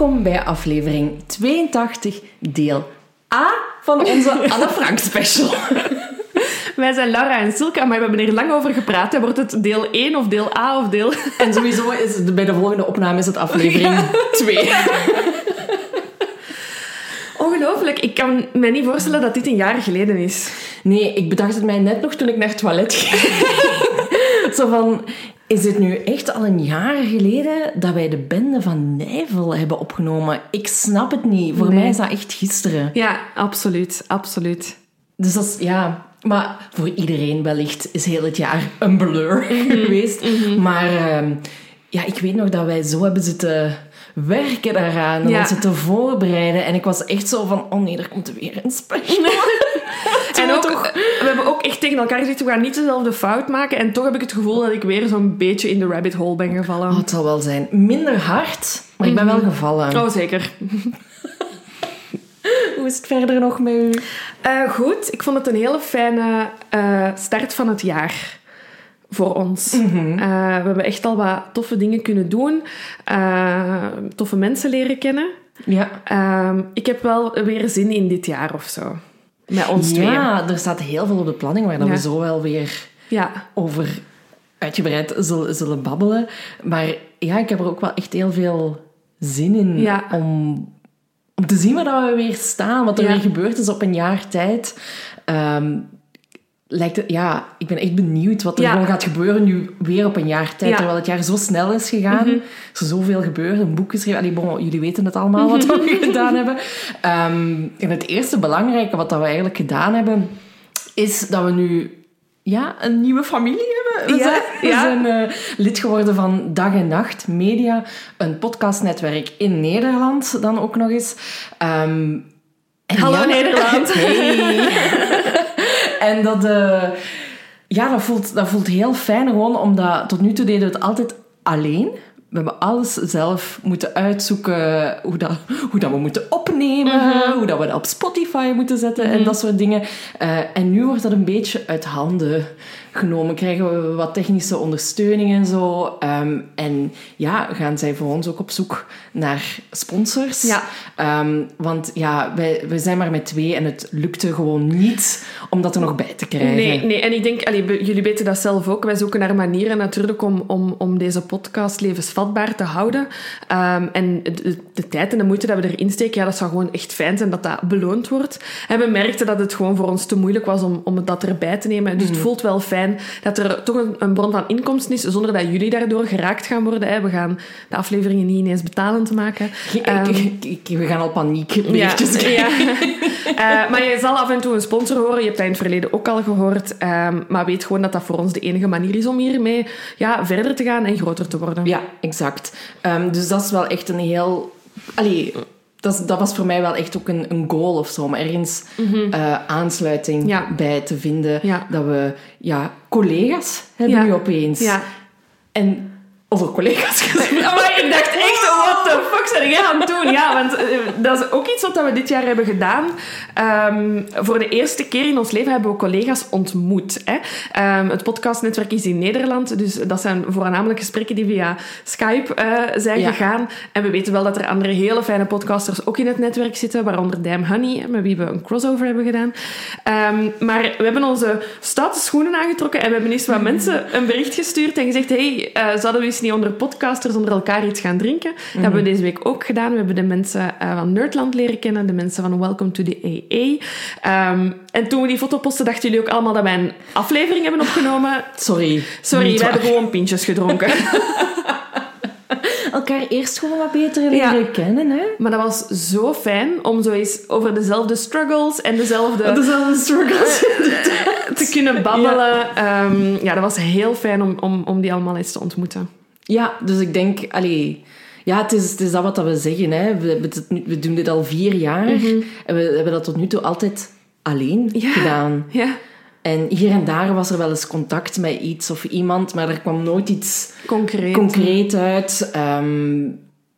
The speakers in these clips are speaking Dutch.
Welkom bij aflevering 82, deel A van onze Anne Frank special. Wij zijn Laura en Silke, maar we hebben er lang over gepraat. Wordt het deel 1 of deel A of deel... En sowieso is het, bij de volgende opname is het aflevering 2. Ongelooflijk. Ik kan me niet voorstellen dat dit een jaar geleden is. Nee, ik bedacht het mij net nog toen ik naar het toilet ging. Zo van, is het nu echt al een jaar geleden dat wij de bende van Nijvel hebben opgenomen? Ik snap het niet. Voor Nee. mij is dat echt gisteren. Ja, absoluut. Absoluut. Dus dat is, ja... Maar voor iedereen wellicht is heel het jaar een blur geweest. Maar ehm, ja, ik weet nog dat wij zo hebben zitten werken daaraan. En Ja. zitten voorbereiden. En ik was echt zo van, oh nee, er komt weer een special. En we ook, toch- we hebben ook echt tegen elkaar gezegd, we gaan niet dezelfde fout maken. En toch heb ik het gevoel dat ik weer zo'n beetje in de rabbit hole ben gevallen. Oh, het zal wel zijn. Minder hard, maar ik ben wel gevallen. Oh, zeker. Hoe is het verder nog met u? Eh, goed, ik vond het een hele fijne eh, start van het jaar voor ons. Eh, we hebben echt al wat toffe dingen kunnen doen, eh, toffe mensen leren kennen. Ja. Ehm, ik heb wel weer zin in dit jaar of zo. Met ons tweeën. Ja, er staat heel veel op de planning waar Ja. we zo wel weer Ja. over uitgebreid zullen, zullen babbelen. Maar ja, ik heb er ook wel echt heel veel zin in Ja. om, om te zien waar we weer staan. Wat er weer gebeurd is op een jaar tijd. Ehm, lijkt het, ja, ik ben echt benieuwd wat er Ja. gewoon gaat gebeuren nu weer op een jaar tijd. Ja. Terwijl het jaar zo snel is gegaan. Mhm. Er is zoveel gebeurd, een boek geschreven. Allee, bon, jullie weten het allemaal wat we gedaan hebben. Ehm, en het eerste belangrijke wat dat we eigenlijk gedaan hebben, is dat we nu ja, een nieuwe familie hebben. We Ja, zijn, we zijn eh, lid geworden van Dag en Nacht Media, een podcastnetwerk in Nederland dan ook nog eens. Ehm, Hallo ja- Nederland. Hey. en dat, eh, ja, dat, voelt, dat voelt heel fijn gewoon, omdat tot nu toe deden we het altijd alleen. We hebben alles zelf moeten uitzoeken, hoe dat, hoe dat we moeten opnemen, hoe dat we dat op Spotify moeten zetten en dat soort dingen. Eh, en nu wordt dat een beetje uit handen genomen. Krijgen we wat technische ondersteuning en zo. Ehm, en ja, gaan zij voor ons ook op zoek naar sponsors. Ja. Ehm, want ja, wij, wij zijn maar met twee en het lukte gewoon niet om dat er nog bij te krijgen. Nee, nee, en ik denk, allee, jullie weten dat zelf ook. Wij zoeken naar manieren natuurlijk om, om, om deze podcast levensvatbaar te houden. Ehm, en de, de tijd en de moeite dat we erin steken, ja, dat zou gewoon echt fijn zijn dat dat beloond wordt. En we merkten dat het gewoon voor ons te moeilijk was om, om dat erbij te nemen. Dus het voelt wel fijn dat er toch een, een bron van inkomsten is, zonder dat jullie daardoor geraakt gaan worden. Hè. We gaan de afleveringen niet ineens betalend maken. Ehm, we gaan al paniekberichtjes krijgen. ja. Eh, maar je zal af en toe een sponsor horen. Je hebt dat in het verleden ook al gehoord. Ehm, maar weet gewoon dat dat voor ons de enige manier is om hiermee ja, verder te gaan en groter te worden. Ja, exact. Ehm, dus dat is wel echt een heel... Allee, dat, dat was voor mij wel echt ook een, een goal of zo. Om ergens eh, aansluiting Ja. bij te vinden. Ja. Dat we ja, collega's hebben Ja. nu opeens. Ja. En over collega's gesproken. Maar ik dacht echt, what the fuck ben jij aan het doen? Ja, want eh, dat is ook iets wat we dit jaar hebben gedaan. Ehm, voor de eerste keer in ons leven hebben we collega's ontmoet. Hè. Ehm, het podcastnetwerk is in Nederland, dus dat zijn voornamelijk gesprekken die via Skype eh, zijn Ja. gegaan. En we weten wel dat er andere hele fijne podcasters ook in het netwerk zitten, waaronder Dam Honey, met wie we een crossover hebben gedaan. Ehm, maar we hebben onze stoute schoenen aangetrokken en we hebben eens wat mensen een bericht gestuurd en gezegd hey, eh, zouden we eens niet onder podcasters onder elkaar iets gaan drinken? Dat hebben we deze week ook gedaan. We hebben de mensen eh, van Nerdland leren kennen, de mensen van Welcome to the AA. Ehm, en toen we die foto posten, dachten jullie ook allemaal dat wij een aflevering hebben opgenomen. Sorry. Sorry, we hebben gewoon pintjes gedronken. elkaar eerst gewoon wat beter leren Ja. kennen, hè? Maar dat was zo fijn om zo eens over dezelfde struggles en dezelfde Dezelfde struggles. te kunnen babbelen. Ja, ja dat was heel fijn om, om, om die allemaal eens te ontmoeten. Ja, dus ik denk, allee, ja, het is, het is dat wat we zeggen. Hè. We, we doen dit al vier jaar en we hebben dat tot nu toe altijd alleen Ja. gedaan. Ja, En hier en daar was er wel eens contact met iets of iemand, maar er kwam nooit iets concreet. concreet uit. Ehm,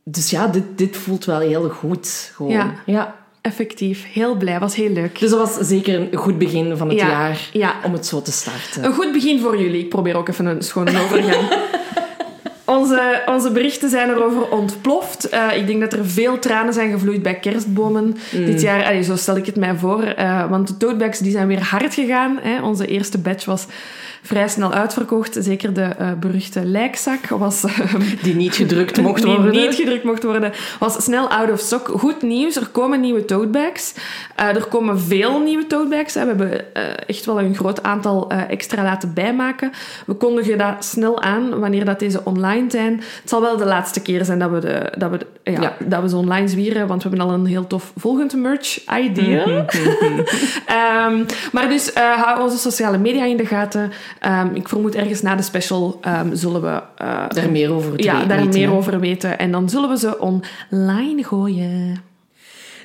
dus ja, dit, dit voelt wel heel goed. Gewoon. Ja. ja. Effectief. Heel blij. Was heel leuk. Dus dat was zeker een goed begin van het Ja, jaar ja. om het zo te starten. Een goed begin voor jullie. Ik probeer ook even een schone overgang. Onze, onze berichten zijn erover ontploft. Eh, ik denk dat er veel tranen zijn gevloeid bij kerstbomen dit jaar. Allee, zo stel ik het mij voor. Eh, want de totebags die zijn weer hard gegaan. Hè. Onze eerste batch was vrij snel uitverkocht. Zeker de eh, beruchte lijkzak was... Die niet gedrukt mocht die worden. niet gedrukt mocht worden, was snel out of stock. Goed nieuws, er komen nieuwe totebags. Er komen veel nieuwe totebags. hè. We hebben echt wel een groot aantal extra laten bijmaken. We kondigen dat snel aan wanneer dat deze online zijn. Het zal wel de laatste keer zijn dat we, de, dat we, de- ja, Ja. Dat we ze online zwieren, want we hebben al een heel tof volgend merch idea. Ehm, maar dus eh, hou onze sociale media in de gaten. Ehm, ik vermoed ergens na de special ehm, zullen we eh, Daar meer over ja, weten, daar hè. meer over weten. En dan zullen we ze online gooien.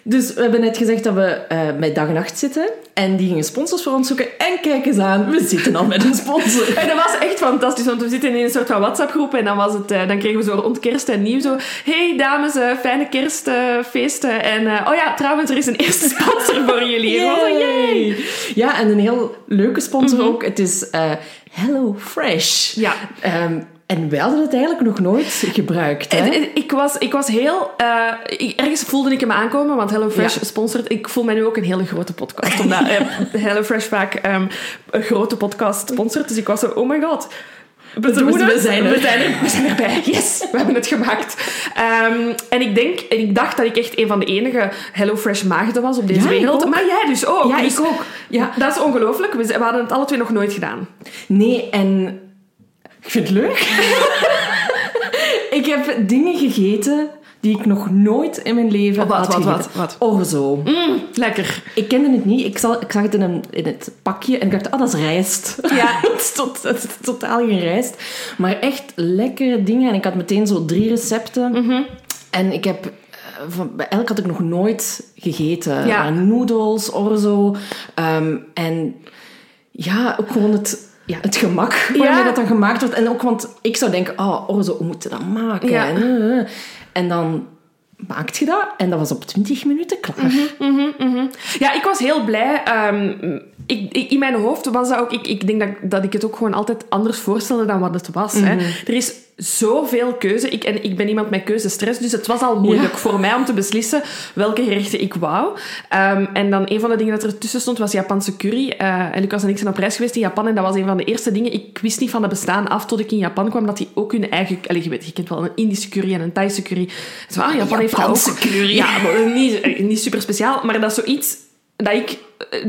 Dus we hebben net gezegd dat we eh, met dag en nacht zitten. En die gingen sponsors voor ons zoeken. En kijk eens aan, we zitten al met een sponsor. En dat was echt fantastisch, want we zitten in een soort van WhatsApp-groep en dan, was het, eh, dan kregen we zo rond kerst en nieuw zo... Hey dames, eh, fijne kerstfeesten. en eh, oh ja, trouwens, er is een eerste sponsor voor jullie. Zo, yay! Ja, en een heel leuke sponsor ook. Het is eh Hello Fresh. Ja. Ehm, en wij hadden het eigenlijk nog nooit gebruikt. Hè? Ik was, ik was heel... eh, ik- ergens voelde ik hem aankomen, want HelloFresh Ja. sponsort... Ik voel mij nu ook een hele grote podcast, omdat eh, HelloFresh vaak ehm, een grote podcast sponsort. Dus ik was zo, oh my god... We, we zijn er. We zijn, er, we zijn erbij. Yes, we hebben het gemaakt. Ehm, en ik denk, en ik dacht dat ik echt een van de enige HelloFresh maagden was op deze Ja, wereld. Maar jij dus ook. Ja, Dus ik ook. Ja. Dat is ongelooflijk. We, we hadden het alle twee nog nooit gedaan. Nee, en ik vind het leuk. ik heb dingen gegeten die ik nog nooit in mijn leven Oh, wat, had wat, gegeten. wat, wat? Orzo. Mm, lekker. Ik kende het niet. Ik, zal, ik zag het in, een, in het pakje en ik dacht, ah, dat is rijst. Ja. het, is tot, het is totaal geen rijst. Maar echt lekkere dingen. En ik had meteen zo drie recepten. Mhm. En ik heb... eh, Van, bij elk had ik nog nooit gegeten. Ja. Noedels, orzo. ehm, en ja, ook gewoon het... Ja, het gemak waarmee Ja. dat dan gemaakt wordt. En ook, want ik zou denken, oh, orzo, hoe moet je dat maken? Ja. En, eh, en dan maakt je dat. En dat was op 20 minuten klaar. Mhm, mhm. Ja, ik was heel blij. Ehm, ik, ik- in mijn hoofd was dat ook... Ik, ik denk dat, dat ik het ook gewoon altijd anders voorstelde dan wat het was. hè. Mhm. Er is zoveel keuze. Ik, en ik ben iemand met keuzestress, dus het was al moeilijk Ja. voor mij om te beslissen welke gerechten ik wou. Ehm, en dan een van de dingen dat er tussen stond was Japanse curry. Eh, en Lucas en ik zijn op reis geweest in Japan en dat was een van de eerste dingen. Ik wist niet van het bestaan af tot ik in Japan kwam dat die ook hun eigen... Allee, je weet, je kent wel een Indische curry en een Thaise curry. Zo, ah, Japan heeft dat Japanse ook. curry. Ja, maar niet, eh, niet super speciaal, maar dat is zoiets dat, ik,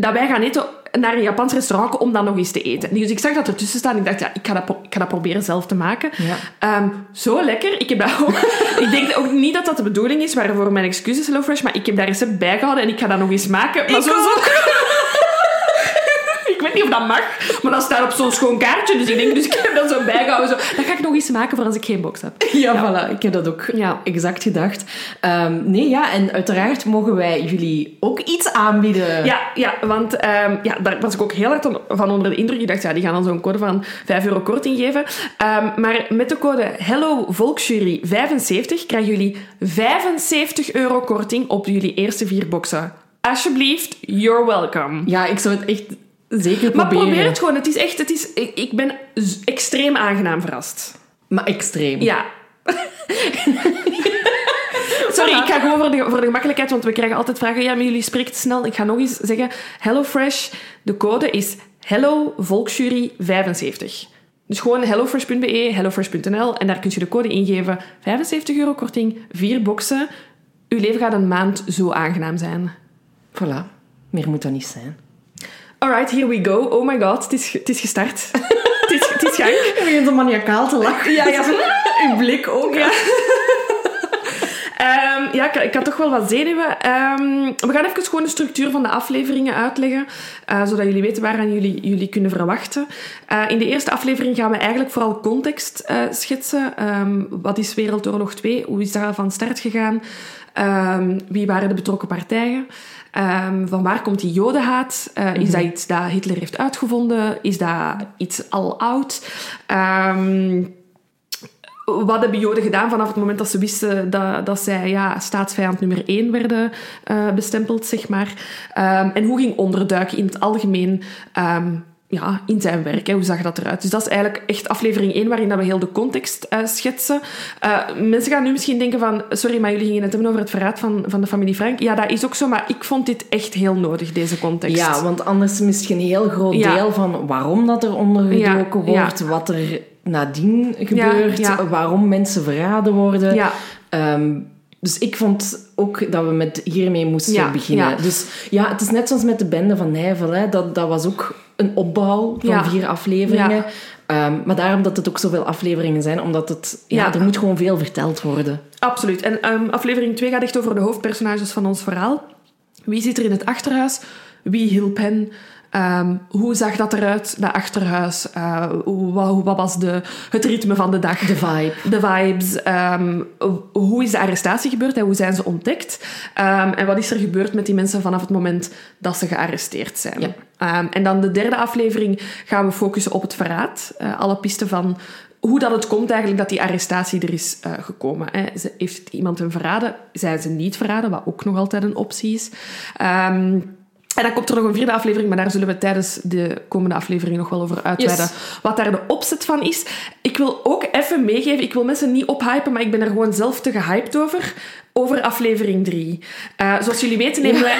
dat wij gaan eten naar een Japans restaurant om dan nog eens te eten. Dus ik zag dat ertussen staan en ik dacht, ja, ik ga dat, ik ga dat proberen zelf te maken. Ja. Ehm, zo lekker. Ik heb dat ook... ik denk ook niet dat dat de bedoeling is, waarvoor mijn excuses, HelloFresh, maar ik heb dat recept bijgehouden en ik ga dat nog eens maken. Maar Ik zo, zo- weet niet of dat mag, maar dat staat op zo'n schoon kaartje. Dus ik denk, dus ik heb dat zo bijgehouden. Zo. Dat ga ik nog eens maken voor als ik geen box heb. Ja, voilà. Ik heb dat ook Ja. exact gedacht. Ehm, nee, ja, en uiteraard mogen wij jullie ook iets aanbieden. Ja, ja want ehm, ja, daar was ik ook heel hard on- van onder de indruk. Ik dacht, ja, die gaan dan zo'n code van 5 euro korting geven. Ehm, maar met de code Hello Volksjury 75 krijgen jullie 75 euro korting op jullie eerste vier boxen. Alsjeblieft, you're welcome. Ja, ik zou het echt zeker Maar probeer het gewoon. Het is echt, het is, ik, ik ben extreem aangenaam verrast. Maar extreem. Ja. Sorry, ik ga gewoon voor de, voor de gemakkelijkheid, want we krijgen altijd vragen. Ja, maar jullie spreekt snel. Ik ga nog eens zeggen. HelloFresh, de code is Hello Volksjury 75. Dus gewoon hellofresh.be, hellofresh.nl en daar kun je de code ingeven. 75 euro korting, vier boxen. Uw leven gaat een maand zo aangenaam zijn. Voilà. Meer moet dat niet zijn. Alright, here we go. Oh my god, het is, het is gestart. het, is, het is gang. Je begint zo maniacaal te lachen. Ja, ja, Uw blik ook. Ja. Ehm, ja, ik, ik had toch wel wat zenuwen. Ehm, we gaan even gewoon de structuur van de afleveringen uitleggen, eh, zodat jullie weten waaraan jullie, jullie kunnen verwachten. Eh, in de eerste aflevering gaan we eigenlijk vooral context eh, schetsen. Ehm, wat is Wereldoorlog 2? Hoe is dat van start gegaan? Wie waren de betrokken partijen? Ehm, van waar komt die jodenhaat? Eh, Is dat iets dat Hitler heeft uitgevonden? Is dat iets al oud? Ehm, wat hebben Joden gedaan vanaf het moment dat ze wisten dat, dat zij ja, staatsvijand nummer één werden eh, bestempeld, zeg maar. Ehm, en hoe ging onderduiken in het algemeen ja, in zijn werk? Hè? Hoe zag dat eruit? Dus dat is eigenlijk echt aflevering 1 waarin dat we heel de context eh, schetsen. Eh, mensen gaan nu misschien denken van... Sorry, maar jullie gingen het hebben over het verraad van, van de familie Frank. Ja, dat is ook zo, maar ik vond dit echt heel nodig, deze context. Ja, want anders mis je een heel groot Ja. deel van waarom dat er ondergedoken Ja, ja. wordt, wat er nadien gebeurt, waarom mensen verraden worden. Ehm, dus ik vond ook dat we met hiermee moesten beginnen. Dus ja, het is net zoals met de bende van Nijvel. Hè. Dat, dat was ook een opbouw van Ja. vier afleveringen. Ja. Ehm, maar daarom dat het ook zoveel afleveringen zijn, omdat het, ja, Ja. er moet gewoon veel verteld worden. Absoluut. En ehm, aflevering 2 gaat echt over de hoofdpersonages van ons verhaal. Wie zit er in het achterhuis? Wie hielp hen? Ehm, hoe zag dat eruit, dat achterhuis? Eh, wat, wat was de, het ritme van de dag? De vibe. De vibes. ehm, hoe is de arrestatie gebeurd en hoe zijn ze ontdekt? Ehm, en wat is er gebeurd met die mensen vanaf het moment dat ze gearresteerd zijn? Ja. En dan de derde aflevering gaan we focussen op het verraad. Eh, alle pisten van hoe dat het komt eigenlijk dat die arrestatie er is eh, gekomen. Hè. Heeft iemand hem verraden? Zijn ze niet verraden? Wat ook nog altijd een optie is. En dan komt er nog een vierde aflevering, maar daar zullen we tijdens de komende aflevering nog wel over uitweiden. Yes. Wat daar de opzet van is. Ik wil ook even meegeven, ik wil mensen niet ophypen, maar ik ben er gewoon zelf te gehyped over. Over aflevering 3. zoals jullie weten nemen wij...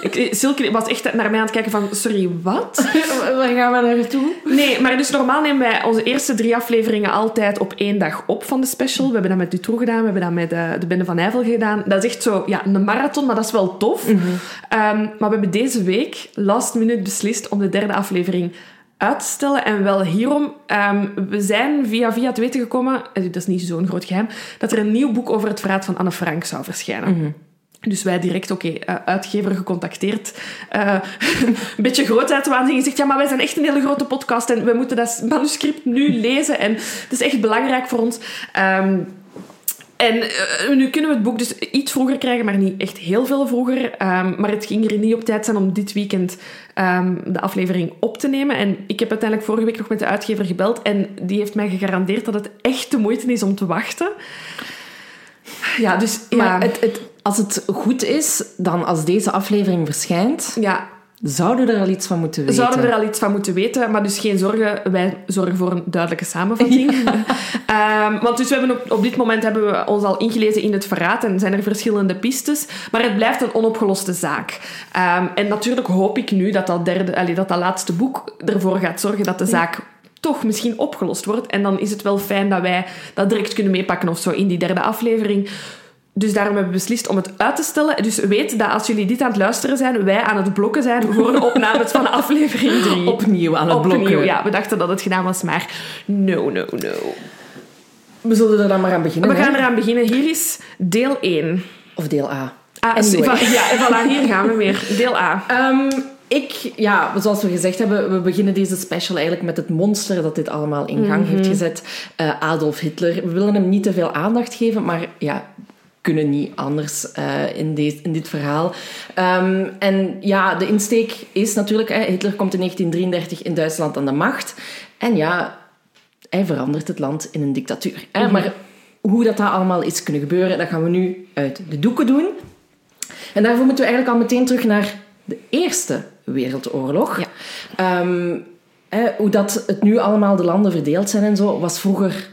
Ik- Silke was echt naar mij aan het kijken van, sorry, wat? Waar gaan we naartoe? Nee, maar dus normaal nemen wij onze eerste drie afleveringen altijd op één dag op van de special. We hebben dat met Dutroux gedaan, we hebben dat met eh, de Bende van Nijvel gedaan. Dat is echt zo, ja, een marathon, maar dat is wel tof. Ehm, maar we hebben deze week, last minute, beslist om de derde aflevering uit te stellen. En wel hierom, ehm, we zijn via via te weten gekomen, eh, dat is niet zo'n groot geheim, dat er een nieuw boek over het verraad van Anne Frank zou verschijnen. Dus wij direct, oké, eh, uitgever gecontacteerd. Eh, een beetje grootheidswaanzin gezegd, ja, maar wij zijn echt een hele grote podcast en we moeten dat manuscript nu lezen. En het is echt belangrijk voor ons. Ehm, en eh, nu kunnen we het boek dus iets vroeger krijgen, maar niet echt heel veel vroeger. Ehm, maar het ging er niet op tijd zijn om dit weekend ehm, de aflevering op te nemen. En ik heb uiteindelijk vorige week nog met de uitgever gebeld en die heeft mij gegarandeerd dat het echt de moeite is om te wachten. Ja, dus ja, Maar het, het, als het goed is, dan als deze aflevering verschijnt, ja, zouden we er al iets van moeten weten. zouden we er al iets van moeten weten. Maar dus geen zorgen, wij zorgen voor een duidelijke samenvatting. Ehm, want dus we hebben op, op dit moment hebben we ons al ingelezen in het verraad en zijn er verschillende pistes. Maar het blijft een onopgeloste zaak. Ehm, en natuurlijk hoop ik nu dat dat, derde, allee, dat dat laatste boek ervoor gaat zorgen dat de zaak toch misschien opgelost wordt. En dan is het wel fijn dat wij dat direct kunnen meepakken of zo in die derde aflevering. Dus daarom hebben we beslist om het uit te stellen. Dus weet dat als jullie dit aan het luisteren zijn, wij aan het blokken zijn voor de opnames van aflevering 3. Opnieuw aan het Opnieuw, blokken. ja. We dachten dat het gedaan was, maar no, no, no. We zullen er dan maar aan beginnen. We gaan eraan beginnen. Hier is deel 1. Of deel A. Ah, Anyway. ja, en voilà, hier gaan we weer. Deel A. Ehm, ik, ja, zoals we gezegd hebben, we beginnen deze special eigenlijk met het monster dat dit allemaal in gang heeft gezet. Uh, Adolf Hitler. We willen hem niet te veel aandacht geven, maar ja, kunnen niet anders uh, in, deze, in dit verhaal. Um, en ja, de insteek is natuurlijk, hè, Hitler komt in 1933 in Duitsland aan de macht. En ja, hij verandert het land in een dictatuur. Hè? Mhm. Maar hoe dat, dat allemaal is kunnen gebeuren, dat gaan we nu uit de doeken doen. En daarvoor moeten we eigenlijk al meteen terug naar de Eerste Wereldoorlog. Ja. Ehm, hè, hoe dat het nu allemaal de landen verdeeld zijn en zo, was vroeger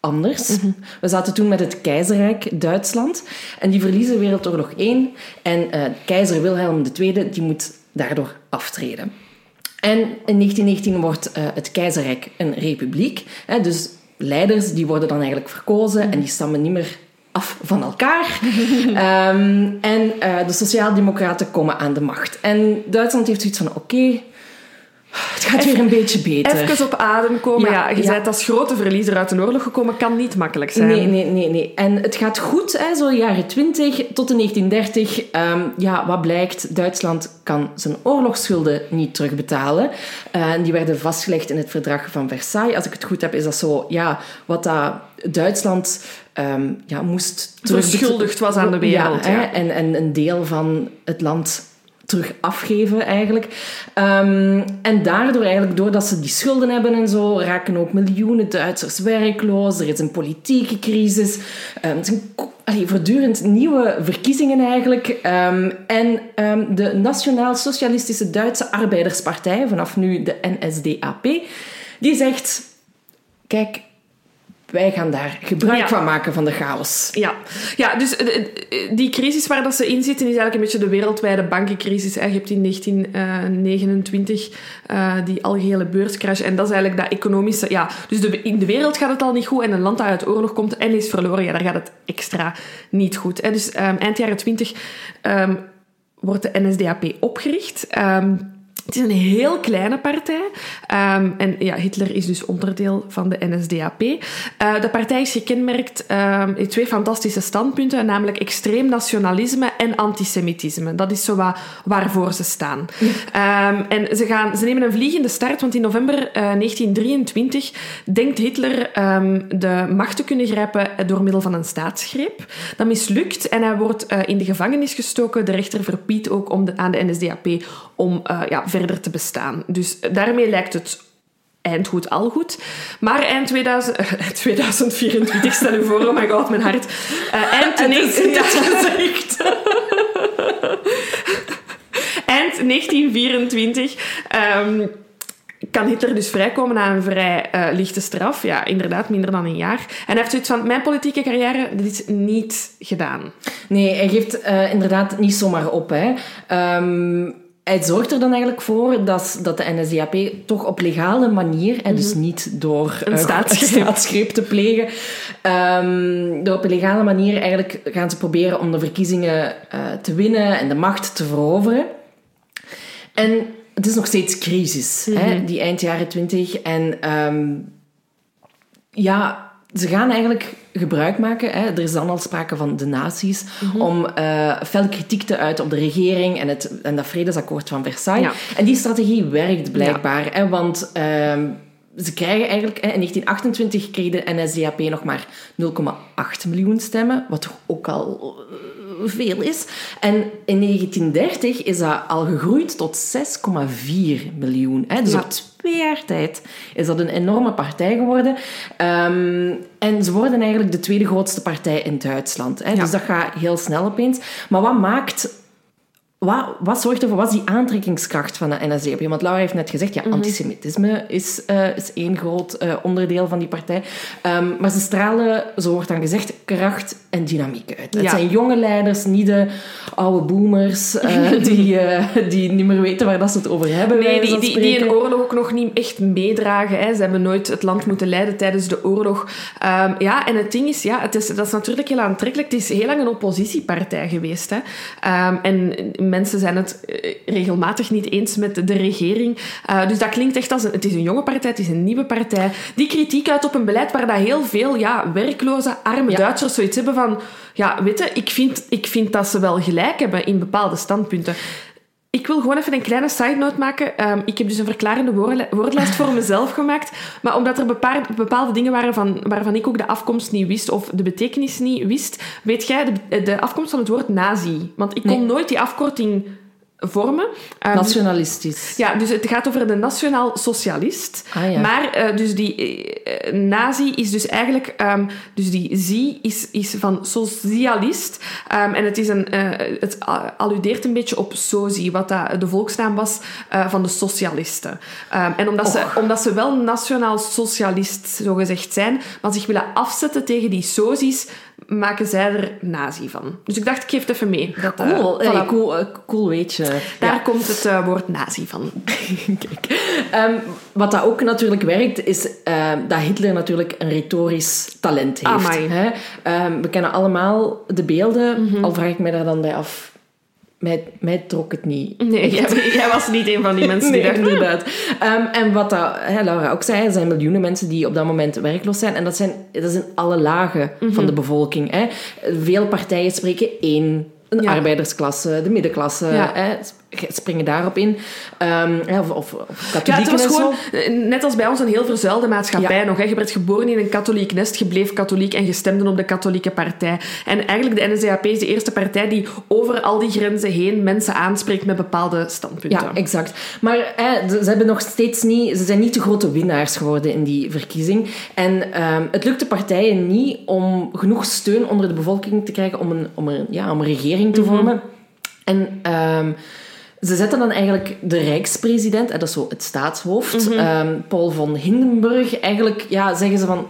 anders. We zaten toen met het keizerrijk Duitsland. En die verliezen Wereldoorlog 1. En eh, keizer Wilhelm II die moet daardoor aftreden. En in 1919 wordt eh, het keizerrijk een republiek. Hè, dus leiders die worden dan eigenlijk verkozen en die stammen niet meer af van elkaar. Ehm, en eh, de sociaaldemocraten komen aan de macht. En Duitsland heeft zoiets van, oké, het gaat weer een beetje beter. Even op adem komen. Ja, Ja, je ja. bent als grote verliezer uit een oorlog gekomen, kan niet makkelijk zijn. Nee, nee, nee, nee. En het gaat goed, hè, zo jaren 20 tot de 1930. Ehm, ja, wat blijkt? Duitsland kan zijn oorlogsschulden niet terugbetalen. En die werden vastgelegd in het verdrag van Versailles. Als ik het goed heb, is dat zo, ja, wat dat Duitsland ehm, ja, moest Verschuldigd was aan de wereld, ja. hè, En, en een deel van het land terug afgeven eigenlijk. Ehm, en daardoor eigenlijk, doordat ze die schulden hebben en zo, raken ook miljoenen Duitsers werkloos. Er is een politieke crisis. Ehm, het zijn voortdurend nieuwe verkiezingen eigenlijk. Ehm, en de Nationaal Socialistische Duitse Arbeiderspartij, vanaf nu de NSDAP, die zegt... Kijk, wij gaan daar gebruik Ja. van maken van de chaos. Ja, ja dus eh, eh, die crisis waar dat ze in zitten is eigenlijk een beetje de wereldwijde bankencrisis. Je hebt in 1929 eh, die algehele beurscrash. En dat is eigenlijk dat economische... Ja, dus de, in de wereld gaat het al niet goed. En een land dat uit oorlog komt en is verloren, ja, daar gaat het extra niet goed. Hè. Dus ehm, eind jaren 20 ehm, wordt de NSDAP opgericht. Ehm, het is een heel kleine partij. Ehm, en ja, Hitler is dus onderdeel van de NSDAP. Eh, de partij is gekenmerkt ehm in twee fantastische standpunten, namelijk extreem nationalisme en antisemitisme. Dat is zo waarvoor ze staan. Ehm, en ze, gaan, ze nemen een vliegende start, want in november eh, 1923 denkt Hitler de macht te kunnen grijpen door middel van een staatsgreep. Dat mislukt en hij wordt eh, in de gevangenis gestoken. De rechter verbiedt ook om de, aan de NSDAP om eh, ja, verder te bestaan. Dus daarmee lijkt het eind goed, al goed. Maar eind 2000, eh, 2024, stel je voor, oh my god, mijn hart. Eh, eind Het is niet 19... Eind 1924 ehm, kan Hitler dus vrijkomen na een vrij eh, lichte straf. Ja, inderdaad, minder dan een jaar. En hij heeft zoiets van, mijn politieke carrière, dit is niet gedaan. Nee, hij geeft eh, inderdaad niet zomaar op. Hè. Ehm, hij zorgt er dan eigenlijk voor dat, dat de NSDAP toch op legale manier, en dus niet door Mhm. Een eh, staatsgreep. een staatsgreep te plegen, ehm, door op een legale manier eigenlijk gaan ze proberen om de verkiezingen eh, te winnen en de macht te veroveren. En het is nog steeds crisis, hè, die eind jaren twintig. En ehm, ja, ze gaan eigenlijk gebruik maken. Hè. Er is dan al sprake van de naties. Om eh fel kritiek te uiten op de regering en, het, en dat vredesakkoord van Versailles. Ja. En die strategie werkt blijkbaar. Hè, want ehm, ze krijgen eigenlijk... Hè, in 1928 kreeg de NSDAP nog maar 0,8 miljoen stemmen. Wat toch ook al eh, veel is. En in 1930 is dat al gegroeid tot 6,4 miljoen. Hè. Dus Ja. op twee jaar tijd is dat een enorme partij geworden. Ehm, en ze worden eigenlijk de tweede grootste partij in Duitsland. Hè. Ja. Dus dat gaat heel snel opeens. Maar wat maakt... Wat, wat zorgt ervoor? Wat is die aantrekkingskracht van de NSDAP? Want Laura heeft net gezegd, ja, antisemitisme is, eh, is één groot eh, onderdeel van die partij. Ehm, maar ze stralen, zo wordt dan gezegd, kracht en dynamiek uit. Het Ja. zijn jonge leiders, niet de oude boomers eh, die, die niet meer weten waar dat ze het over hebben. Nee, die, die, die spreken. oorlog ook nog niet echt meedragen. Hè. Ze hebben nooit het land moeten leiden tijdens de oorlog. Ehm, ja, en het ding is, ja, het is, dat is natuurlijk heel aantrekkelijk. Het is heel lang een oppositiepartij geweest. Hè. Ehm, en mensen zijn het eh, regelmatig niet eens met de regering. Eh, dus dat klinkt echt als een... Het is een jonge partij, het is een nieuwe partij. Die kritiek uit op een beleid waar dat heel veel ja, werkloze, arme Ja. Duitsers zoiets hebben van... Ja, weet je, ik vind, ik vind dat ze wel gelijk hebben in bepaalde standpunten. Ik wil gewoon even een kleine side note maken. Ehm, ik heb dus een verklarende woordlijst voor mezelf gemaakt. Maar omdat er bepaalde dingen waren van, waarvan ik ook de afkomst niet wist of de betekenis niet wist, weet jij de, de afkomst van het woord nazi? Want ik kon Nee. nooit die afkorting vormen. Ehm, Nationalistisch. ja, dus het gaat over de nationaal socialist. Ah, ja. Maar eh, dus die eh, nazi is dus eigenlijk... ehm, dus die zie is, is van socialist. Ehm, en het, is een, eh, het alludeert een beetje op sozi, wat dat de volksnaam was van de socialisten. Ehm, en omdat ze, omdat ze wel nationaal socialist, zogezegd zijn, maar zich willen afzetten tegen die sozi's, maken zij er nazi van. Dus ik dacht, ik geef het even mee. Dat, eh, Cool, voilà. Hey, cool, eh, cool weetje. Daar komt het eh, woord nazi van. Kijk. Ehm, wat dat ook natuurlijk werkt, is ehm, dat Hitler natuurlijk een retorisch talent heeft. Hè? Ehm, we kennen allemaal de beelden, Mhm. al vraag ik mij daar dan bij af. Mij, mij trok het niet. Nee, jij, jij was niet een van die mensen die dachten... inderdaad. Ehm, en wat dat, hè, Laura ook zei, er zijn miljoenen mensen die op dat moment werkloos zijn. En dat, zijn, dat is in alle lagen Mhm. van de bevolking. Hè. Veel partijen spreken één. Een Ja. arbeidersklasse, de middenklasse, Ja. hè, springen daarop in. Ehm, of, of, of Ja, het was gewoon, eh, net als bij ons, een heel verzuilde maatschappij Ja. nog. Hè. Je werd geboren in een katholiek nest, je bleef katholiek en je stemde op de katholieke partij. En eigenlijk de NSDAP is de eerste partij die over al die grenzen heen mensen aanspreekt met bepaalde standpunten. Ja, exact. Maar hè, ze hebben nog steeds niet, ze zijn niet de grote winnaars geworden in die verkiezing. En ehm, het lukt de partijen niet om genoeg steun onder de bevolking te krijgen om een, om een, ja, om een regering te vormen. En ehm, ze zetten dan eigenlijk de rijkspresident, hè, dat is zo het staatshoofd, ehm, Paul von Hindenburg, eigenlijk ja, zeggen ze van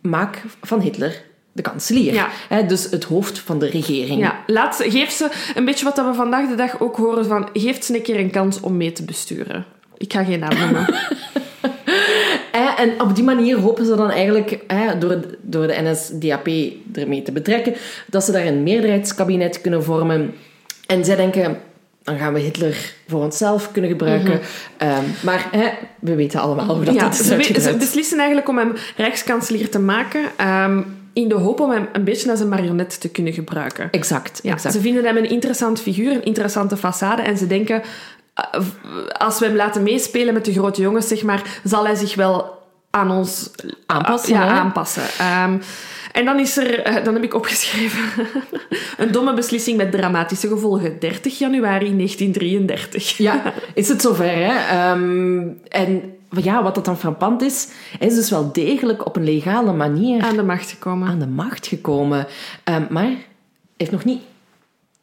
maak van Hitler de kanselier. Ja. Hè, dus het hoofd van de regering. Ja, laat, ze- geef ze een beetje wat dat we vandaag de dag ook horen van... Geef ze een keer een kans om mee te besturen. Ik ga geen naam noemen. En op die manier hopen ze dan eigenlijk, eh, door, door de NSDAP ermee te betrekken, dat ze daar een meerderheidskabinet kunnen vormen. En zij denken, dan gaan we Hitler voor onszelf kunnen gebruiken. Ehm, maar eh, we weten allemaal hoe dat ja, is ze, we- ze uitgedraaid. beslissen eigenlijk om hem rijkskanselier te maken... ehm, in de hoop om hem een beetje als een marionet te kunnen gebruiken. Exact, Ja, exact. Ze vinden hem een interessant figuur, een interessante façade. En ze denken, eh, als we hem laten meespelen met de grote jongens, zeg maar, zal hij zich wel aan ons Aanpassen, ja, hè? aanpassen. Ehm, en dan is er, eh, dan heb ik opgeschreven, een domme beslissing met dramatische gevolgen. 30 januari 1933. Ja, is het zover, hè? Ehm, en ja, wat dat dan frappant is, hij is dus wel degelijk op een legale manier Aan de macht gekomen. aan de macht gekomen. Ehm, maar heeft nog niet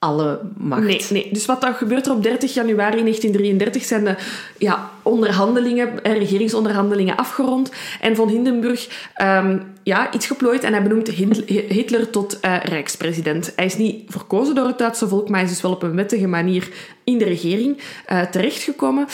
alle macht. Nee, nee. Dus wat dan gebeurt er op 30 januari 1933 zijn de ja, onderhandelingen, eh, regeringsonderhandelingen afgerond. En von Hindenburg ehm, ja, iets geplooid en hij benoemt Hitler tot eh, rijkspresident. Hij is niet verkozen door het Duitse volk, maar hij is dus wel op een wettige manier in de regering eh, terechtgekomen.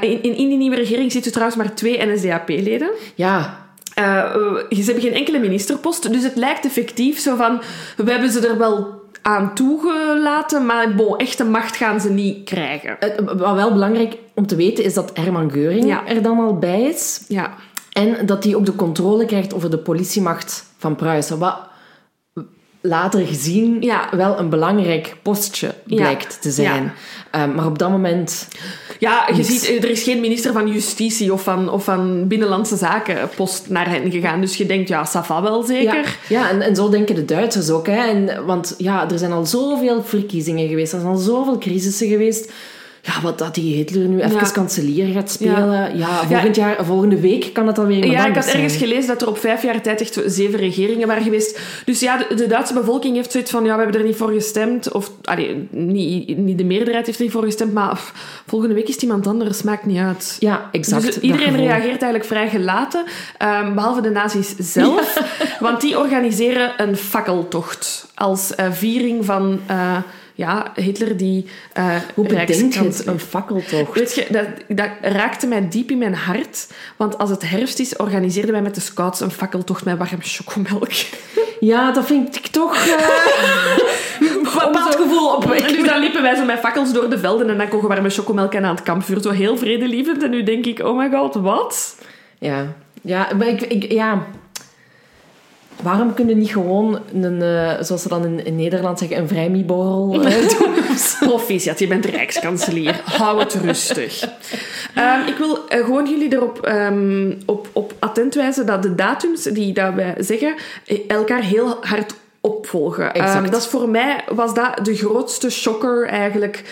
In, in, in die nieuwe regering zitten trouwens maar twee NSDAP-leden. Ja, ze hebben geen enkele ministerpost, dus het lijkt effectief zo van... We hebben ze er wel aan toegelaten, maar bon, echte macht gaan ze niet krijgen. Het- Wat wel belangrijk om te weten is dat Herman Geuring Ja. er dan al bij is. Ja. En dat hij ook de controle krijgt over de politiemacht van Pruisen. Wat later gezien Ja. wel een belangrijk postje blijkt te zijn. Ja. Ehm, maar op dat moment... Ja, je Niks. ziet, eh, er is geen minister van Justitie of van, of van Binnenlandse Zaken post naar hen gegaan. Dus je denkt, ja, ça va wel zeker. Ja, ja en, en zo denken de Duitsers ook. Hè. En, want ja, er zijn al zoveel verkiezingen geweest. Er zijn al zoveel crisissen geweest. Ja, wat dat die Hitler nu even Ja. kanselier gaat spelen. Ja, volgend jaar, volgende week kan het alweer iemand Ja, ik had ergens zijn. gelezen dat er op vijf jaar tijd echt zeven regeringen waren geweest. Dus ja, de, de Duitse bevolking heeft zoiets van, ja, we hebben er niet voor gestemd. Of, allee, niet, niet de meerderheid heeft er niet voor gestemd, maar volgende week is het iemand anders, maakt niet uit. Ja, exact. Dus iedereen reageert eigenlijk vrij gelaten, ehm, behalve de nazi's zelf. want die organiseren een fakkeltocht als eh, viering van eh, ja, Hitler die uh, Hoe bedenk je het? Een fakkeltocht? Weet je, dat, dat raakte mij diep in mijn hart. Want als het herfst is, organiseerden wij met de scouts een fakkeltocht met warm chocomelk. Ja, dat vind ik toch... eh, een bepaald gevoel op. Dus dan liepen wij zo met fakkels door de velden en dan kogen we warme chocomelk en aan het kampvuur. Zo heel vredelievend. En nu denk ik, oh my god, wat? Ja, ja maar ik, ik, ja. Waarom kunnen niet gewoon, een, eh, zoals ze dan in, in Nederland zeggen, een vrijmiborrel eh, doen? Proficiat, je bent rijkskanselier. Hou het rustig. Ehm, ik wil eh, gewoon jullie erop ehm, op, op attent wijzen dat de datums die dat wij zeggen elkaar heel hard opvolgen. Exact. Ehm, dat is voor mij was dat de grootste shocker eigenlijk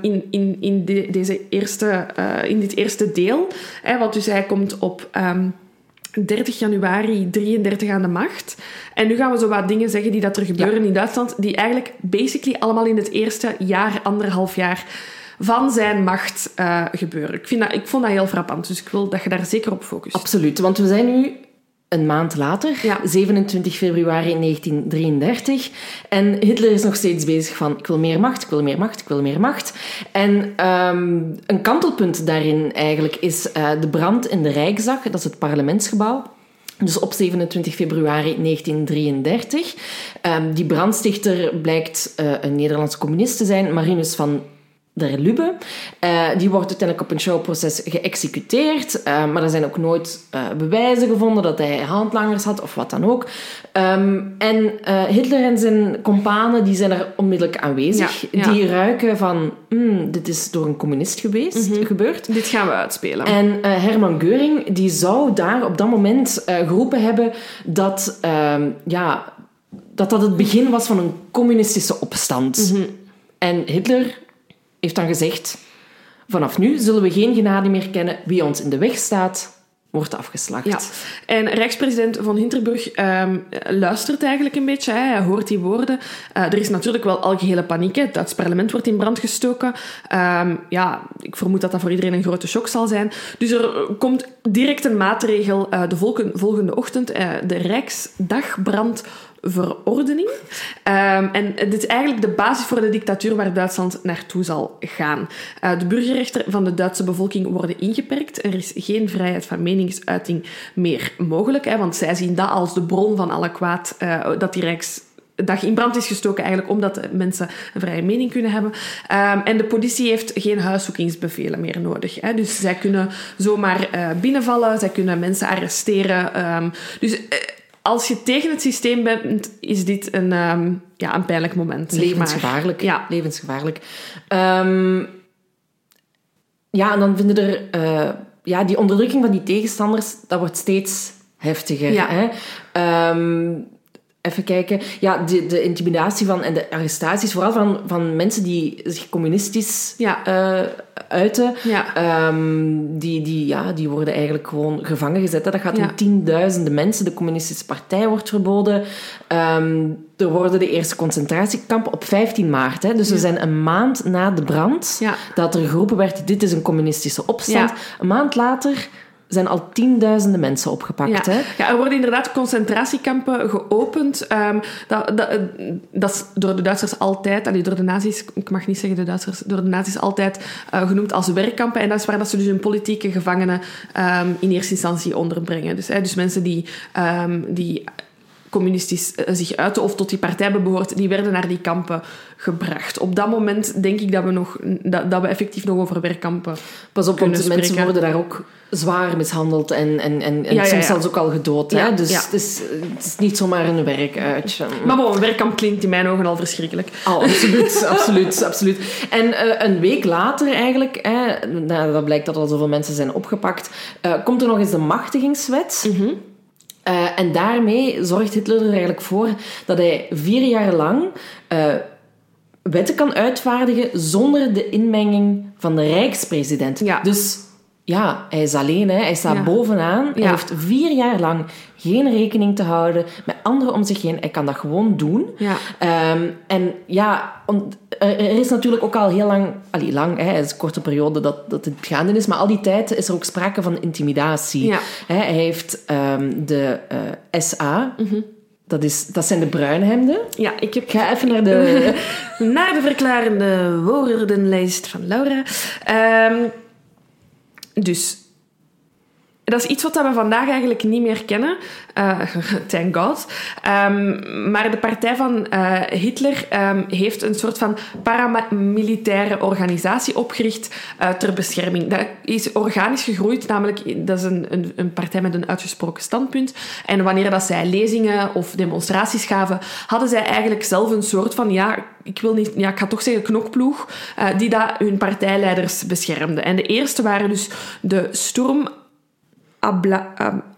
in, in, in, de- deze eerste, in dit eerste deel. Hè, want dus hij komt op 30 januari 33 aan de macht. En nu gaan we zo wat dingen zeggen die dat er gebeuren in Duitsland, die eigenlijk basically allemaal in het eerste jaar, anderhalf jaar van zijn macht eh, gebeuren. Ik, vind dat, ik vond dat heel frappant, dus ik wil dat je daar zeker op focust. Absoluut, want we zijn nu een maand later, Ja. 27 februari 1933. En Hitler is nog steeds bezig van ik wil meer macht, ik wil meer macht, ik wil meer macht. En ehm, een kantelpunt daarin eigenlijk is eh, de brand in de Rijksdag, dat is het parlementsgebouw. Dus op 27 februari 1933. Ehm, die brandstichter blijkt eh, een Nederlandse communist te zijn, Marinus van der Lubbe. Eh, die wordt uiteindelijk op een showproces geëxecuteerd. eh, maar er zijn ook nooit eh, bewijzen gevonden dat hij handlangers had of wat dan ook. Ehm, en Hitler en zijn companen die zijn er onmiddellijk aanwezig. Ja, ja. Die ruiken van, "Hmm, dit is door een communist geweest, gebeurd. Dit gaan we uitspelen. En Herman Geuring die zou daar op dat moment geroepen hebben dat, ehm, ja, dat dat het begin was van een communistische opstand. En Hitler heeft dan gezegd: vanaf nu zullen we geen genade meer kennen. Wie ons in de weg staat, wordt afgeslacht. Ja, en Rijkspresident van Hinterburg ehm, luistert eigenlijk een beetje. Hij hoort die woorden. Eh, er is natuurlijk wel algehele paniek. Het parlement wordt in brand gestoken. Ehm, ja, ik vermoed dat dat voor iedereen een grote shock zal zijn. Dus er komt direct een maatregel eh, de volgende ochtend. eh, de Rijksdagbrandverordening. Ehm, en dit is eigenlijk de basis voor de dictatuur waar Duitsland naartoe zal gaan. Eh, de burgerrechten van de Duitse bevolking worden ingeperkt. Er is geen vrijheid van meningsuiting meer mogelijk, hè, want zij zien dat als de bron van alle kwaad, eh, dat die Rijksdag in brand is gestoken, eigenlijk omdat mensen een vrije mening kunnen hebben. Ehm, en de politie heeft geen huiszoekingsbevelen meer nodig. Hè, dus zij kunnen zomaar eh, binnenvallen, zij kunnen mensen arresteren. ehm, dus als je tegen het systeem bent, is dit een, ehm, ja, een pijnlijk moment. Zeg maar. Levensgevaarlijk. Ja. Levensgevaarlijk. Ehm, ja, en dan vinden er... eh, ja, die onderdrukking van die tegenstanders, dat wordt steeds heftiger. Ja. Hè? Ehm, even kijken. Ja, de, de intimidatie van, en de arrestaties, vooral van, van mensen die zich communistisch Ja. eh, uiten, Ja. ehm, die, die, ja, die worden eigenlijk gewoon gevangen gezet. hè. Dat gaat Ja. om tienduizenden mensen. De communistische partij wordt verboden. Ehm, er worden de eerste concentratiekampen op 15 maart. Hè. Dus we zijn een maand na de brand dat er geroepen werd, dit is een communistische opstand. Een maand later zijn al tienduizenden mensen opgepakt. Ja. Hè. ja, er worden inderdaad concentratiekampen geopend. Ehm, dat, dat, dat is door de Duitsers altijd, allee, door de nazi's, ik mag niet zeggen de Duitsers, door de nazi's altijd eh, genoemd als werkkampen. En dat is waar dat ze dus hun politieke gevangenen ehm, in eerste instantie onderbrengen. Dus, hè, dus mensen die, ehm, die communistisch eh, zich uiten of tot die partij behoord, die werden naar die kampen gebracht. Op dat moment denk ik dat we, nog, dat, dat we effectief nog over werkkampen Pas op, want mensen worden daar ook zwaar mishandeld en, en, en, en Ja, ja, soms ja. zelfs ook al gedood. Ja, hè. Dus het, is, het is niet zomaar een werkuitje. Maar bon, een werkkamp klinkt in mijn ogen al verschrikkelijk. Oh, absoluut, absoluut, absoluut. En eh, een week later eigenlijk, hè, nadat blijkt dat al zoveel mensen zijn opgepakt, eh, komt er nog eens de machtigingswet. Eh, en daarmee zorgt Hitler er eigenlijk voor dat hij vier jaar lang eh, wetten kan uitvaardigen zonder de inmenging van de rijkspresident. Ja. Dus ja, hij is alleen, hè. hij staat Ja. bovenaan. Hij Ja. heeft vier jaar lang geen rekening te houden met anderen om zich heen. Hij kan dat gewoon doen. Ja. Ehm, en ja, er, is natuurlijk ook al heel lang, allee, lang, hè, het is een korte periode dat, dat het gaande is, maar al die tijd is er ook sprake van intimidatie. Hè, hij heeft ehm, de eh, SA, Mhm. dat, is, dat zijn de bruinhemden. Ja, ik heb ga even naar de... naar de verklarende woordenlijst van Laura. Ehm, dus, Dat is iets wat we vandaag eigenlijk niet meer kennen. Uh, thank God. Um, maar de partij van uh, Hitler um, heeft een soort van paramilitaire organisatie opgericht uh, ter bescherming. Dat is organisch gegroeid, namelijk dat is een, een, een, partij met een uitgesproken standpunt. En wanneer dat zij lezingen of demonstraties gaven, hadden zij eigenlijk zelf een soort van, ja, ik wil niet, ja, ik ga toch zeggen knokploeg, die dat hun partijleiders beschermde. En de eerste waren dus de Sturm Abla,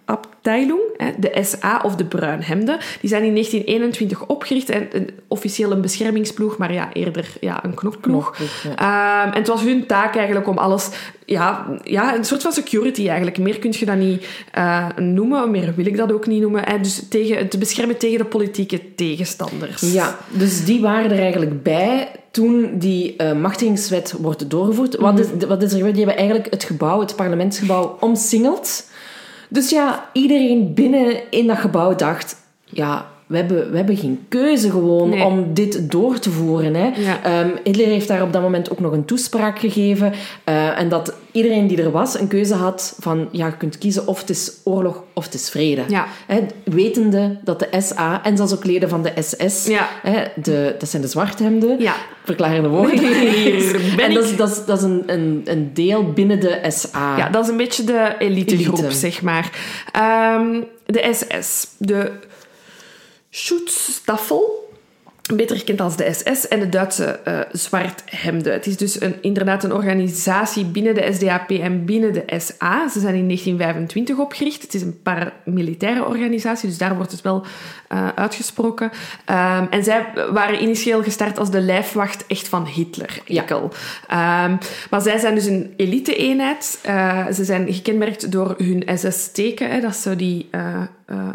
Abteilung, de SA of de Bruinhemden. Die zijn in 1921 opgericht en officieel een beschermingsploeg, maar ja, eerder ja, een knokploeg. Ehm, en het was hun taak eigenlijk om alles... Ja, ja, een soort van security eigenlijk. Meer kun je dat niet uh, noemen, meer wil ik dat ook niet noemen. Hè. Dus tegen, te beschermen tegen de politieke tegenstanders. Ja, dus die waren er eigenlijk bij toen die uh, machtigingswet wordt doorgevoerd. wat, is, wat is er gebeurd? Die hebben eigenlijk het gebouw, het parlementsgebouw, omsingeld. Dus ja, iedereen binnen in dat gebouw dacht... Ja, we hebben, we hebben geen keuze gewoon om dit door te voeren. Hè. Ehm, Hitler heeft daar op dat moment ook nog een toespraak gegeven. Uh, en dat iedereen die er was een keuze had van... Ja, je kunt kiezen of het is oorlog of het is vrede. Ja. Hè, wetende dat de SA en zelfs ook leden van de SS... Ja. Hè, de, dat zijn de zwarthemden. Ja. Verklarende woorden. Hier ben en ik. dat is, dat is, dat is een, een, een deel binnen de SA. Ja, dat is een beetje de elitegroep, Elite. zeg maar. Um, de SS. De Schutzstaffel, beter gekend als de SS, en de Duitse uh, Zwarthemden. Het is dus een, inderdaad een organisatie binnen de SDAP en binnen de SA. Ze zijn in 1925 opgericht. Het is een paramilitaire organisatie, dus daar wordt het wel uh, uitgesproken. Um, en zij waren initieel gestart als de lijfwacht echt van Hitler, enkel. Ja. Um, maar zij zijn dus een elite-eenheid. Uh, ze zijn gekenmerkt door hun SS-teken, dat is zo die... Uh?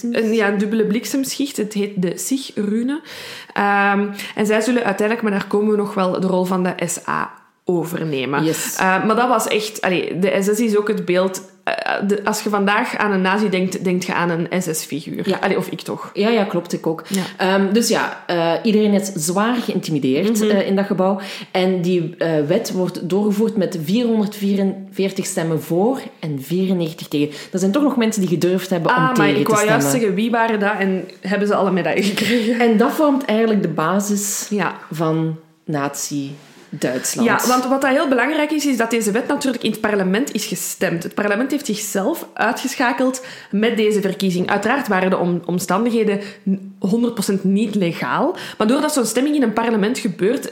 Een, ja, een dubbele bliksemschicht. Het heet de Sig-rune. Um, en zij zullen uiteindelijk, maar daar komen we nog wel, de rol van de SA overnemen. Yes. Uh, maar dat was echt... Allee, de SS is ook het beeld... Uh, de, als je vandaag aan een nazi denkt, denk je aan een SS-figuur. Ja. Allee, of ik toch. Ja, ja klopt, ik ook. Ja. Um, dus ja, uh, iedereen is zwaar geïntimideerd mm -hmm. in dat gebouw. En die wet wordt doorgevoerd met 444 stemmen voor en 94 tegen. Er zijn toch nog mensen die gedurfd hebben ah, om tegen te maar ik wou stemmen. juist zeggen, wie waren dat en hebben ze alle medailles gekregen? En dat vormt eigenlijk de basis ja. van nazi Duitsland. Ja, want wat dat heel belangrijk is, is dat deze wet natuurlijk in het parlement is gestemd. Het parlement heeft zichzelf uitgeschakeld met deze verkiezing. Uiteraard waren de om omstandigheden 100% niet legaal, maar doordat zo'n stemming in een parlement gebeurt,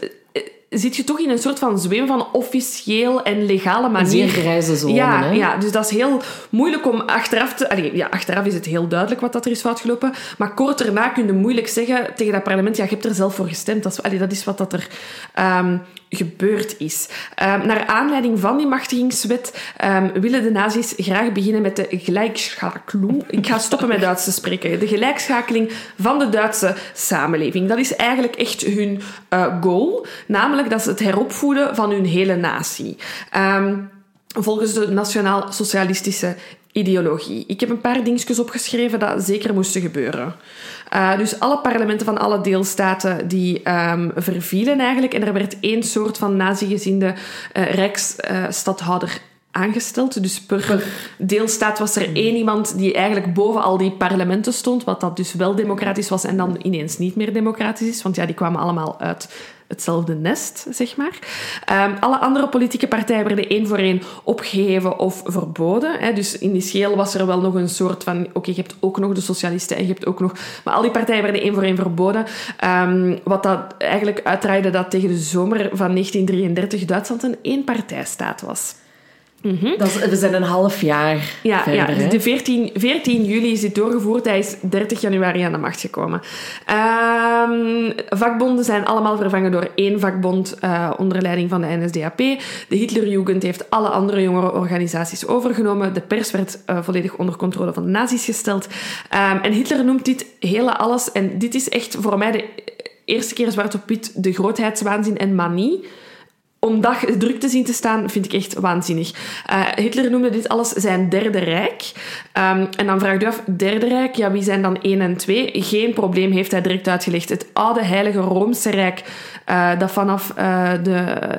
zit je toch in een soort van zweem van officieel en legale manier. Een zeer grijze zone, ja, hè? ja, dus dat is heel moeilijk om achteraf te... Allee, ja, achteraf is het heel duidelijk wat dat er is foutgelopen, maar kort daarna kun je moeilijk zeggen tegen dat parlement, ja, je hebt er zelf voor gestemd. Dat is, allee, dat is wat dat er um, gebeurd is. Um, naar aanleiding van die machtigingswet um, willen de nazi's graag beginnen met de gelijkschakeling. Ik ga stoppen met Duits spreken. De gelijkschakeling van de Duitse samenleving. Dat is eigenlijk echt hun uh, goal, namelijk dat is het heropvoeden van hun hele natie. Um, volgens de nationaal-socialistische ideologie. Ik heb een paar dingetjes opgeschreven dat zeker moesten gebeuren. Uh, dus alle parlementen van alle deelstaten die um, vervielen eigenlijk. En er werd één soort van nazi-gezinde uh, rijksstadhouder uh, aangesteld. Dus per, per deelstaat was er één iemand die eigenlijk boven al die parlementen stond, wat dat dus wel democratisch was en dan ineens niet meer democratisch is, want ja, die kwamen allemaal uit hetzelfde nest, zeg maar. Um, alle andere politieke partijen werden één voor één opgeheven of verboden. Hè. Dus initieel was er wel nog een soort van... Oké, je hebt ook nog de socialisten en je hebt ook nog... Maar al die partijen werden één voor één verboden. Um, wat dat eigenlijk uitdraaide dat tegen de zomer van 1933 Duitsland een eenpartijstaat was. Mm -hmm. dat is, we zijn een half jaar ja, verder. Ja, de 14, 14 juli is dit doorgevoerd. Hij is 30 januari aan de macht gekomen. Um, vakbonden zijn allemaal vervangen door één vakbond uh, onder leiding van de NSDAP. De Hitlerjugend heeft alle andere jongerenorganisaties overgenomen. De pers werd uh, volledig onder controle van de nazi's gesteld. Um, en Hitler noemt dit hele alles. En dit is echt voor mij de eerste keer zwart op wit de grootheidswaanzin en manie om dag druk te zien te staan, vind ik echt waanzinnig. Uh, Hitler noemde dit alles zijn derde rijk. Um, en dan vraag je af, derde rijk, ja, wie zijn dan één en twee? Geen probleem, heeft hij direct uitgelegd. Het oude heilige Roomse rijk, uh, dat vanaf uh, de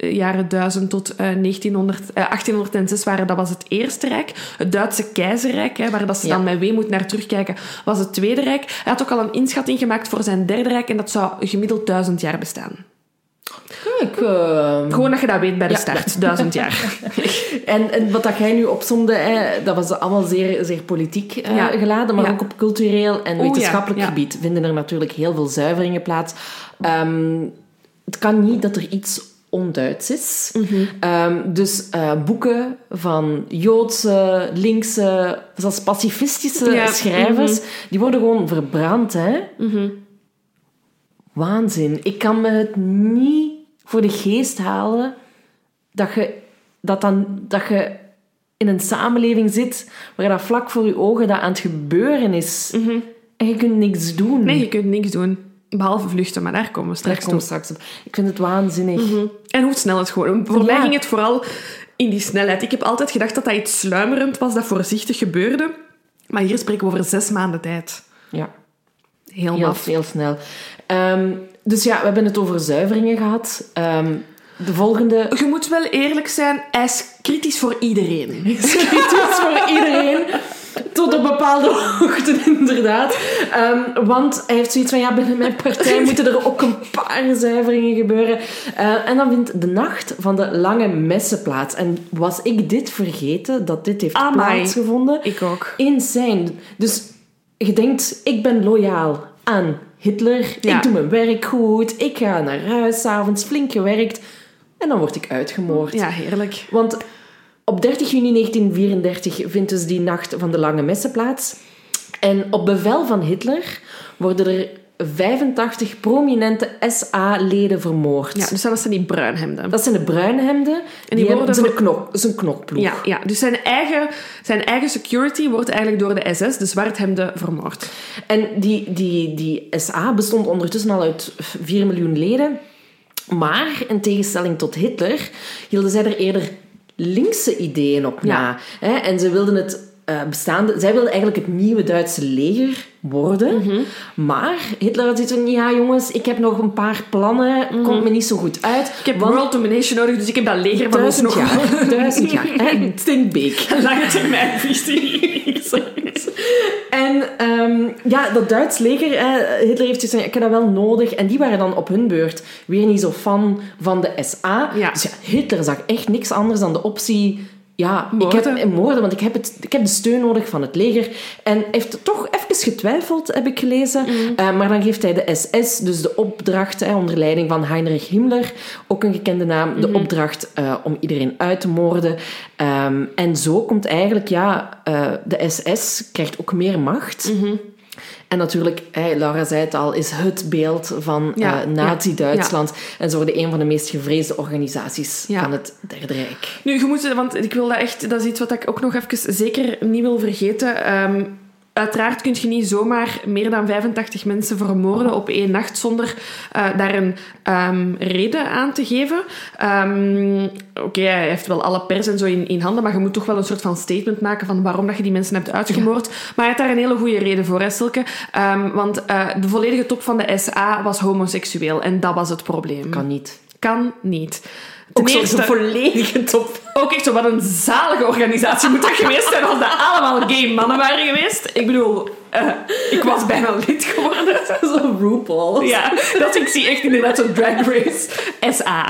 jaren 1000 tot 1900, 1806 waren, dat was het eerste rijk. Het Duitse keizerrijk, hè, waar dat ze ja. dan met weemoed naar terugkijken, was het tweede rijk. Hij had ook al een inschatting gemaakt voor zijn derde rijk en dat zou gemiddeld duizend jaar bestaan. Kijk, uh... Gewoon dat je dat weet bij de start, duizend jaar. en, en wat dat jij nu opzomde, hè, dat was allemaal zeer, zeer politiek uh, ja. geladen, maar ja. ook op cultureel en wetenschappelijk gebied vinden er natuurlijk heel veel zuiveringen plaats. Um, het kan niet dat er iets onduits is. Mm -hmm. um, dus uh, boeken van Joodse, linkse, zelfs pacifistische ja. schrijvers, mm -hmm. die worden gewoon verbrand. Hè? Mm -hmm. Waanzin. Ik kan me het niet voor de geest halen dat je, dat dan, dat je in een samenleving zit waar dat vlak voor je ogen dat aan het gebeuren is. Mhm. En je kunt niks doen. Nee, je kunt niks doen. Behalve vluchten, maar daar komen we straks, daar komen straks op. Ik vind het waanzinnig. Mm -hmm. En hoe snel het gewoon... Voor ja. mij ging het vooral in die snelheid. Ik heb altijd gedacht dat dat iets sluimerend was, dat voorzichtig gebeurde. Maar hier spreken we over zes maanden tijd. Ja. Heel, heel snel. Um, dus ja, we hebben het over zuiveringen gehad. Um, de volgende... Je moet wel eerlijk zijn, hij is kritisch voor iedereen. Hij is kritisch voor iedereen. Tot op bepaalde hoogte, inderdaad. Um, want hij heeft zoiets van, ja, binnen mijn partij moeten er ook een paar zuiveringen gebeuren. Uh, en dan vindt de nacht van de lange messen plaats. En was ik dit vergeten, dat dit heeft plaatsgevonden? Ik ook. Insane. Dus je denkt, ik ben loyaal aan Hitler. Ja. Ik doe mijn werk goed. Ik ga naar huis, s'avonds flink gewerkt. En dan word ik uitgemoord. Ja, heerlijk. Want op 30 juni 1934 vindt dus die nacht van de lange messen plaats. En op bevel van Hitler worden er 85 prominente SA-leden vermoord. Ja, dus dat zijn die bruinhemden. Dat zijn de bruinhemden. En die, die worden zijn, knok, zijn knokploeg. Ja, ja, dus zijn eigen, zijn eigen security wordt eigenlijk door de SS, de zwarthemden, vermoord. En die, die, die SA bestond ondertussen al uit 4 miljoen leden. Maar in tegenstelling tot Hitler hielden zij er eerder linkse ideeën op na. Ja. En ze wilden het uh, bestaande... Zij wilden eigenlijk het nieuwe Duitse leger worden. Mhm. Maar Hitler had zoiets van... Ja, jongens, ik heb nog een paar plannen. Mhm. Komt me niet zo goed uit. Ik heb world domination nodig, dus ik heb dat leger van ons Duizend nog... jaar. Duizend jaar. Think big. Lange termijn visie. En um, ja, dat Duits leger, eh, Hitler heeft gezegd, ik heb dat wel nodig. En die waren dan op hun beurt weer niet zo fan van de SA. Ja. Dus ja, Hitler zag echt niks anders dan de optie... Ja, Moorden. ik heb moorden, want ik heb, het, ik heb de steun nodig van het leger. En heeft toch even getwijfeld, heb ik gelezen. Uh, maar dan geeft hij de SS, dus de opdracht hè, onder leiding van Heinrich Himmler, ook een gekende naam, de opdracht uh, om iedereen uit te moorden. Um, en zo komt eigenlijk, ja, uh, de SS krijgt ook meer macht. Mhm. En natuurlijk, hey, Laura zei het al, is het beeld van Ja, uh, Nazi-Duitsland. En ze worden een van de meest gevreesde organisaties van het Derde Rijk. Nu, je moet, want ik wil dat echt, dat is iets wat ik ook nog even zeker niet wil vergeten. Ehm, uiteraard kun je niet zomaar meer dan 85 mensen vermoorden op één nacht zonder eh, daar een ehm, reden aan te geven. Ehm, Oké, hij heeft wel alle pers en zo in, in handen, maar je moet toch wel een soort van statement maken van waarom dat je die mensen hebt uitgemoord. Maar hij heeft daar een hele goede reden voor, hè, Silke. Ehm, want eh, de volledige top van de SA was homoseksueel en dat was het probleem. Kan niet. Kan niet. Ten Ook zo'n eerste- volledige top. ook echt zo, wat een zalige organisatie moet dat geweest zijn als dat allemaal gay mannen waren geweest. Ik bedoel, eh, ik was bijna lid geworden. Zo RuPaul. Ja, dat ik zie echt inderdaad zo'n drag race SA.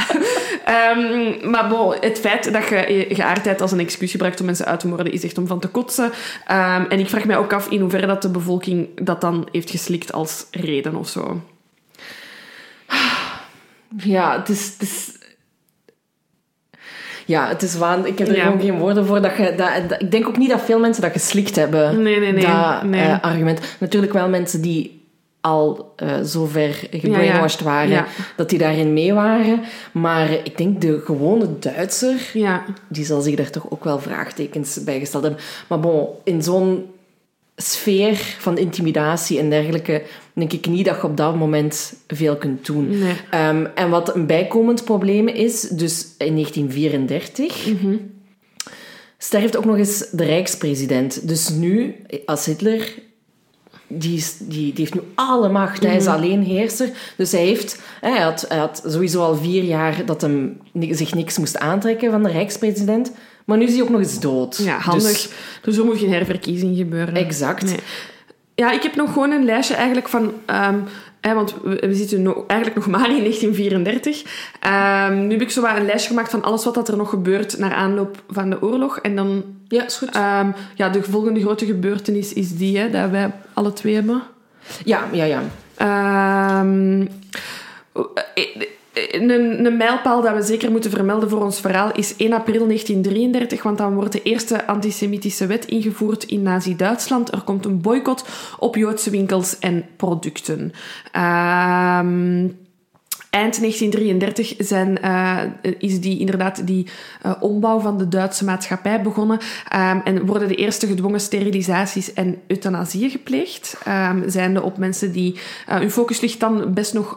Ehm, maar bon, het feit dat je geaardheid als een excuus gebruikt om mensen uit te moorden, is echt om van te kotsen. Ehm, en ik vraag mij ook af in hoeverre dat de bevolking dat dan heeft geslikt als reden of zo. Ja, het is... Het is... Ja, het is waan. Ik heb er Ja. gewoon geen woorden voor. Dat je, dat, dat- ik denk ook niet dat veel mensen dat geslikt hebben. Nee, nee, nee. Dat Nee. eh, argument. Natuurlijk wel mensen die al eh zover gebrainwashed Ja, ja. waren, Ja. dat die daarin mee waren. Maar ik denk de gewone Duitser, Ja, die zal zich daar toch ook wel vraagtekens bij gesteld hebben. Maar bon, in zo'n sfeer van intimidatie en dergelijke, denk ik niet dat je op dat moment veel kunt doen. Nee. Ehm, en wat een bijkomend probleem is, dus in 1934 sterft ook nog eens de rijkspresident. Dus nu, als Hitler, die, is, die, die heeft nu alle macht, hij is alleen heerser. Dus hij, heeft, hij, had, hij had sowieso al vier jaar dat hem zich niks moest aantrekken van de rijkspresident. Maar nu is hij ook nog eens dood. Ja, handig. Dus- Dus, er moet geen herverkiezing gebeuren. exact. Nee. Ja, ik heb nog gewoon een lijstje eigenlijk van... ehm, hè, want we, we zitten eigenlijk nog maar in 1934. Ehm, nu heb ik zo een lijstje gemaakt van alles wat dat er nog gebeurt naar aanloop van de oorlog. En dan... Ja, is goed. ehm, ja, de volgende grote gebeurtenis is die, hè, dat wij alle twee hebben. ja, ja, ja. Ehm, eh, een, een mijlpaal dat we zeker moeten vermelden voor ons verhaal is 1 april 1933, want dan wordt de eerste antisemitische wet ingevoerd in Nazi-Duitsland. Er komt een boycott op Joodse winkels en producten. Ehm, Eind 1933 zijn, eh, is die, inderdaad die eh, ombouw van de Duitse maatschappij begonnen ehm, en worden de eerste gedwongen sterilisaties en euthanasieën gepleegd. Ehm zijnde op mensen die... eh, hun focus ligt dan best nog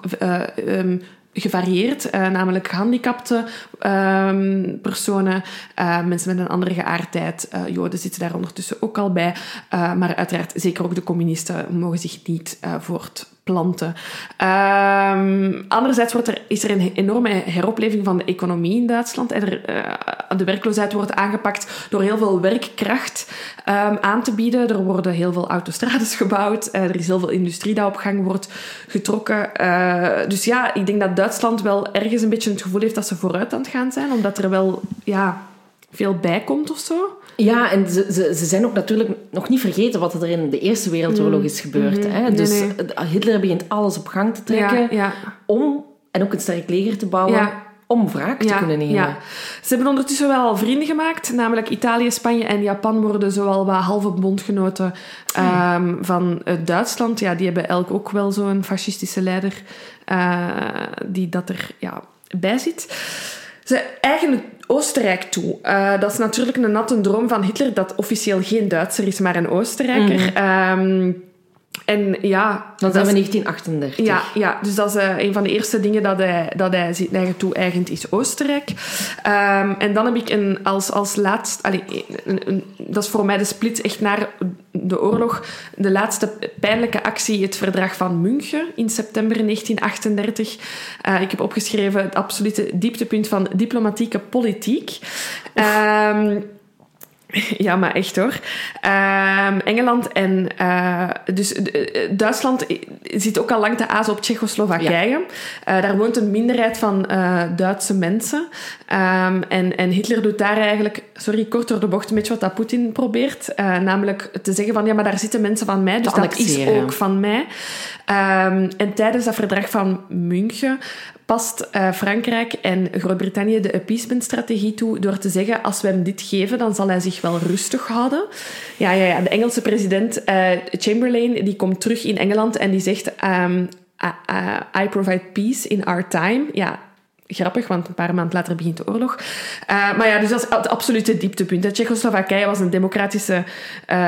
gevarieerd, eh, namelijk gehandicapte ehm, personen, eh, mensen met een andere geaardheid. eh, Joden zitten daar ondertussen ook al bij, maar uiteraard zeker ook de communisten mogen zich niet voortplanten. Ehm, anderzijds wordt er, is er een enorme heropleving van de economie in Duitsland. De werkloosheid wordt aangepakt door heel veel werkkracht ehm, aan te bieden. Er worden heel veel autostrades gebouwd. eh, er is heel veel industrie dat op gang wordt getrokken. Eh, dus ja, ik denk dat Duitsland wel ergens een beetje het gevoel heeft dat ze vooruit aan het gaan zijn, omdat er wel ja, veel bij komt of zo. Ja, en ze, ze, ze zijn ook natuurlijk nog niet vergeten wat er in de Eerste Wereldoorlog is gebeurd. Hè? Mm. Nee, Dus nee. eh, Hitler begint alles op gang te trekken Ja, ja. om, en ook een sterk leger te bouwen, Ja. Om wraak te kunnen nemen. ja. Ze hebben ondertussen wel vrienden gemaakt, namelijk Italië, Spanje en Japan worden zowel wat halve bondgenoten ehm, van eh, Duitsland. Ja, die hebben elk ook wel zo'n fascistische leider eh, die dat er ja, bij zit. Ze eigenen Oostenrijk toe. Eh, dat is natuurlijk een natte droom van Hitler, dat officieel geen Duitser is, maar een Oostenrijker. Ehm, en ja... Dan dat zijn we is- 1938. ja, ja, dus dat is eh, een van de eerste dingen dat hij, dat hij zich eigen toe-eigent, is Oostenrijk. Ehm, en dan heb ik een, als, als laatst... allee, een, een- dat is voor mij de split echt naar de oorlog. De laatste pijnlijke actie, het verdrag van München in september 1938. Eh, ik heb opgeschreven het absolute dieptepunt van diplomatieke politiek. Ehm, ja, maar echt hoor. Ehm, Engeland en... eh, dus eh, Duitsland zit ook al lang te azen op Tsjechoslowakije. Eh, daar woont een minderheid van Duitse mensen. Ehm, en, en Hitler doet daar eigenlijk, sorry, kort door de bocht, een beetje wat dat Poetin probeert. Namelijk te zeggen van, ja, maar daar zitten mensen van mij, dus dat is ook van mij. Ehm, en tijdens dat verdrag van München past eh, Frankrijk en Groot-Brittannië de appeasement-strategie toe door te zeggen als we hem dit geven, dan zal hij zich wel rustig houden. Ja, ja, ja. De Engelse president eh, Chamberlain die komt terug in Engeland en die zegt ehm, I, provide peace in our time. Ja, grappig, want een paar maanden later begint de oorlog. Eh, maar ja, dus dat is het absolute dieptepunt. Tsjechoslowakije was een democratische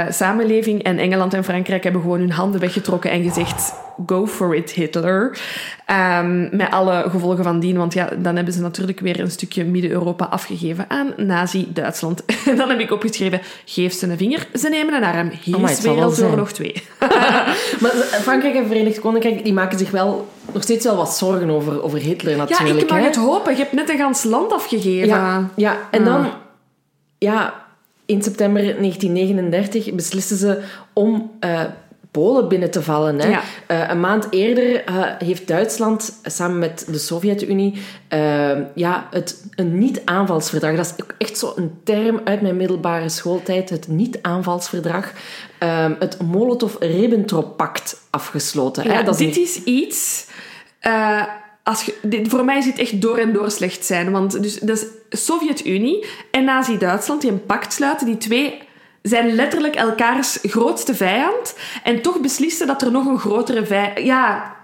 samenleving en Engeland en Frankrijk hebben gewoon hun handen weggetrokken en gezegd go for it, Hitler. Ehm, met alle gevolgen van dien, want ja, dan hebben ze natuurlijk weer een stukje Midden-Europa afgegeven aan Nazi-Duitsland. En dan heb ik opgeschreven, geef ze een vinger, ze nemen een arm. Hier is Wereldoorlog 2. Maar Frankrijk en Verenigd Koninkrijk die maken zich wel nog steeds wel wat zorgen over, over Hitler Ja, natuurlijk. ik mag hè. het hopen. Je hebt net een gans land afgegeven. Ja, ja. en Ah. dan... Ja, in september 1939 beslissen ze om eh, Polen binnen te vallen. Hè. Ja. Eh, een maand eerder eh, heeft Duitsland samen met de Sovjet-Unie eh, ja, het, een niet-aanvalsverdrag. Dat is echt zo'n term uit mijn middelbare schooltijd. Het niet-aanvalsverdrag. eh, het Molotov-Ribbentrop-pact afgesloten. hè. Ja, Dat is dit is iets... eh, als je, dit, voor mij is dit echt door en door slecht zijn. Want dus, dat is Sovjet-Unie en Nazi-Duitsland die een pact sluiten. Die twee zijn letterlijk elkaars grootste vijand. En toch beslissen dat er nog een grotere vijand... Ja,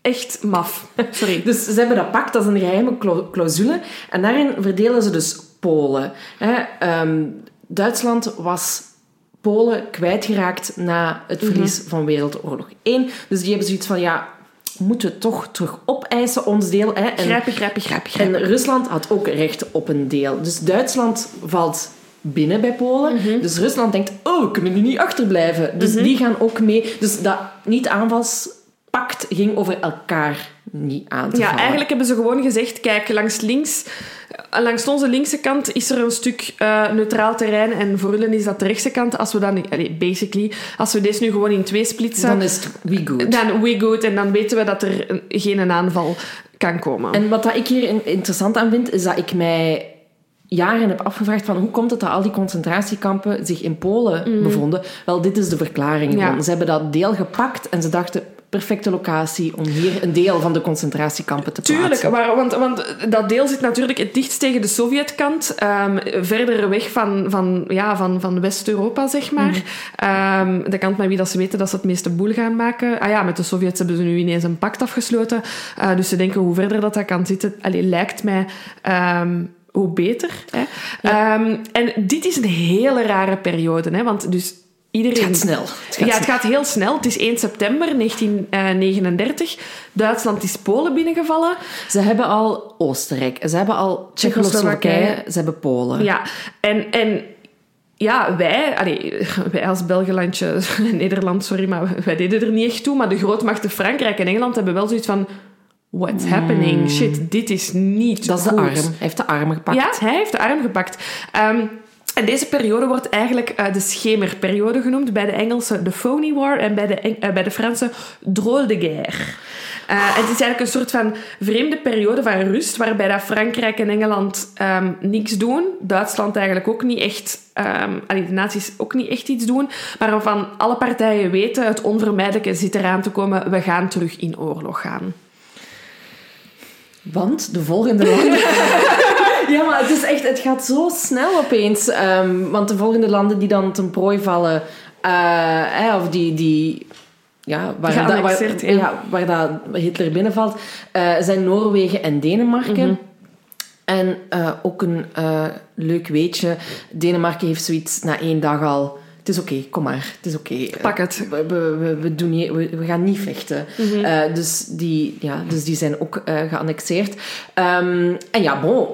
echt maf. Sorry. Dus ze hebben dat pact, dat is een geheime clau- clausule. En daarin verdelen ze dus Polen. Hè, ehm, Duitsland was Polen kwijtgeraakt na het verlies van Wereldoorlog 1. Dus die hebben zoiets van, ja, we moeten toch terug opeisen ons deel. Hè? En, Grijpen, grijpen, grijpen, en grijpen. Rusland had ook recht op een deel. Dus Duitsland valt binnen bij Polen. Mhm. Dus Rusland denkt, oh, we kunnen nu niet achterblijven. Dus die gaan ook mee. Dus dat niet-aanvalspact ging over elkaar niet aan te Ja, vallen. eigenlijk hebben ze gewoon gezegd, kijk, langs links... eh, Langs onze linkse kant is er een stuk eh, neutraal terrein en voor jullie is dat de rechtse kant. Als we dan, allee, basically, als we deze nu gewoon in twee splitsen, Dan is het we good. dan we good en dan weten we dat er een- geen aanval kan komen. En wat dat ik hier in- interessant aan vind, is dat ik mij jaren heb afgevraagd van hoe komt het dat al die concentratiekampen zich in Polen bevonden? Wel, dit is de verklaring. Ja. Ze hebben dat deel gepakt en ze dachten, perfecte locatie om hier een deel van de concentratiekampen te Tuurlijk, plaatsen. maar, want, want dat deel zit natuurlijk het dichtst tegen de Sovjetkant. ehm, verder weg van, van, ja, van, van West-Europa, zeg maar. Mhm. Ehm, de kant met wie dat ze weten dat ze het meeste boel gaan maken. Ah ja, met de Sovjets hebben ze nu ineens een pact afgesloten. Eh, dus ze denken hoe verder dat, dat kan zitten, allee, lijkt mij... ehm, hoe beter. Hè? Ehm, en dit is een hele rare periode, hè? want dus iedereen... Het gaat snel. Het gaat ja, het gaat heel snel. Het is 1 september 1939. Duitsland is Polen binnengevallen. Ze hebben al Oostenrijk, ze hebben al Tsjechoslowakije, Tsjechoslowakije. ze hebben Polen. Ja, en, en ja, wij, allee, wij als Belgelandje, Nederland, sorry, maar wij deden er niet echt toe. Maar de grootmachten Frankrijk en Engeland hebben wel zoiets van... What's happening? Shit, dit is niet Hmm. Dat is de goed. arm. Hij heeft de arm gepakt. Ja, hij heeft de arm gepakt. Ehm, en deze periode wordt eigenlijk eh, de schemerperiode genoemd. Bij de Engelsen de Phony War en bij de, Eng- eh, bij de Fransen Drôle de guerre. En het is eigenlijk een soort van vreemde periode van rust, waarbij dat Frankrijk en Engeland ehm, niks doen. Duitsland eigenlijk ook niet echt... ehm allee, de naties ook niet echt iets doen. Maar waarvan alle partijen weten, het onvermijdelijke zit eraan te komen. We gaan terug in oorlog gaan. Want de volgende landen... ja, maar het is echt... Het gaat zo snel opeens. Ehm, want de volgende landen die dan ten prooi vallen... eh, of die... die ja, waar, dat, waar, ja. ja, waar dat Hitler binnenvalt, eh, zijn Noorwegen en Denemarken. Mhm. En eh, ook een leuk weetje. Denemarken heeft zoiets na één dag al... Het is oké, kom maar. Het is oké. Pak het. We, we, we, doen niet, we, we gaan niet vechten. Mhm. Eh, dus, die, ja, dus die zijn ook eh, geannexeerd. Ehm, en ja, bon,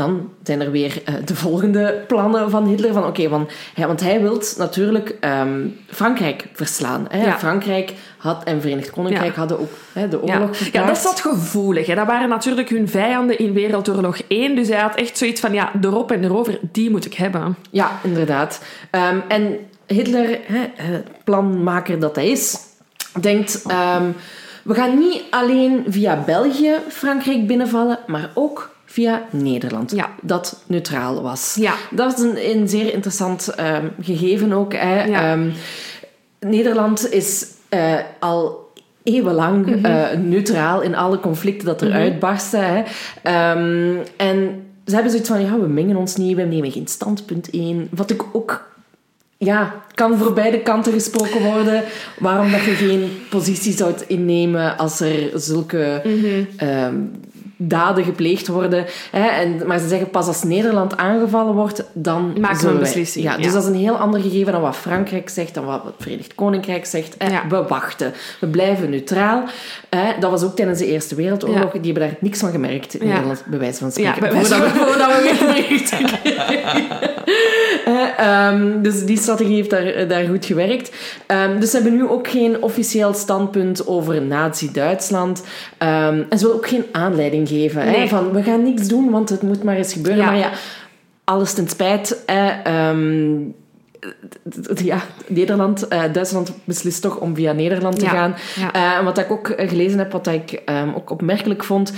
dan zijn er weer eh, de volgende plannen van Hitler. Van, oké, van, ja, want hij wil natuurlijk ehm, Frankrijk verslaan. Hè? Ja. Frankrijk had, en Verenigd Koninkrijk Ja. hadden ook hè, de oorlog ja, dat verklaard. zat gevoelig. Hè. Dat waren natuurlijk hun vijanden in Wereldoorlog 1. Dus hij had echt zoiets van, ja, erop en erover, die moet ik hebben. Ja, inderdaad. Ehm, en Hitler, hè, eh, planmaker dat hij is, denkt... ehm, we gaan niet alleen via België Frankrijk binnenvallen, maar ook via Nederland. Ja. Dat neutraal was. Ja. Dat is een, een zeer interessant ehm, gegeven ook. Hè. Ja. Ehm, Nederland is eh, al eeuwenlang Mhm. eh, neutraal in alle conflicten dat er uitbarsten. Hè. Ehm, en ze hebben zoiets van, ja, we mengen ons niet, we nemen geen standpunt in. Wat ik ook... Ja, kan voor beide kanten gesproken worden. Waarom dat je geen positie zou innemen als er zulke Mhm. Daden gepleegd worden. Hè? En, maar ze zeggen pas als Nederland aangevallen wordt, dan Maken we een beslissing, Ja, ja. Dus dat is een heel ander gegeven dan wat Frankrijk zegt, dan wat het Verenigd Koninkrijk zegt. Hè? Ja. We wachten. We blijven neutraal. Hè? Dat was ook tijdens de Eerste Wereldoorlog. Ja. Die hebben daar niks van gemerkt in Ja. Nederland, bij wijze van Ja, spreken. wijze voordat, we, voordat we weer berichten kregen. Hè, ehm, dus die strategie heeft daar, daar goed gewerkt. Ehm, dus ze hebben nu ook geen officieel standpunt over Nazi-Duitsland. Ehm, en ze willen ook geen aanleiding geven. Hè, van, we gaan niks doen, want het moet maar eens gebeuren. Maar ja, alles ten spijt. Hè, ehm, ja, Nederland, eh, Duitsland beslist toch om via Nederland te Ja, gaan. ja. Eh, wat ik ook eh, gelezen heb, wat ik ehm, ook opmerkelijk vond,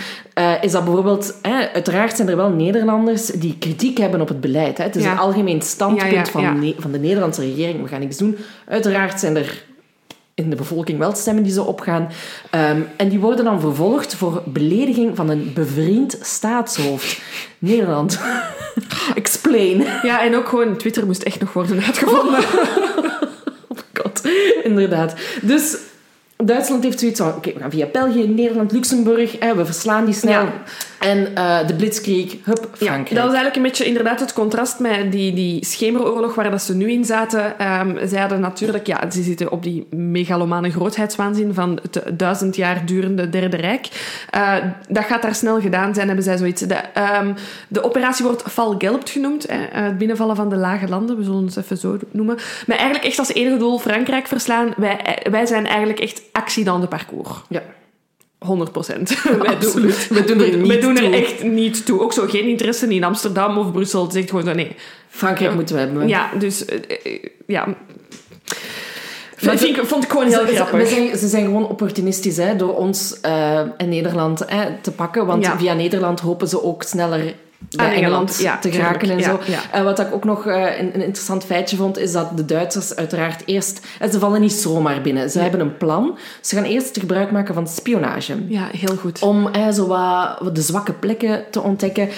is dat bijvoorbeeld, uiteraard zijn er wel Nederlanders die kritiek hebben op het beleid. Hè. Het is Ja. een algemeen standpunt van, van de Nederlandse regering. We gaan niks doen. Uiteraard zijn er in de bevolking wel stemmen die zo opgaan. Ehm, en die worden dan vervolgd voor belediging van een bevriend staatshoofd. Nederland. Explain. Ja, en ook gewoon Twitter moest echt nog worden uitgevonden. God, inderdaad. Dus Duitsland heeft zoiets van, oké, we gaan via België, Nederland, Luxemburg, hè, we verslaan die snel. Ja. En eh, de blitzkrieg, hup, Ja, Frankrijk. dat was eigenlijk een beetje inderdaad het contrast met die, die schemeroorlog waar dat ze nu in zaten. Ehm zij hadden natuurlijk, ja, ze zitten op die megalomane grootheidswaanzin van het duizend jaar durende Derde Rijk. Eh, dat gaat daar snel gedaan zijn, hebben zij zoiets. De, ehm, de operatie wordt Val Gelbt genoemd, hè, eh, het binnenvallen van de lage landen, we zullen het even zo noemen. Maar eigenlijk echt als enige doel Frankrijk verslaan. Wij, wij zijn eigenlijk echt accident de parcours. Ja. 100 procent. Wij doen, Absoluut. We doen er niet wij doen er toe. echt niet toe. Ook zo geen interesse in Amsterdam of Brussel. Het zegt gewoon zo, nee. Frankrijk moeten we hebben. Ja, dus... eh, eh, ja. Maar Vind ik, vond ik gewoon heel Ze- ze- grappig. zijn, ze zijn gewoon opportunistisch hè, door ons eh, en Nederland hè, te pakken. Want Ja. via Nederland hopen ze ook sneller bij Engeland, Engeland, ja, te geraken en zo. Ja, ja. En wat ik ook nog eh, een, een interessant feitje vond, is dat de Duitsers uiteraard eerst... en ze vallen niet zomaar binnen. Ze hebben een plan. Ze gaan eerst gebruik maken van spionage. Ja, heel goed. Om eh, zo wat, de zwakke plekken te ontdekken.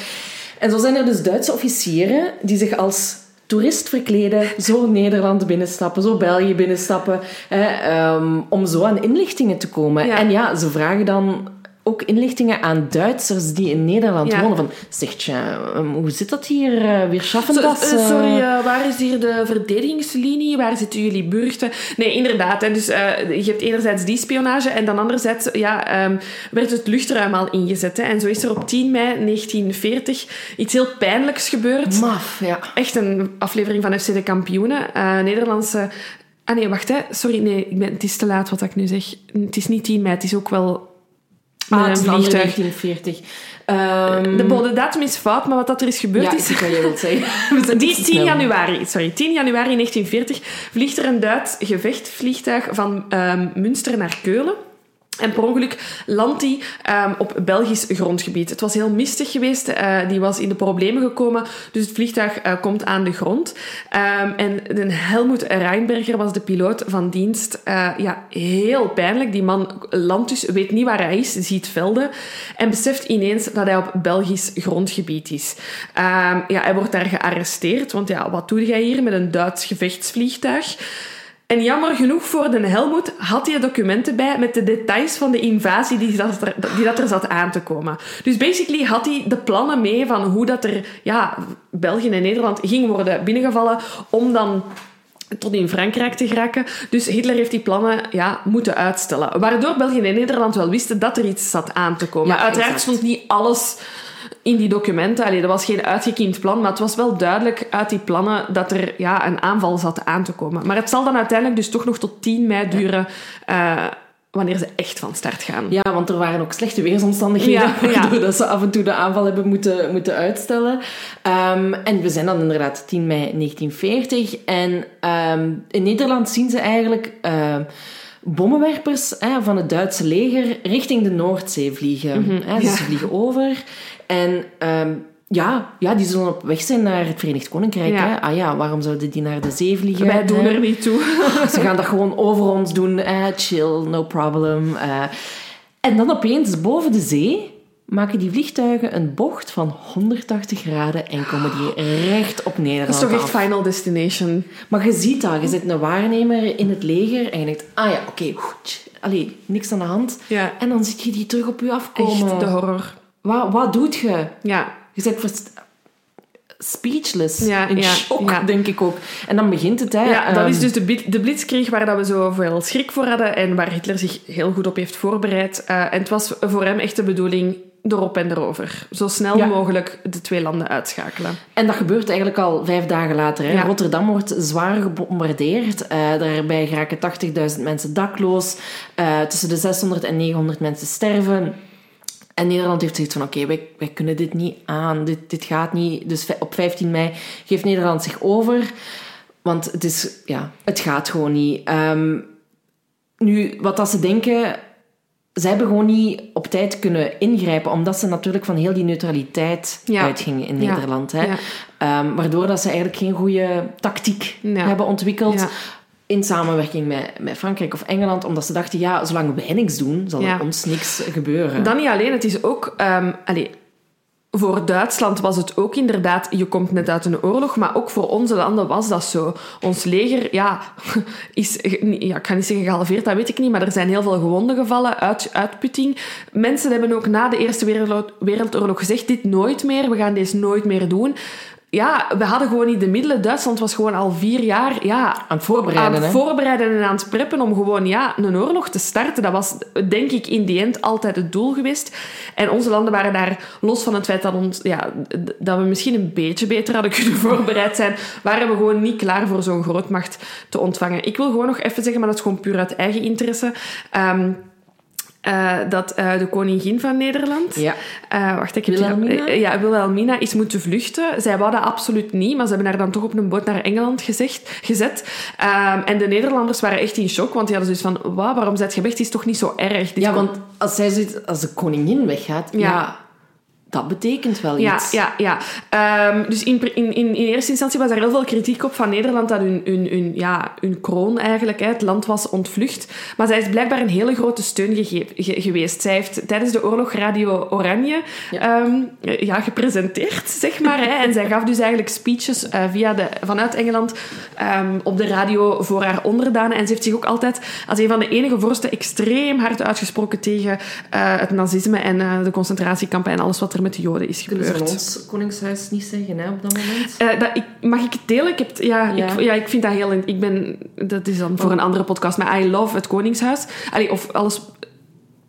En zo zijn er dus Duitse officieren die zich als toerist verkleden, zo Nederland binnenstappen, zo België binnenstappen, hè, ehm, om zo aan inlichtingen te komen. Ja. En ja, ze vragen dan ook inlichtingen aan Duitsers die in Nederland Ja. wonen. Van, zegt je, ehm, hoe zit dat hier? eh, weer schaffen dat? eh, eh? sorry, waar is hier de verdedigingslinie? Waar zitten jullie burchten? Nee, inderdaad. Hè, dus, je hebt enerzijds die spionage en dan anderzijds ja, ehm, werd het luchtruim al ingezet. Hè, en zo is er op 10 mei 1940 iets heel pijnlijks gebeurd. Maf, ja. Echt een aflevering van FC de Kampioenen. Nederlandse... Ah nee, wacht hè. Sorry, nee, ik ben, het is te laat wat ik nu zeg. Het is niet 10 mei, het is ook wel Ah, het een vliegtuig. 1940. Ehm, De, de datum is fout, maar wat dat er is gebeurd ja, is... je wilt zeggen. Die iets is te 10 snel. januari, sorry, 10 januari 1940 vliegt er een Duits gevechtvliegtuig van ehm, Münster naar Keulen. En per ongeluk landt hij ehm, op Belgisch grondgebied. Het was heel mistig geweest. eh, die was in de problemen gekomen. Dus het vliegtuig eh, komt aan de grond. Ehm, en de Helmoet Reinberger was de piloot van dienst. Eh, ja, heel pijnlijk. Die man landt dus, weet niet waar hij is, ziet velden. En beseft ineens dat hij op Belgisch grondgebied is. Ehm, ja, hij wordt daar gearresteerd. Want ja, wat doe jij hier met een Duits gevechtsvliegtuig? En jammer genoeg voor de Helmoet had hij documenten bij met de details van de invasie die dat, er, die dat er zat aan te komen. Dus basically had hij de plannen mee van hoe dat er ja, België en Nederland ging worden binnengevallen om dan tot in Frankrijk te geraken. Dus Hitler heeft die plannen ja, moeten uitstellen. Waardoor België en Nederland wel wisten dat er iets zat aan te komen. Ja, Uiteraard exact. stond niet alles in die documenten. Allee, dat was geen uitgekiend plan, maar het was wel duidelijk uit die plannen dat er ja, een aanval zat aan te komen. Maar het zal dan uiteindelijk dus toch nog tot 10 mei duren eh, wanneer ze echt van start gaan. Ja, want er waren ook slechte weersomstandigheden, Ja, ja. waardoor dat ze af en toe de aanval hebben moeten, moeten uitstellen. Ehm, en we zijn dan inderdaad 10 mei 1940. En ehm, in Nederland zien ze eigenlijk ehm, bommenwerpers hè, van het Duitse leger richting de Noordzee vliegen. hè, dus ja. ze vliegen over. En ehm, ja, ja, die zullen op weg zijn naar het Verenigd Koninkrijk. Ja. Hè? Ah ja, waarom zouden die naar de zee vliegen? Wij doen er niet toe. Ze gaan dat gewoon over ons doen. Eh, chill, no problem. Eh, en dan opeens boven de zee maken die vliegtuigen een bocht van 180 graden en komen die recht op Nederland Dat is toch echt af. Final Destination. Maar je ziet dat, je zit een waarnemer in het leger en je denkt, ah ja, oké, goed. Allee, niks aan de hand. Ja. En dan zie je die terug op je afkomen. Echt de horror. Wat, wat doet je? Ja. Je bent verst- speechless. Ja, in ja, shock, ja. denk ik ook. En dan begint het, hè. Ja, dat ehm, is dus de, de blitzkrieg waar dat we zoveel schrik voor hadden en waar Hitler zich heel goed op heeft voorbereid. Eh, en het was voor hem echt de bedoeling erop en erover. Zo snel Ja. mogelijk de twee landen uitschakelen. En dat gebeurt eigenlijk al vijf dagen later. Hè. Ja. Rotterdam wordt zwaar gebombardeerd. Eh, daarbij geraken 80.000 mensen dakloos. Eh, tussen de 600 en 900 mensen sterven. En Nederland heeft zoiets van, oké, wij, wij kunnen dit niet aan. Dit, dit gaat niet. Dus op 15 mei geeft Nederland zich over. Want het, is, ja, het gaat gewoon niet. Ehm, nu, wat dat ze denken... Ze hebben gewoon niet op tijd kunnen ingrijpen, omdat ze natuurlijk van heel die neutraliteit Ja. uitgingen in Ja. Nederland. Hè? Ja. Ehm, waardoor dat ze eigenlijk geen goede tactiek hebben ontwikkeld. In samenwerking met, met Frankrijk of Engeland. Omdat ze dachten, ja, zolang wij niks doen, zal Ja. er ons niks gebeuren. Dan niet alleen, het is ook... ehm allee, voor Duitsland was het ook inderdaad, je komt net uit een oorlog, maar ook voor onze landen was dat zo. Ons leger, ja, is, ja ik ga niet zeggen gehalveerd, dat weet ik niet, maar er zijn heel veel gewonden gevallen, uit, uitputting. Mensen hebben ook na de Eerste Wereldoorlog gezegd, dit nooit meer, we gaan dit nooit meer doen ja, we hadden gewoon niet de middelen. Duitsland was gewoon al vier jaar ja, aan het voorbereiden, aan het voorbereiden en aan het preppen om gewoon ja, een oorlog te starten. Dat was denk ik in die end altijd het doel geweest. En onze landen waren daar, los van het feit dat, ons, ja, dat we misschien een beetje beter hadden kunnen voorbereid zijn, waren we gewoon niet klaar voor zo'n grootmacht te ontvangen. Ik wil gewoon nog even zeggen, maar dat is gewoon puur uit eigen interesse. Ehm, uh, dat uh, de koningin van Nederland... Ja. Uh, wacht, ik heb Wilhelmina? ja, Wilhelmina is moeten vluchten. Zij wou dat absoluut niet, maar ze hebben haar dan toch op een boot naar Engeland gezegd, gezet. Um, en de Nederlanders waren echt in shock, want die hadden zoiets van... Wow, waarom zijt je weg? Het is toch niet zo erg? Dit ja, want als, zij zoiets, als de koningin weggaat... ja, ja dat betekent wel iets. Ja, ja, ja. Um, dus in, in, in, eerste instantie was er heel veel kritiek op van Nederland dat hun, hun, hun, ja, hun kroon eigenlijk, het land was ontvlucht. Maar zij is blijkbaar een hele grote steun ge geweest. Zij heeft tijdens de oorlog Radio Oranje ja. Um, ja gepresenteerd, zeg maar. Hè. En zij gaf dus eigenlijk speeches uh, via de, vanuit Engeland um, op de radio voor haar onderdanen. En ze heeft zich ook altijd als een van de enige vorsten extreem hard uitgesproken tegen uh, het nazisme en uh, de concentratiekampen en alles wat er met de Joden is gebeurd. Ons koningshuis niet zeggen hè, op dat moment? Uh, dat, ik, mag ik het delen? Ik heb, ja, ja. Ik, ja, ik vind dat heel... Ik ben, dat is dan voor een andere podcast, maar I love het koningshuis. Allee, of alles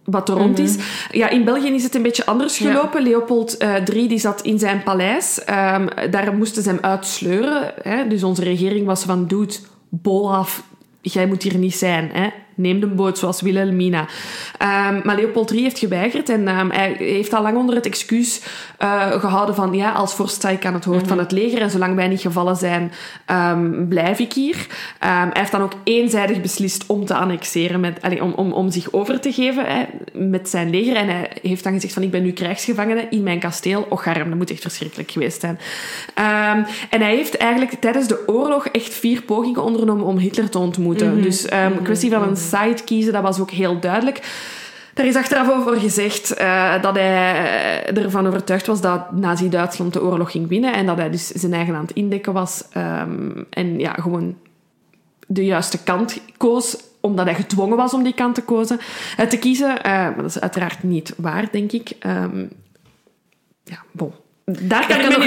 wat er rond is. Mhm. Ja, in België is het een beetje anders gelopen. Ja. Leopold III uh, die zat in zijn paleis. Um, daar moesten ze hem uitsleuren. Hè. Dus onze regering was van, dude, bol af. Jij moet hier niet zijn. Hè neem de boot, zoals Wilhelmina. Um, maar Leopold III heeft geweigerd en um, hij heeft al lang onder het excuus uh, gehouden van ja, als vorst sta ik aan het hoofd mm -hmm. van het leger en zolang wij niet gevallen zijn, um, blijf ik hier. hij heeft dan ook eenzijdig beslist om te annexeren, met, allee, om, om, om zich over te geven hè, met zijn leger. En hij heeft dan gezegd van ik ben nu krijgsgevangene in mijn kasteel. Och, arm, dat moet echt verschrikkelijk geweest zijn. en hij heeft eigenlijk tijdens de oorlog echt vier pogingen ondernomen om Hitler te ontmoeten. Mm -hmm. Dus een kwestie van een site kiezen, dat was ook heel duidelijk. Er is achteraf over gezegd uh, dat hij ervan overtuigd was dat Nazi-Duitsland de oorlog ging winnen en dat hij dus zijn eigen aan het indekken was um, en ja, gewoon de juiste kant koos omdat hij gedwongen was om die kant te, kozen, uh, te kiezen. Uh, maar dat is uiteraard niet waar, denk ik. Um, ja, bon. Daar kan, ik, nog,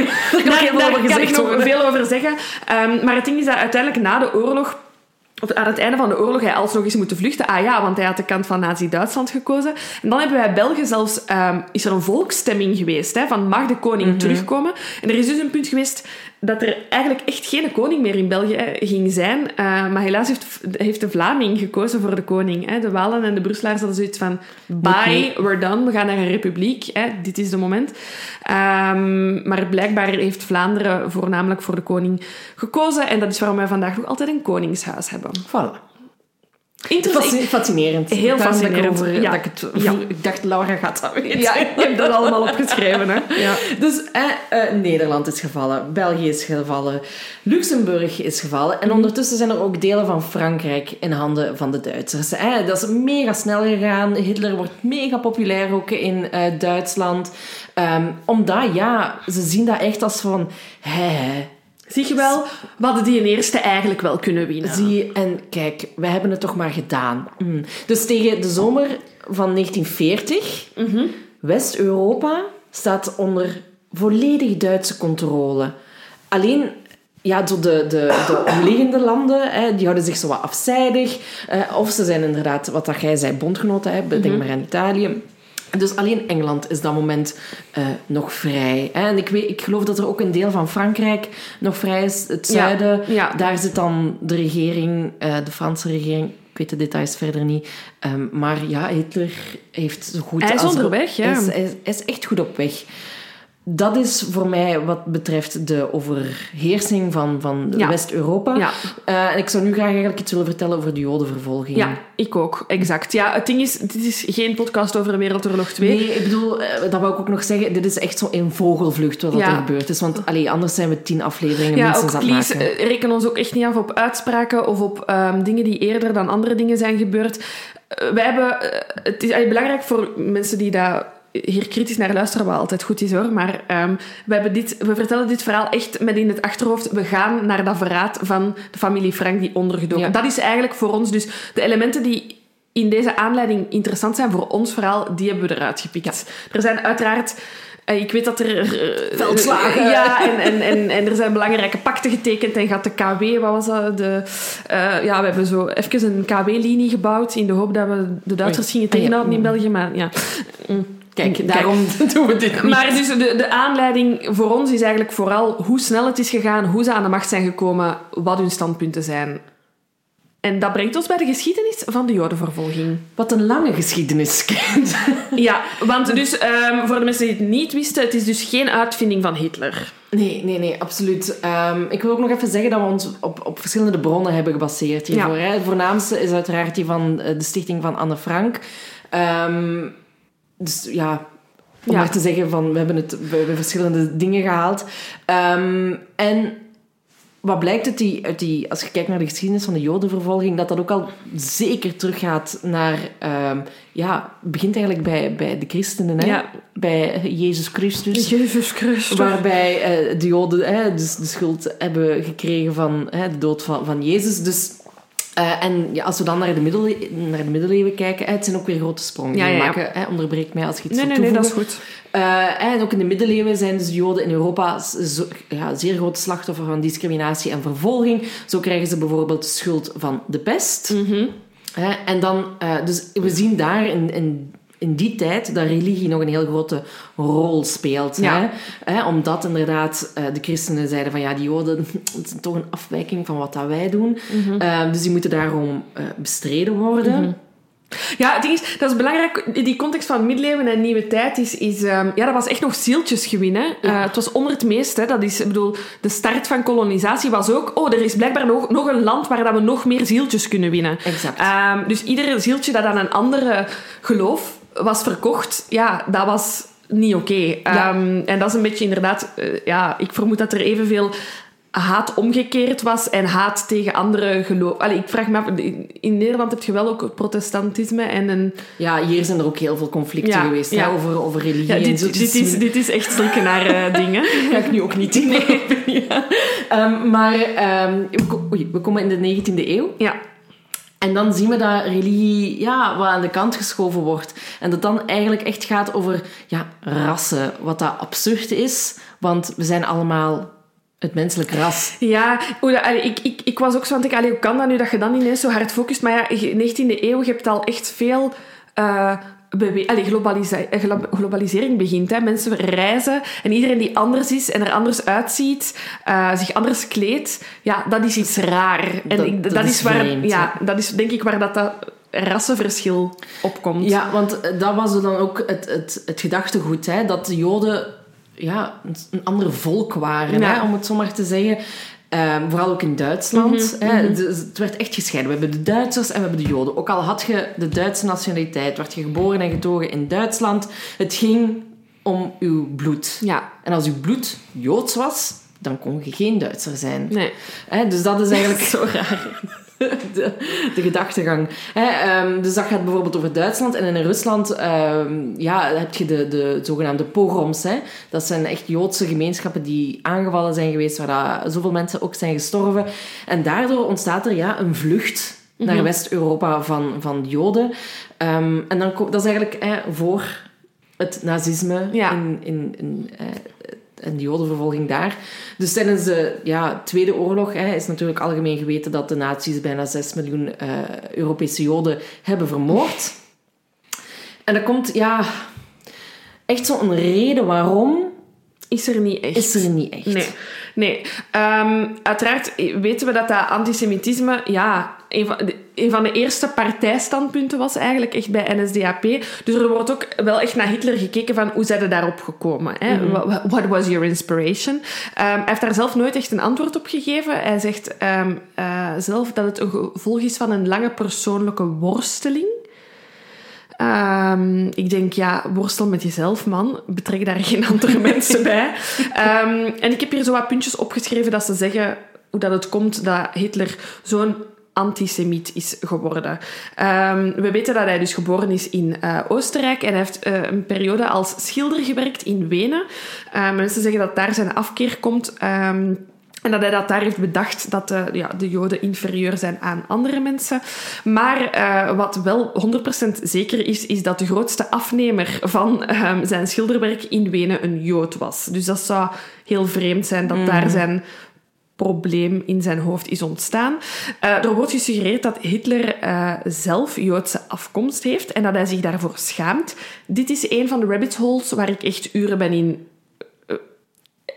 daar, daar, daar kan ik nog veel over zeggen. Um, maar het ding is dat uiteindelijk na de oorlog aan het einde van de oorlog hij alsnog eens moeten vluchten. Ah ja, want hij had de kant van Nazi-Duitsland gekozen. En dan hebben wij Belgen zelfs... Um, is er een volksstemming geweest, hè, van mag de koning mm -hmm. terugkomen? En er is dus een punt geweest dat er eigenlijk echt geen koning meer in België ging zijn. Uh, maar helaas heeft, heeft de Vlaming gekozen voor de koning. Hè. De Walen en de Brusselaars hadden zoiets van... Bye, we're done. We gaan naar een republiek. Hè. Dit is de moment. Um, maar blijkbaar heeft Vlaanderen voornamelijk voor de koning gekozen. En dat is waarom wij vandaag nog altijd een koningshuis hebben. Voilà. Fascinerend. Heel fascinerend. Over, ja. dat ik, het, ja. ik dacht, Laura gaat dat weten. Ja, ik heb dat allemaal opgeschreven. Hè. Ja. Dus eh, eh, Nederland is gevallen, België is gevallen, Luxemburg is gevallen. En ondertussen zijn er ook delen van Frankrijk in handen van de Duitsers. Eh, dat is mega snel gegaan. Hitler wordt mega populair ook in uh, Duitsland. Um, omdat, ja, ze zien dat echt als van... Hè, Zie je wel, we hadden die eerste eigenlijk wel kunnen winnen. Zie, en kijk, we hebben het toch maar gedaan. Mm. Dus tegen de zomer van 1940, mm -hmm. West-Europa staat onder volledig Duitse controle. Alleen ja, de, de, de omliggende landen, hè, die houden zich zo wat afzijdig. Eh, of ze zijn inderdaad, wat dat jij zei, bondgenoten. Hè, denk mm -hmm. maar aan Italië. Dus alleen Engeland is dat moment uh, nog vrij. Hè? En ik, weet, ik geloof dat er ook een deel van Frankrijk nog vrij is. Het zuiden, ja, ja. daar zit dan de regering, uh, de Franse regering. Ik weet de details verder niet. Um, maar ja, Hitler heeft zo goed... Hij is als onderweg, ja. Is, hij, is, hij is echt goed op weg dat is voor mij wat betreft de overheersing van, van ja. West-Europa. Ja. Uh, en ik zou nu graag eigenlijk iets willen vertellen over de jodenvervolging. Ja, ik ook. Exact. Ja, het ding is, dit is geen podcast over Wereldoorlog 2. Nee, ik bedoel, uh, dat wou ik ook nog zeggen, dit is echt zo een vogelvlucht wat ja. er gebeurd is. Want allee, anders zijn we tien afleveringen ja, minstens ook, aan het please, maken. Uh, reken ons ook echt niet af op uitspraken of op um, dingen die eerder dan andere dingen zijn gebeurd. wij hebben... het is belangrijk voor mensen die dat hier kritisch naar luisteren, wat altijd goed is hoor. Maar ehm, we, hebben dit, we vertellen dit verhaal echt met in het achterhoofd. We gaan naar dat verraad van de familie Frank die ondergedoken. Ja. Dat is eigenlijk voor ons dus de elementen die in deze aanleiding interessant zijn voor ons verhaal, die hebben we eruit gepikt. Er zijn uiteraard. eh, Ik weet dat er... eh, Veldslagen. Ja, en, en, en, en er zijn belangrijke pakten getekend. En gaat de KW, wat was dat? De, eh, ja, we hebben zo even een KW-linie gebouwd in de hoop dat we de Duitsers Oei. gingen Ah, tegenhouden in België. Maar ja... Mm. Kijk, daarom doen we dit niet. Maar dus de, de aanleiding voor ons is eigenlijk vooral hoe snel het is gegaan, hoe ze aan de macht zijn gekomen, wat hun standpunten zijn. En dat brengt ons bij de geschiedenis van de Jodenvervolging. Wat een lange geschiedenis kent. Ja, want dus ehm, voor de mensen die het niet wisten, het is dus geen uitvinding van Hitler. Nee, nee, nee, absoluut. Ehm, ik wil ook nog even zeggen dat we ons op, op verschillende bronnen hebben gebaseerd hiervoor. Hè. Het voornaamste is uiteraard die van eh, de stichting van Anne Frank. Ehm, dus ja, om maar te zeggen van, we hebben, het, hebben verschillende dingen gehaald. Ehm, en wat blijkt uit die, uit die, als je kijkt naar de geschiedenis van de jodenvervolging, dat dat ook al zeker teruggaat naar, ehm, ja, het begint eigenlijk bij, bij de christenen, hè? Ja. bij Jezus Christus. Jezus Christus. Waarbij eh, de Joden hè, dus de schuld hebben gekregen van hè, de dood van, van Jezus. Dus, eh, en ja, als we dan naar de, naar de middeleeuwen kijken, hè, het zijn ook weer grote sprongen die Ja, ja, maken. Hè, onderbreek mij als je iets Nee, nee, nee, dat is goed. Eh, en ook in de middeleeuwen zijn dus de Joden in Europa zo, ja, zeer grote slachtoffer van discriminatie en vervolging. Zo krijgen ze bijvoorbeeld de schuld van de pest. Mhm. Hè, en dan, eh, dus we zien daar in, in, in die tijd dat religie nog een heel grote rol speelt. Ja. Hè? Hè, omdat inderdaad eh, de christenen zeiden van ja, die joden, dat is toch een afwijking van wat dat wij doen. Mhm. Eh, dus die moeten daarom eh, bestreden worden. Ja, het ding is, dat is belangrijk. Die context van middeleeuwen en nieuwe tijd is... is ehm, ja, dat was echt nog zieltjes gewinnen. Het was onder het meest. Hè, dat is, ik bedoel, de start van kolonisatie was ook... Oh, er is blijkbaar nog, nog een land waar dat we nog meer zieltjes kunnen winnen. Exact. Ehm, dus ieder zieltje dat aan een andere geloof was verkocht, ja, dat was niet oké. Ja. Ehm, en dat is een beetje inderdaad... eh, ja, ik vermoed dat er evenveel haat omgekeerd was en haat tegen andere geloof. Allee, ik vraag me af, in Nederland heb je wel ook het protestantisme en een... Ja, hier zijn er ook heel veel conflicten Ja, geweest ja. hè, over, over religie. Ja, en dit, zo. dit, is, dit is echt zulke nare dingen. ga ik nu ook niet in. Ja. Ehm, maar ehm, we, oei, we komen in de 19e eeuw. Ja. En dan zien we dat religie ja, wat aan de kant geschoven wordt. En dat dan eigenlijk echt gaat over ja, rassen. Wat dat absurd is, want we zijn allemaal het menselijk ras. Ja, ik, ik, ik was ook zo aan het denken, hoe kan dat nu dat je dan ineens zo hard focust? Maar ja, je- 19e eeuw, je hebt al echt veel... eh, allee, globalisa- eh, glo- globalisering begint. Hè. Mensen reizen en iedereen die anders is en er anders uitziet, eh, zich anders kleedt, ja, dat is iets raar. En Dat- ik- dat dat, is is waar, vreemd, ja, dat is denk ik waar dat, dat rassenverschil opkomt. Ja, want eh, dat was dan ook het, het, het gedachtegoed. Hè, dat de Joden ja, een, een ander volk waren, Ja. hè, om het zo maar te zeggen. Ehm, vooral ook in Duitsland. Mhm, hè, dus het werd echt gescheiden. We hebben de Duitsers en we hebben de Joden. Ook al had je de Duitse nationaliteit, werd je geboren en getogen in Duitsland. Het ging om uw bloed. Ja, En als uw bloed Joods was, dan kon je geen Duitser zijn. nee. Hè, dus dat is eigenlijk zo raar. De, de gedachtegang. Hè, ehm, dus dat gaat bijvoorbeeld over Duitsland. En in Rusland ehm, ja, heb je de, de zogenaamde pogroms. Hè. Dat zijn echt Joodse gemeenschappen die aangevallen zijn geweest, waar dat zoveel mensen ook zijn gestorven. En daardoor ontstaat er ja, een vlucht naar West-Europa van, van Joden. Ehm, en dan, dat is eigenlijk hè, voor het nazisme Ja. in, in, in, eh, en de jodenvervolging daar. Dus tijdens de ja, Tweede Oorlog hè, is natuurlijk algemeen geweten dat de nazi's bijna 6 miljoen eh, Europese joden hebben vermoord. En dat komt, ja, echt zo'n reden waarom Is er niet echt. is er niet echt. Nee, nee. Ehm, uiteraard weten we dat dat antisemitisme ja, een, van de, een van de eerste partijstandpunten was eigenlijk echt bij NSDAP. Dus er wordt ook wel echt naar Hitler gekeken van hoe zijn ze daarop gekomen? Hè? What, what was your inspiration? Ehm, hij heeft daar zelf nooit echt een antwoord op gegeven. Hij zegt ehm, eh, zelf dat het een gevolg is van een lange persoonlijke worsteling. Ehm, ik denk, ja, worstel met jezelf, man. Betrek daar geen andere mensen bij. En ik heb hier zo wat puntjes opgeschreven dat ze zeggen hoe dat het komt dat Hitler zo'n antisemiet is geworden. Ehm, we weten dat hij dus geboren is in uh, Oostenrijk en hij heeft uh, een periode als schilder gewerkt in Wenen. Uh, mensen zeggen dat daar zijn afkeer komt. Um, en dat hij dat daar heeft bedacht dat de, ja, de Joden inferieur zijn aan andere mensen. Maar uh, wat wel 100% zeker is, is dat de grootste afnemer van uh, zijn schilderwerk in Wenen een Jood was. Dus dat zou heel vreemd zijn dat mm. daar zijn probleem in zijn hoofd is ontstaan. Uh, er wordt gesuggereerd dat Hitler uh, zelf Joodse afkomst heeft en dat hij zich daarvoor schaamt. Dit is een van de rabbit holes waar ik echt uren ben in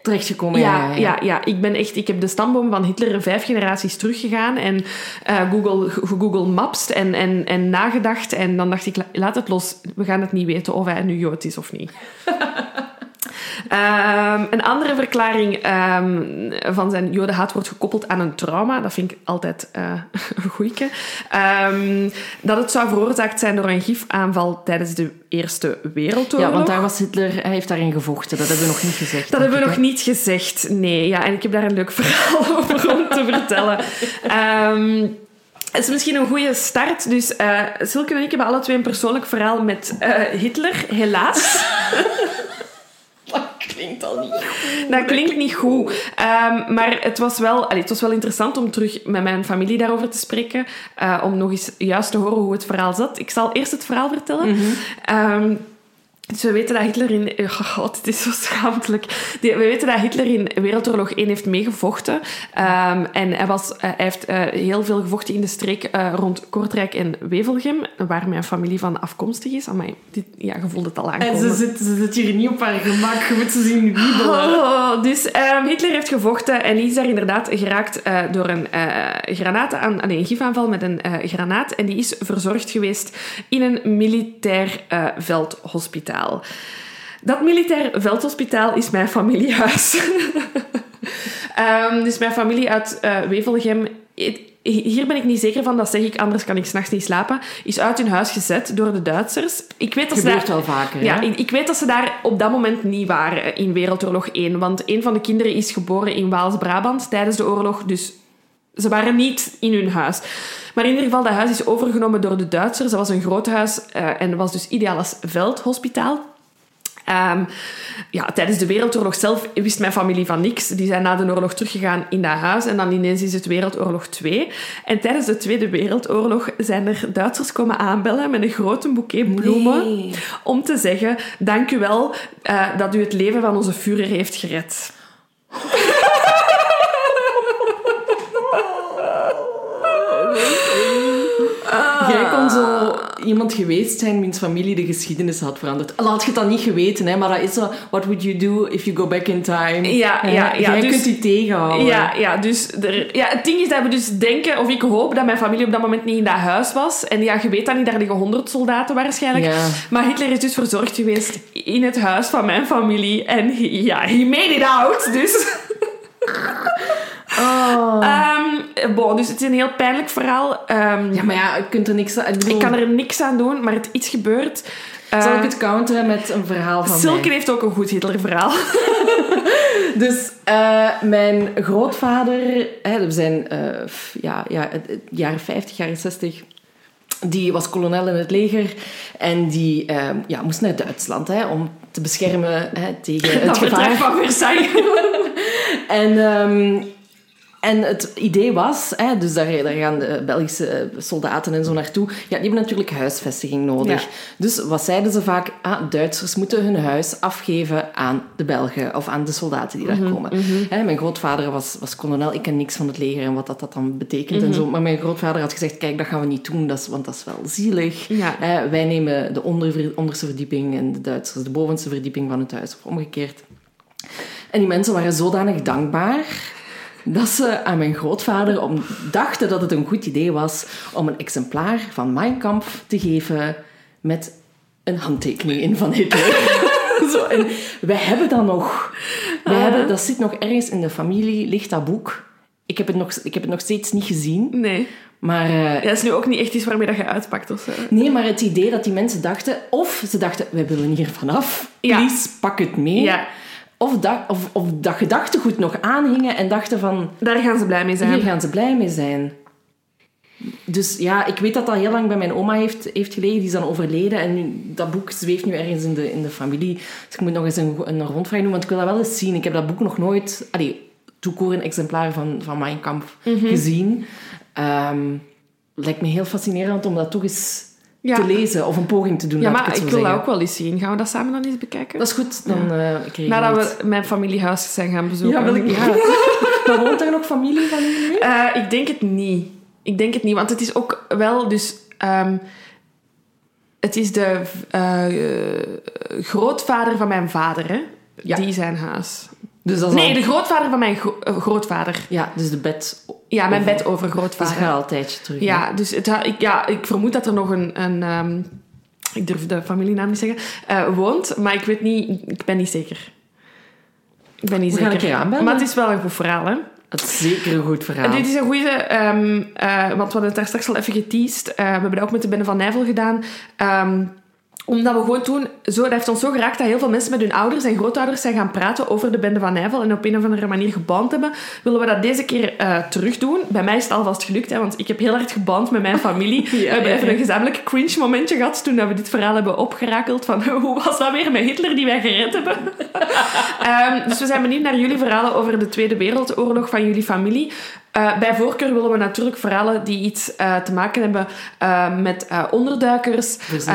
terechtgekomen. Ja, ja, ja. ja, Ik, ben echt, ik heb de stamboom van Hitler vijf generaties teruggegaan en uh, Google, Google Maps en, en, en nagedacht. En dan dacht ik, laat het los. We gaan het niet weten of hij nu Jood is of niet. Um, een andere verklaring um, van zijn jodenhaat wordt gekoppeld aan een trauma. Dat vind ik altijd uh, een goeie. Um, dat het zou veroorzaakt zijn door een gifaanval tijdens de Eerste Wereldoorlog. Ja, want daar was Hitler, hij heeft daarin gevochten. Dat hebben we nog niet gezegd. Dat hebben we nog niet gezegd, nee. Ja, en ik heb daar een leuk verhaal over om te vertellen. Het is misschien een goede start. Dus uh, Silke en ik hebben alle twee een persoonlijk verhaal met uh, Hitler, helaas. Dat klinkt al niet goed. Dat klinkt niet goed. Um, maar het was, wel, allee, het was wel interessant om terug met mijn familie daarover te spreken. Uh, om nog eens juist te horen hoe het verhaal zat. Ik zal eerst het verhaal vertellen. Mm -hmm. um, dus we weten dat Hitler in... Oh god, het is zo schaamtelijk. We weten dat Hitler in Wereldoorlog 1 heeft meegevochten. Um, en hij, was, uh, hij heeft uh, heel veel gevochten in de streek uh, rond Kortrijk en Wevelgem, waar mijn familie van afkomstig is. Amai, dit, ja, je voelt het al aankomen. En ze zit, ze zit hier niet op haar gemak. Je moet ze zien wiebelen. Oh, dus um, Hitler heeft gevochten en is daar inderdaad geraakt door een granaat aan... Een gifaanval met een granaat. En die is verzorgd geweest in een militair veldhospitaal. Dat militair veldhospitaal is mijn familiehuis. um, dus mijn familie uit uh, Wevelgem hier ben ik niet zeker van, dat zeg ik, anders kan ik s'nachts niet slapen, is uit hun huis gezet door de Duitsers. Ik weet dat Gebeurt ze daar, wel vaker, Ja, ik, ik, weet dat ze daar op dat moment niet waren in Wereldoorlog 1. Want een van de kinderen is geboren in Waals-Brabant tijdens de oorlog, dus ze waren niet in hun huis. Maar in ieder geval, dat huis is overgenomen door de Duitsers. Dat was een groot huis uh, en was dus ideaal als veldhospitaal. Um, ja, tijdens de Wereldoorlog zelf wist mijn familie van niks. Die zijn na de oorlog teruggegaan in dat huis en dan ineens is het Wereldoorlog 2. En tijdens de Tweede Wereldoorlog zijn er Duitsers komen aanbellen met een grote boeket bloemen nee. om te zeggen: Dank u wel uh, dat u het leven van onze Führer heeft gered. Jij kon zo iemand geweest zijn wiens familie de geschiedenis had veranderd. Al had je het dan niet geweten, hè, maar dat is zo... What would you do if you go back in time? Ja, ja, ja. Jij dus, kunt die tegenhouden. Ja, ja, dus er, ja, het ding is dat we dus denken, of ik hoop dat mijn familie op dat moment niet in dat huis was. En ja, je weet dat niet, daar liggen honderd soldaten waarschijnlijk. Ja. Maar Hitler is dus verzorgd geweest in het huis van mijn familie. En ja, he made it out, dus... Oh. Um, bon, dus het is een heel pijnlijk verhaal. Um, ja, maar ja, je kunt er niks aan doen. Ik kan er niks aan doen, maar het is gebeurd. Uh, Zal ik het counteren met een verhaal van Silke mij? heeft ook een goed Hitler-verhaal. dus uh, mijn grootvader, hè, we zijn uh, ja, ja, jaren 50, jaren 60... Die was kolonel in het leger en die ja, moest naar Duitsland hè, om te beschermen hè, tegen het Dat gevaar. van Versailles. en... Um, en het idee was, hè, dus daar, daar, gaan de Belgische soldaten en zo naartoe, ja, die hebben natuurlijk huisvestiging nodig. Ja. Dus wat zeiden ze vaak? Ah, Duitsers moeten hun huis afgeven aan de Belgen of aan de soldaten die daar Mhm, komen. Hè, mijn grootvader was, was kolonel, ik ken niks van het leger en wat dat, dat dan betekent Mhm. en zo. Maar mijn grootvader had gezegd, kijk, dat gaan we niet doen, dat is, want dat is wel zielig. Ja. Hè, wij nemen de onder, onderste verdieping en de Duitsers de bovenste verdieping van het huis, of omgekeerd. En die mensen waren zodanig dankbaar dat ze aan mijn grootvader om, dachten dat het een goed idee was om een exemplaar van Mein Kampf te geven met een handtekening in van Hitler. Zo, en wij hebben dat nog. Wij Ah. hebben, dat zit nog ergens in de familie, ligt dat boek. Ik heb het nog, ik heb het nog steeds niet gezien. Nee. Maar, uh, Ja, dat is nu ook niet echt iets waarmee dat je uitpakt of zo. nee, maar het idee dat die mensen dachten... Of ze dachten, wij willen hier vanaf. Ja. Please, pak het mee. Ja, Of, dat, of, of dat gedachtegoed nog aanhingen en dachten van... daar gaan ze blij mee zijn. Hier gaan ze blij mee zijn. Dus ja, ik weet dat dat heel lang bij mijn oma heeft, heeft gelegen. Die is dan overleden. En nu, dat boek zweeft nu ergens in de, in de familie. Dus ik moet nog eens een, een rondvraag doen. Want ik wil dat wel eens zien. Ik heb dat boek nog nooit... Allee, toekoor een exemplaar van, van Mein Kampf Mhm. gezien. Ehm, lijkt me heel fascinerend om dat toch eens Ja. te lezen. Of een poging te doen, Ja, maar ik wil dat ook wel eens zien. Gaan we dat samen dan eens bekijken? Dat is goed. Dan eh krijg je Nadat het. we mijn familiehuis zijn gaan bezoeken. Ja, wil ik... Ja. maar woont er nog familie van jullie nu? Eh, ik denk het niet. Ik denk het niet, want het is ook wel dus... ehm, het is de eh, eh, grootvader van mijn vader, hè? Ja. Die zijn huis. Dus dat is Nee, al- de grootvader van mijn gro- eh, grootvader. Ja, dus de bed... Ja, mijn Over- bed over Dat grootvader. gaat al een tijdje terug. hè? Ja, dus het, ik, ja, ik vermoed dat er nog een... een ehm, ik durf de familienaam niet zeggen. eh, woont, maar ik weet niet... Ik ben niet zeker. Ik ben niet We zeker. aanbellen. Maar het is wel een goed verhaal, hè? Het is zeker een goed verhaal. Dit is een goede, ehm, eh, want we hadden het daar straks al even geteased. We hebben dat ook met de Bende van Nijvel gedaan. Ehm, omdat we gewoon toen, zo, dat heeft ons zo geraakt dat heel veel mensen met hun ouders en grootouders zijn gaan praten over de Bende van Nijvel en op een of andere manier geband hebben. Willen we dat deze keer eh terug doen? Bij mij is het alvast gelukt, hè, want ik heb heel hard geband met mijn familie. we hebben even een gezamenlijk cringe momentje gehad toen dat we dit verhaal hebben opgerakeld van hoe was dat weer met Hitler die wij gered hebben? Ehm, dus we zijn benieuwd naar jullie verhalen over de Tweede Wereldoorlog van jullie familie. Eh, bij voorkeur willen we natuurlijk verhalen die iets eh, te maken hebben eh, met onderduikers, Verzet.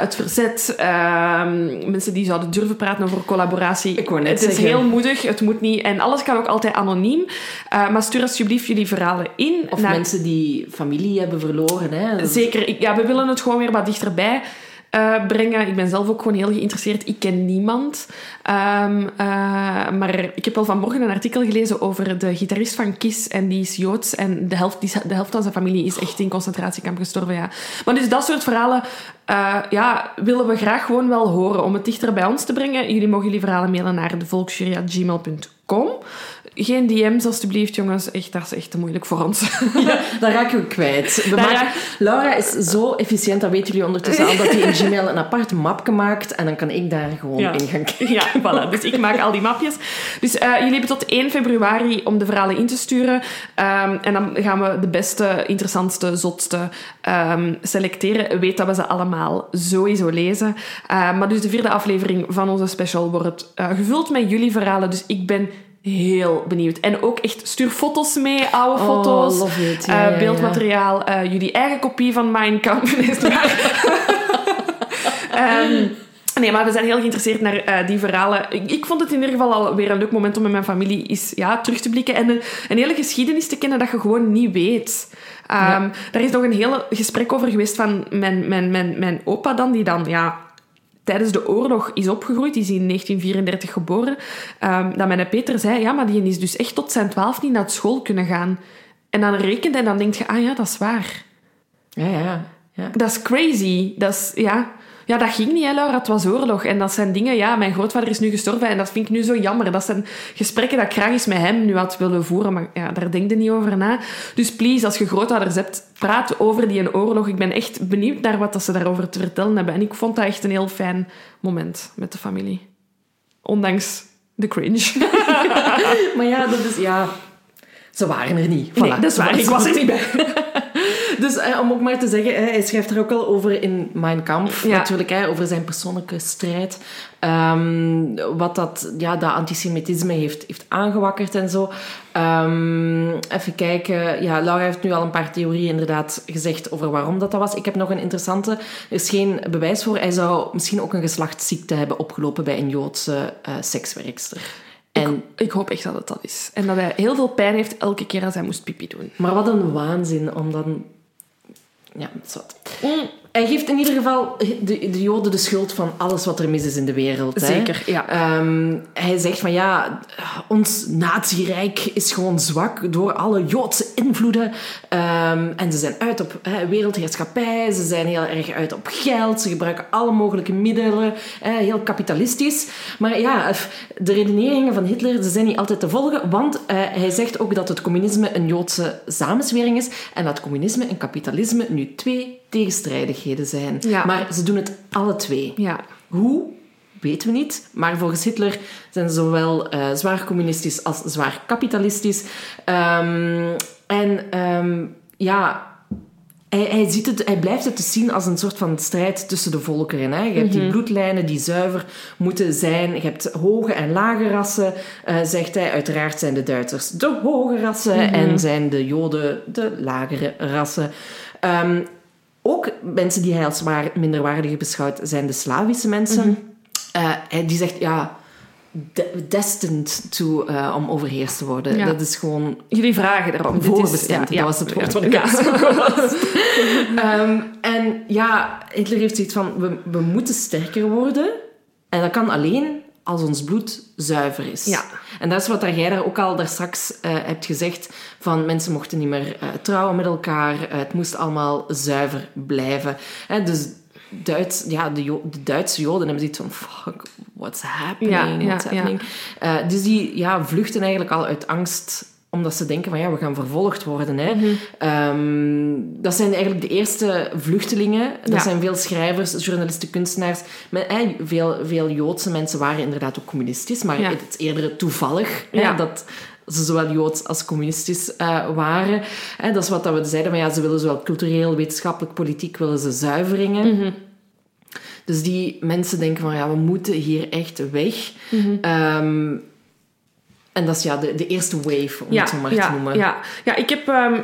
het verzet, ehm, mensen die zouden durven praten over collaboratie. Ik net het is heel moedig, het moet niet. En alles kan ook altijd anoniem. Maar stuur alsjeblieft jullie verhalen in. Of naar- mensen die familie hebben verloren. Hè? Zeker. Ja, we willen het gewoon weer wat dichterbij eh, brengen. Ik ben zelf ook gewoon heel geïnteresseerd. Ik ken niemand. Ehm, eh, maar ik heb wel vanmorgen een artikel gelezen over de gitarist van Kiss. En die is Joods. En de helft, die, de helft van zijn familie is echt in concentratiekamp gestorven. Ja. Maar dus dat soort verhalen eh, ja, willen we graag gewoon wel horen. Om het dichter bij ons te brengen. Jullie mogen jullie verhalen mailen naar devolksjury.gmail.com. Geen DM's alstublieft, jongens. Echt, dat is echt te moeilijk voor ons. Ja, dat raken we kwijt. We Daar maken- raak- Laura is zo efficiënt, dat weten jullie ondertussen al, dat hij in Gmail een apart mapje maakt en dan kan ik daar gewoon Ja. in gaan kijken. Ja, voilà. Dus ik maak al die mapjes. Dus eh, jullie hebben tot 1 februari om de verhalen in te sturen. Ehm, en dan gaan we de beste, interessantste, zotste ehm, selecteren. Weet dat we ze allemaal sowieso lezen. Eh, maar dus de vierde aflevering van onze special wordt eh, gevuld met jullie verhalen. Dus ik ben heel benieuwd. En ook echt, stuur foto's mee, oude Oh, foto's. love it. Ja, eh, ja, ja. beeldmateriaal, eh, jullie eigen kopie van Mein Kampf. Is? Ehm, nee, maar we zijn heel geïnteresseerd naar eh, die verhalen. Ik, ik vond het in ieder geval al weer een leuk moment om met mijn familie eens, ja, terug te blikken en een, een hele geschiedenis te kennen dat je gewoon niet weet. Ja. Daar is nog een hele gesprek over geweest van mijn, mijn, mijn, mijn opa dan, die dan ja, tijdens de oorlog is opgegroeid. Die is in 1934 geboren. Ehm, dat mijn Peter zei, ja, maar die is dus echt tot zijn twaalf niet naar school kunnen gaan. En dan rekent en dan denk je, ah ja, dat is waar. Ja, ja, ja. Dat is crazy. Dat is, ja... Ja, dat ging niet, hè, Laura. Het was oorlog. En dat zijn dingen... Ja, mijn grootvader is nu gestorven en dat vind ik nu zo jammer. Dat zijn gesprekken dat ik graag eens met hem nu had willen voeren. Maar ja, daar denk je niet over na. Dus please, als je grootouders hebt, praat over die oorlog. Ik ben echt benieuwd naar wat dat ze daarover te vertellen hebben. En ik vond dat echt een heel fijn moment met de familie. Ondanks de cringe. Maar ja, dat is... Ja, ze waren er niet. Voilà. Nee, dat is waar. Ik was er niet bij. Dus eh, om ook maar te zeggen, hè, hij schrijft er ook al over in Mein Kampf, Ja. natuurlijk, hè, over zijn persoonlijke strijd. Ehm, wat dat, ja, dat antisemitisme heeft, heeft aangewakkerd en zo. Ehm, even kijken. Ja, Laura heeft nu al een paar theorieën inderdaad gezegd over waarom dat, dat was. Ik heb nog een interessante. Er is geen bewijs voor. Hij zou misschien ook een geslachtsziekte hebben opgelopen bij een Joodse eh, sekswerkster. En, Ik hoop echt dat het dat is. En dat hij heel veel pijn heeft elke keer als hij moest pipi doen. maar wat een waanzin om dan... Ja, dat is wat. Mm. Hij geeft in ieder geval de, de Joden de schuld van alles wat er mis is in de wereld. Hè? Zeker, ja. Ehm, hij zegt van ja, ons nazirijk is gewoon zwak door alle Joodse invloeden. Ehm, en ze zijn uit op hè, wereldheerschappij, ze zijn heel erg uit op geld, ze gebruiken alle mogelijke middelen, hè, heel kapitalistisch. Maar ja, de redeneringen van Hitler ze zijn niet altijd te volgen, want eh, hij zegt ook dat het communisme een Joodse samenzwering is en dat communisme en kapitalisme nu twee tegenstrijdigheden zijn. Ja. Maar ze doen het alle twee. Ja. Hoe? Weten we niet. Maar volgens Hitler zijn ze zowel eh, zwaar communistisch als zwaar kapitalistisch. Ehm, en ehm, ja, hij, hij, ziet het, hij blijft het dus zien als een soort van strijd tussen de volkeren. Hè? Je hebt die bloedlijnen die zuiver moeten zijn. Je hebt hoge en lage rassen, eh, zegt hij. Uiteraard zijn de Duitsers de hoge rassen en zijn de Joden de lagere rassen. Ehm, ook mensen die hij als waar minderwaardig beschouwt, zijn de Slavische mensen. Hij, die zegt, ja, de- destined to, eh, om overheerst te worden. Ja. Dat is gewoon Jullie vragen erom. Is- voorbestemd. ja, ja. Dat was het woord van de kaas. Ehm, en ja, Hitler heeft zoiets van, we, we moeten sterker worden. En dat kan alleen als ons bloed zuiver is. Ja. En dat is wat jij daar ook al daar straks eh, hebt gezegd. Van mensen mochten niet meer eh, trouwen met elkaar. Eh, het moest allemaal zuiver blijven. Hè, dus Duits, ja, de, Jo- de Duitse Joden hebben zoiets van... Fuck, what's happening? Ja, ja, what's happening? Eh, dus die ja, vluchten eigenlijk al uit angst omdat ze denken van ja, we gaan vervolgd worden. Hè. Mhm. Ehm, dat zijn eigenlijk de eerste vluchtelingen. Dat Ja. zijn veel schrijvers, journalisten, kunstenaars. Maar, veel, veel Joodse mensen waren inderdaad ook communistisch, maar Ja. het is eerder toevallig hè, dat ze zowel Joods als communistisch eh, waren. Dat is wat dat we zeiden, van ja, ze willen zowel cultureel, wetenschappelijk, politiek, willen ze zuiveringen. Mhm. Dus die mensen denken van ja, we moeten hier echt weg. Mhm. Ehm, en dat is ja, de, de eerste wave, om het zo maar ja, te noemen. Ja, ja ik heb ehm,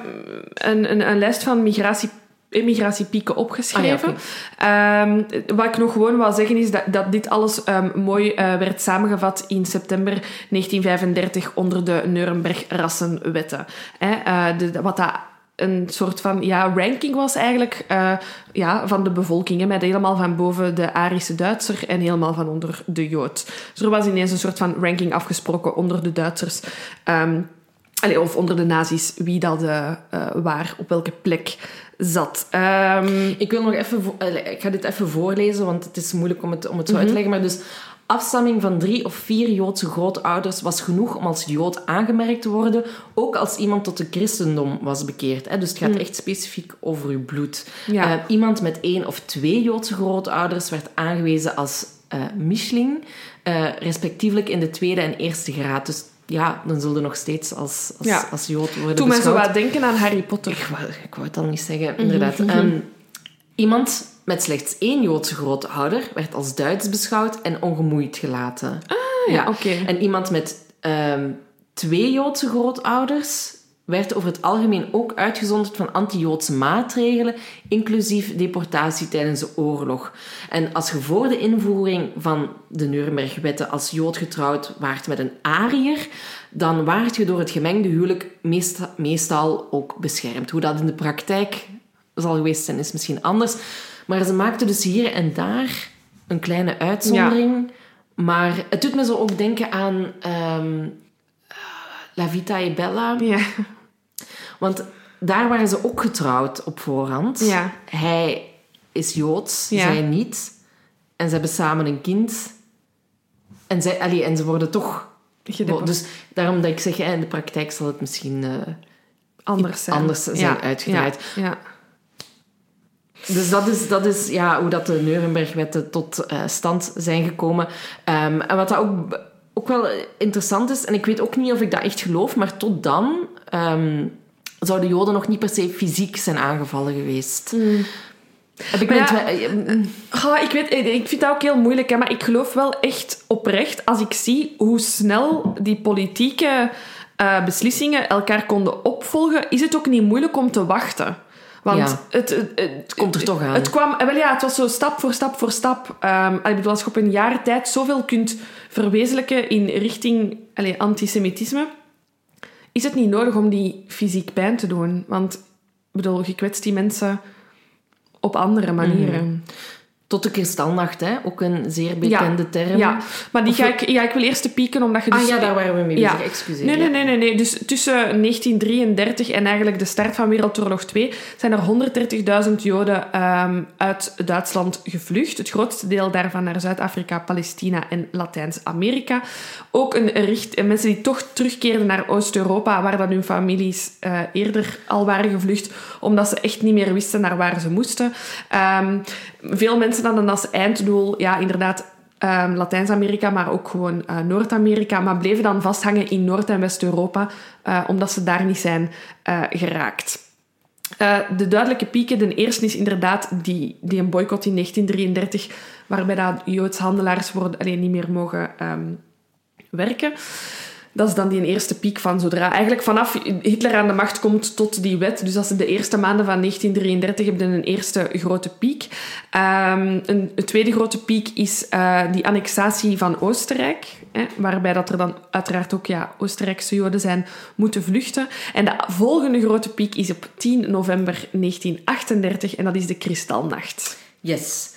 een, een, een lijst van migratie, immigratiepieken opgeschreven. Ehm, wat ik nog gewoon wil zeggen is dat, dat dit alles ehm, mooi eh, werd samengevat in september 1935 onder de Nuremberg-rassenwetten. Hè, eh, de, wat dat een soort van ja, ranking was eigenlijk eh, ja, van de bevolking. Hè, met helemaal van boven de Arische Duitser en helemaal van onder de Jood. Dus er was ineens een soort van ranking afgesproken onder de Duitsers. Ehm, allee, of onder de nazi's, wie dat eh, waar, op welke plek zat. Ehm, Ik wil nog even... allee, Ik ga dit even voorlezen, want het is moeilijk om het, om het zo Mhm. uit te leggen. Maar dus... Afstamming van drie of vier Joodse grootouders was genoeg om als Jood aangemerkt te worden, ook als iemand tot het christendom was bekeerd. Hè? Dus het gaat echt specifiek over uw bloed. Mhm. Ja. Eh, iemand met één of twee Joodse grootouders werd aangewezen als eh mischling, eh, respectievelijk in de tweede en eerste graad. Dus ja, dan zullen nog steeds als, als, Ja. als Jood worden toen mij zo beschouwd. wat denken aan Harry Potter. Ik wou, ik wou het al niet zeggen, inderdaad. Ehm, iemand met slechts één Joodse grootouder werd als Duits beschouwd en ongemoeid gelaten. Ah, ja, oké. En iemand met ehm, twee Joodse grootouders werd over het algemeen ook uitgezonderd van anti-Joodse maatregelen, inclusief deportatie tijdens de oorlog. En als je voor de invoering van de Nurembergwetten als Jood getrouwd waart met een Ariër, dan waart je door het gemengde huwelijk meestal, meestal ook beschermd. Hoe dat in de praktijk zal geweest zijn, is misschien anders. Maar ze maakten dus hier en daar een kleine uitzondering. Maar het doet me zo ook denken aan ehm, La Vita e Bella. Ja. Want daar waren ze ook getrouwd op voorhand. Ja. Hij is Joods, zij niet. En ze hebben samen een kind. En, zij, allee, en ze worden toch... Gedeport- Dus daarom dat ik zeg, in de praktijk zal het misschien... eh, anders zijn. anders zijn Ja, uitgedraaid. Ja, ja. Dus dat is, dat is ja, hoe dat de Nurembergwetten tot eh, stand zijn gekomen. Ehm, en wat dat ook, ook wel interessant is, en ik weet ook niet of ik dat echt geloof, maar tot dan ehm, zouden Joden nog niet per se fysiek zijn aangevallen geweest. Heb ik ja, eh, Goh, ik, weet, ik vind dat ook heel moeilijk, hè, maar ik geloof wel echt oprecht als ik zie hoe snel die politieke eh, beslissingen elkaar konden opvolgen, is het ook niet moeilijk om te wachten. Want Ja. het, het, het, komt er toch aan. Het kwam, eh, wel ja, het was zo stap voor stap voor stap. Ik bedoel, als je op een jaar tijd zoveel kunt verwezenlijken in richting allee, antisemitisme, is het niet nodig om die fysiek pijn te doen. Want ik bedoel, je kwetst die mensen op andere manieren. Tot de kristalnacht, hè? ook een zeer bekende term. Ja, maar die Of ga ik, ja, ik wil eerst de pieken, omdat je dus... Ah ja, daar waren we mee Ja. bezig, excuseer. Nee, nee, nee, nee, nee. Dus tussen 1933 en eigenlijk de start van Wereldoorlog 2 zijn er 130.000 Joden ehm, uit Duitsland gevlucht. Het grootste deel daarvan naar Zuid-Afrika, Palestina en Latijns-Amerika. Ook een richt, mensen die toch terugkeerden naar Oost-Europa, waar dan hun families eh, eerder al waren gevlucht, omdat ze echt niet meer wisten naar waar ze moesten. Ehm, veel mensen hadden als einddoel, ja, inderdaad, ehm, Latijns-Amerika, maar ook gewoon eh, Noord-Amerika, maar bleven dan vasthangen in Noord- en West-Europa, eh, omdat ze daar niet zijn eh, geraakt. De duidelijke pieken, de eerste is inderdaad die, die een boycott in 1933, waarbij dat Joods handelaars worden, alleen niet meer mogen um, werken. Dat is dan die eerste piek van zodra eigenlijk vanaf Hitler aan de macht komt tot die wet. Dus dat is de eerste maanden van 1933 hebben een eerste grote piek. Um, een, een, tweede grote piek is uh, die annexatie van Oostenrijk. Hè, waarbij dat er dan uiteraard ook ja, Oostenrijkse Joden zijn moeten vluchten. En de volgende grote piek is op 10 november 1938 en dat is de Kristalnacht. Yes.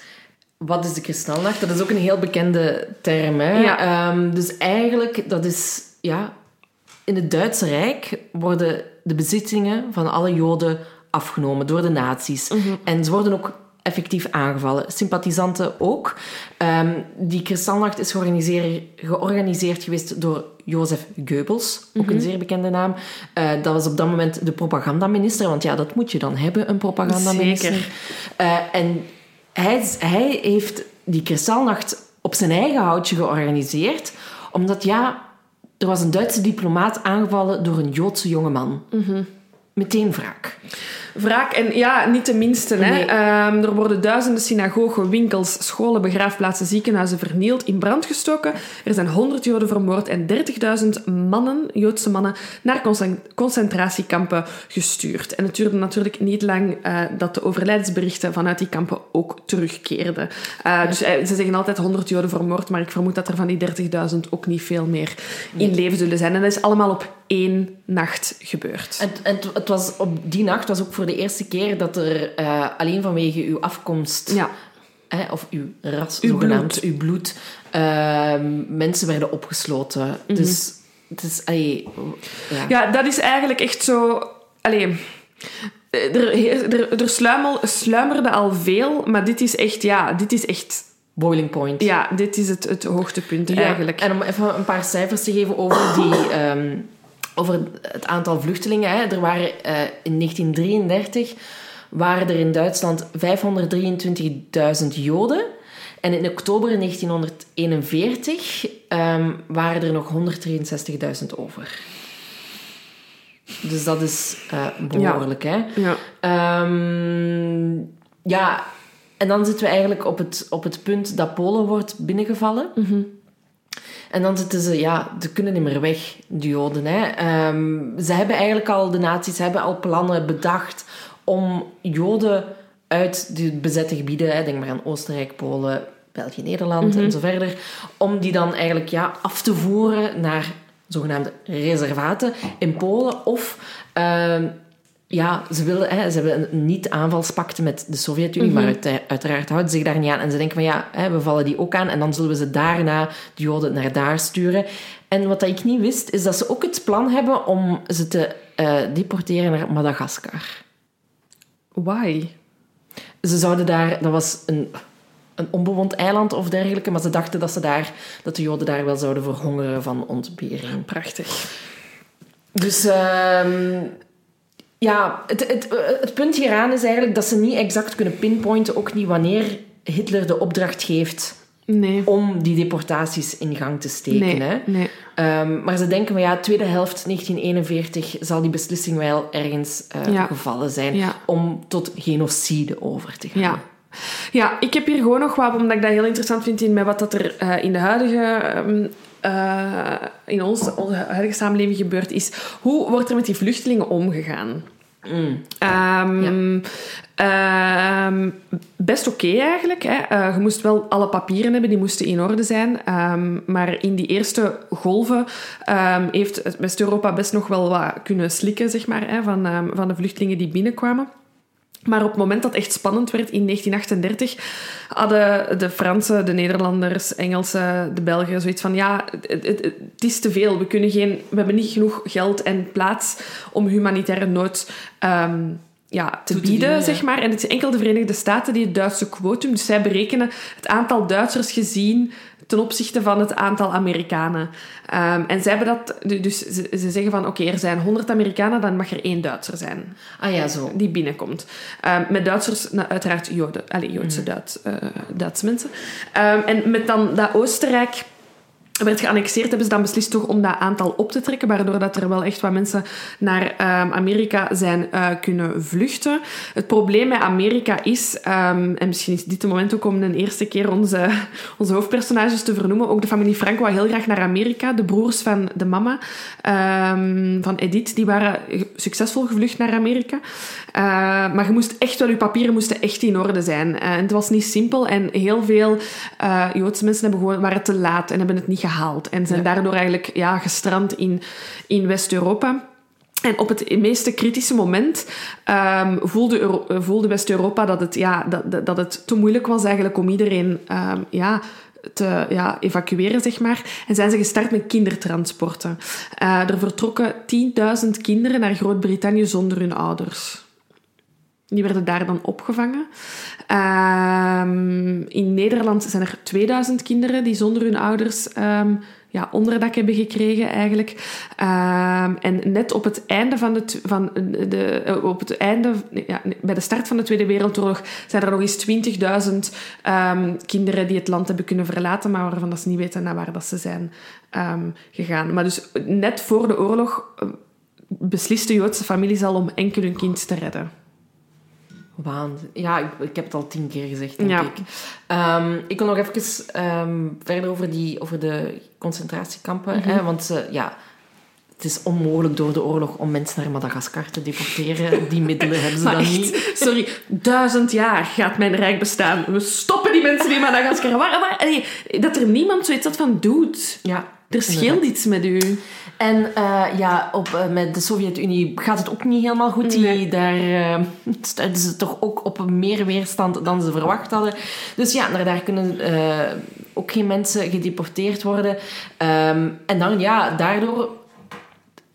Wat is de kristalnacht? Dat is ook een heel bekende term. Hè? Ja. Um, dus eigenlijk, dat is ja, in het Duitse Rijk worden de bezittingen van alle Joden afgenomen door de nazi's. En ze worden ook effectief aangevallen. Sympathisanten ook. Um, die kristalnacht is georganiseerd, georganiseerd geweest door Jozef Goebbels, ook een zeer bekende naam. Uh, dat was op dat moment de propagandaminister, want ja, dat moet je dan hebben, een propagandaminister. Zeker. Uh, en hij, hij heeft die kristalnacht op zijn eigen houtje georganiseerd, omdat ja, er was een Duitse diplomaat aangevallen door een Joodse jongeman. Mm Meteen wraak. Wraak en ja, niet de minste. Hè. Um, er worden duizenden synagogen, winkels, scholen, begraafplaatsen, ziekenhuizen vernield, in brand gestoken. Er zijn 100 Joden vermoord en 30.000 mannen, Joodse mannen, naar concentratiekampen gestuurd. En het duurde natuurlijk niet lang uh, dat de overlijdensberichten vanuit die kampen ook terugkeerden. Uh, dus uh, ze zeggen altijd 100 Joden vermoord, maar ik vermoed dat er van die 30.000 ook niet veel meer in leven zullen zijn. En dat is allemaal op één nacht gebeurd. En, en het was op die nacht was ook voor de eerste keer dat er uh, alleen vanwege uw afkomst, ja. hè, of uw ras, Uw zogenaamd, bloed. uw bloed, uh, mensen werden opgesloten. Mm -hmm. Dus het is, allee, ja. ja, dat is eigenlijk echt zo. Allee, er, er, er sluimel, sluimerde al veel, maar dit is echt, ja, dit is echt boiling point. Ja, dit is het, het hoogtepunt ja, eigenlijk. En om even een paar cijfers te geven over die. Um, over het aantal vluchtelingen. Hè. Er waren uh, in 1933 waren er in Duitsland 523.000 Joden. En in oktober 1941 um, waren er nog 163.000 over. Dus dat is uh, behoorlijk, ja. hè? Ja. Um, ja, en dan zitten we eigenlijk op het, op het punt dat Polen wordt binnengevallen. Mm -hmm. En dan zitten ze, ja, ze kunnen niet meer weg, de Joden. Hè. Um, ze hebben eigenlijk al, de nazi's hebben al plannen bedacht om Joden uit de bezette gebieden, hè, denk maar aan Oostenrijk, Polen, België, Nederland Mhm. mm -hmm. en zo verder, om die dan eigenlijk ja, af te voeren naar zogenaamde reservaten in Polen. Of um, ja, ze, willen, hè, ze hebben een niet-aanvalspakte met de Sovjet-Unie, Mhm. maar uit, uiteraard houden ze zich daar niet aan. En ze denken van ja, hè, we vallen die ook aan en dan zullen we ze daarna, de Joden, naar daar sturen. En wat ik niet wist, is dat ze ook het plan hebben om ze te uh, deporteren naar Madagaskar. Why? Ze zouden daar, dat was een, een onbewoond eiland of dergelijke, maar ze dachten dat, ze daar, dat de Joden daar wel zouden verhongeren van ontbering. Prachtig. Dus... Uh, ja, het, het, het punt hieraan is eigenlijk dat ze niet exact kunnen pinpointen, ook niet wanneer Hitler de opdracht geeft nee. om die deportaties in gang te steken. Nee, hè? nee. Um, maar ze denken van ja, tweede helft 1941 zal die beslissing wel ergens uh, ja. gevallen zijn ja. om tot genocide over te gaan. Ja. Ja, ik heb hier gewoon nog wat, omdat ik dat heel interessant vind in met wat dat er uh, in de huidige um, uh, in ons, onze huidige samenleving gebeurd is. Hoe wordt er met die vluchtelingen omgegaan? Mm. Um, ja. um, best oké okay eigenlijk. Hè. Uh, je moest wel alle papieren hebben, die moesten in orde zijn. Um, maar in die eerste golven heeft West-Europa best nog wel wat kunnen slikken zeg maar, hè, van, van de vluchtelingen die binnenkwamen. Maar op het moment dat het echt spannend werd, in 1938, hadden de Fransen, de Nederlanders, Engelsen, de Belgen zoiets van: ja, het, is te veel. We, kunnen geen, we hebben niet genoeg geld en plaats om humanitaire nood um, ja, te, te bieden, zeg maar. En het is enkel de Verenigde Staten die het Duitse quotum, dus zij berekenen het aantal Duitsers gezien ten opzichte van het aantal Amerikanen. Um, en zij hebben dat, dus ze, ze zeggen van oké, okay, er zijn 100 Amerikanen, dan mag er één Duitser zijn. Ah ja, zo. Die binnenkomt. Um, met Duitsers, nou, uiteraard Joden, allez, Joodse mm. Duits, uh, mensen. Um, en met dan dat Oostenrijk werd geannexeerd, hebben ze dan beslist toch om dat aantal op te trekken, waardoor dat er wel echt wat mensen naar um, Amerika zijn uh, kunnen vluchten. Het probleem met Amerika is, um, en misschien is dit het moment ook om een eerste keer onze, onze hoofdpersonages te vernoemen, ook de familie Frank wou heel graag naar Amerika. De broers van de mama, um, van Edith, die waren succesvol gevlucht naar Amerika. Uh, maar je moest echt wel, je papieren moesten echt in orde zijn. Uh, en het was niet simpel en heel veel Joodse mensen hebben gewoon, waren te laat en hebben het niet gehaald. En zijn daardoor eigenlijk ja, gestrand in, in West-Europa. En op het meeste kritische moment um, voelde, voelde West-Europa dat, het, ja, dat, dat het te moeilijk was eigenlijk om iedereen um, ja, te ja, evacueren, zeg maar. En zijn ze gestart met kindertransporten. Uh, er vertrokken 10.000 kinderen naar Groot-Brittannië zonder hun ouders. Die werden daar dan opgevangen. Um, in Nederland zijn er 2000 kinderen die zonder hun ouders um, ja, onderdak hebben gekregen eigenlijk. Um, en net op het einde van de, van de eh, op het einde, ja, bij de start van de Tweede Wereldoorlog zijn er nog eens 20.000 kinderen die het land hebben kunnen verlaten, maar waarvan dat ze niet weten naar waar dat ze zijn gegaan. Maar dus net voor de oorlog eh, besliste Joodse families al om enkel hun kind te redden. Waanzin. Ja, ik, ik, heb het al tien keer gezegd, denk ik. Um, ik wil nog even um, verder over, die, over de concentratiekampen. Mm -hmm. hè, want uh, ja, het is onmogelijk door de oorlog om mensen naar Madagaskar te deporteren. Die middelen hebben ze dan echt, niet. Sorry, duizend jaar gaat mijn rijk bestaan. We stoppen die mensen in Madagaskar. Waar, waar, allee, dat er niemand zoiets had van doet. Ja, er scheelt iets met u. En uh, ja, op, uh, met de Sovjet-Unie gaat het ook niet helemaal goed. Die, nee. Daar uh, stuiten ze toch ook op meer weerstand dan ze verwacht hadden. Dus ja, naar daar kunnen ook geen mensen gedeporteerd worden. Um, en dan, ja, daardoor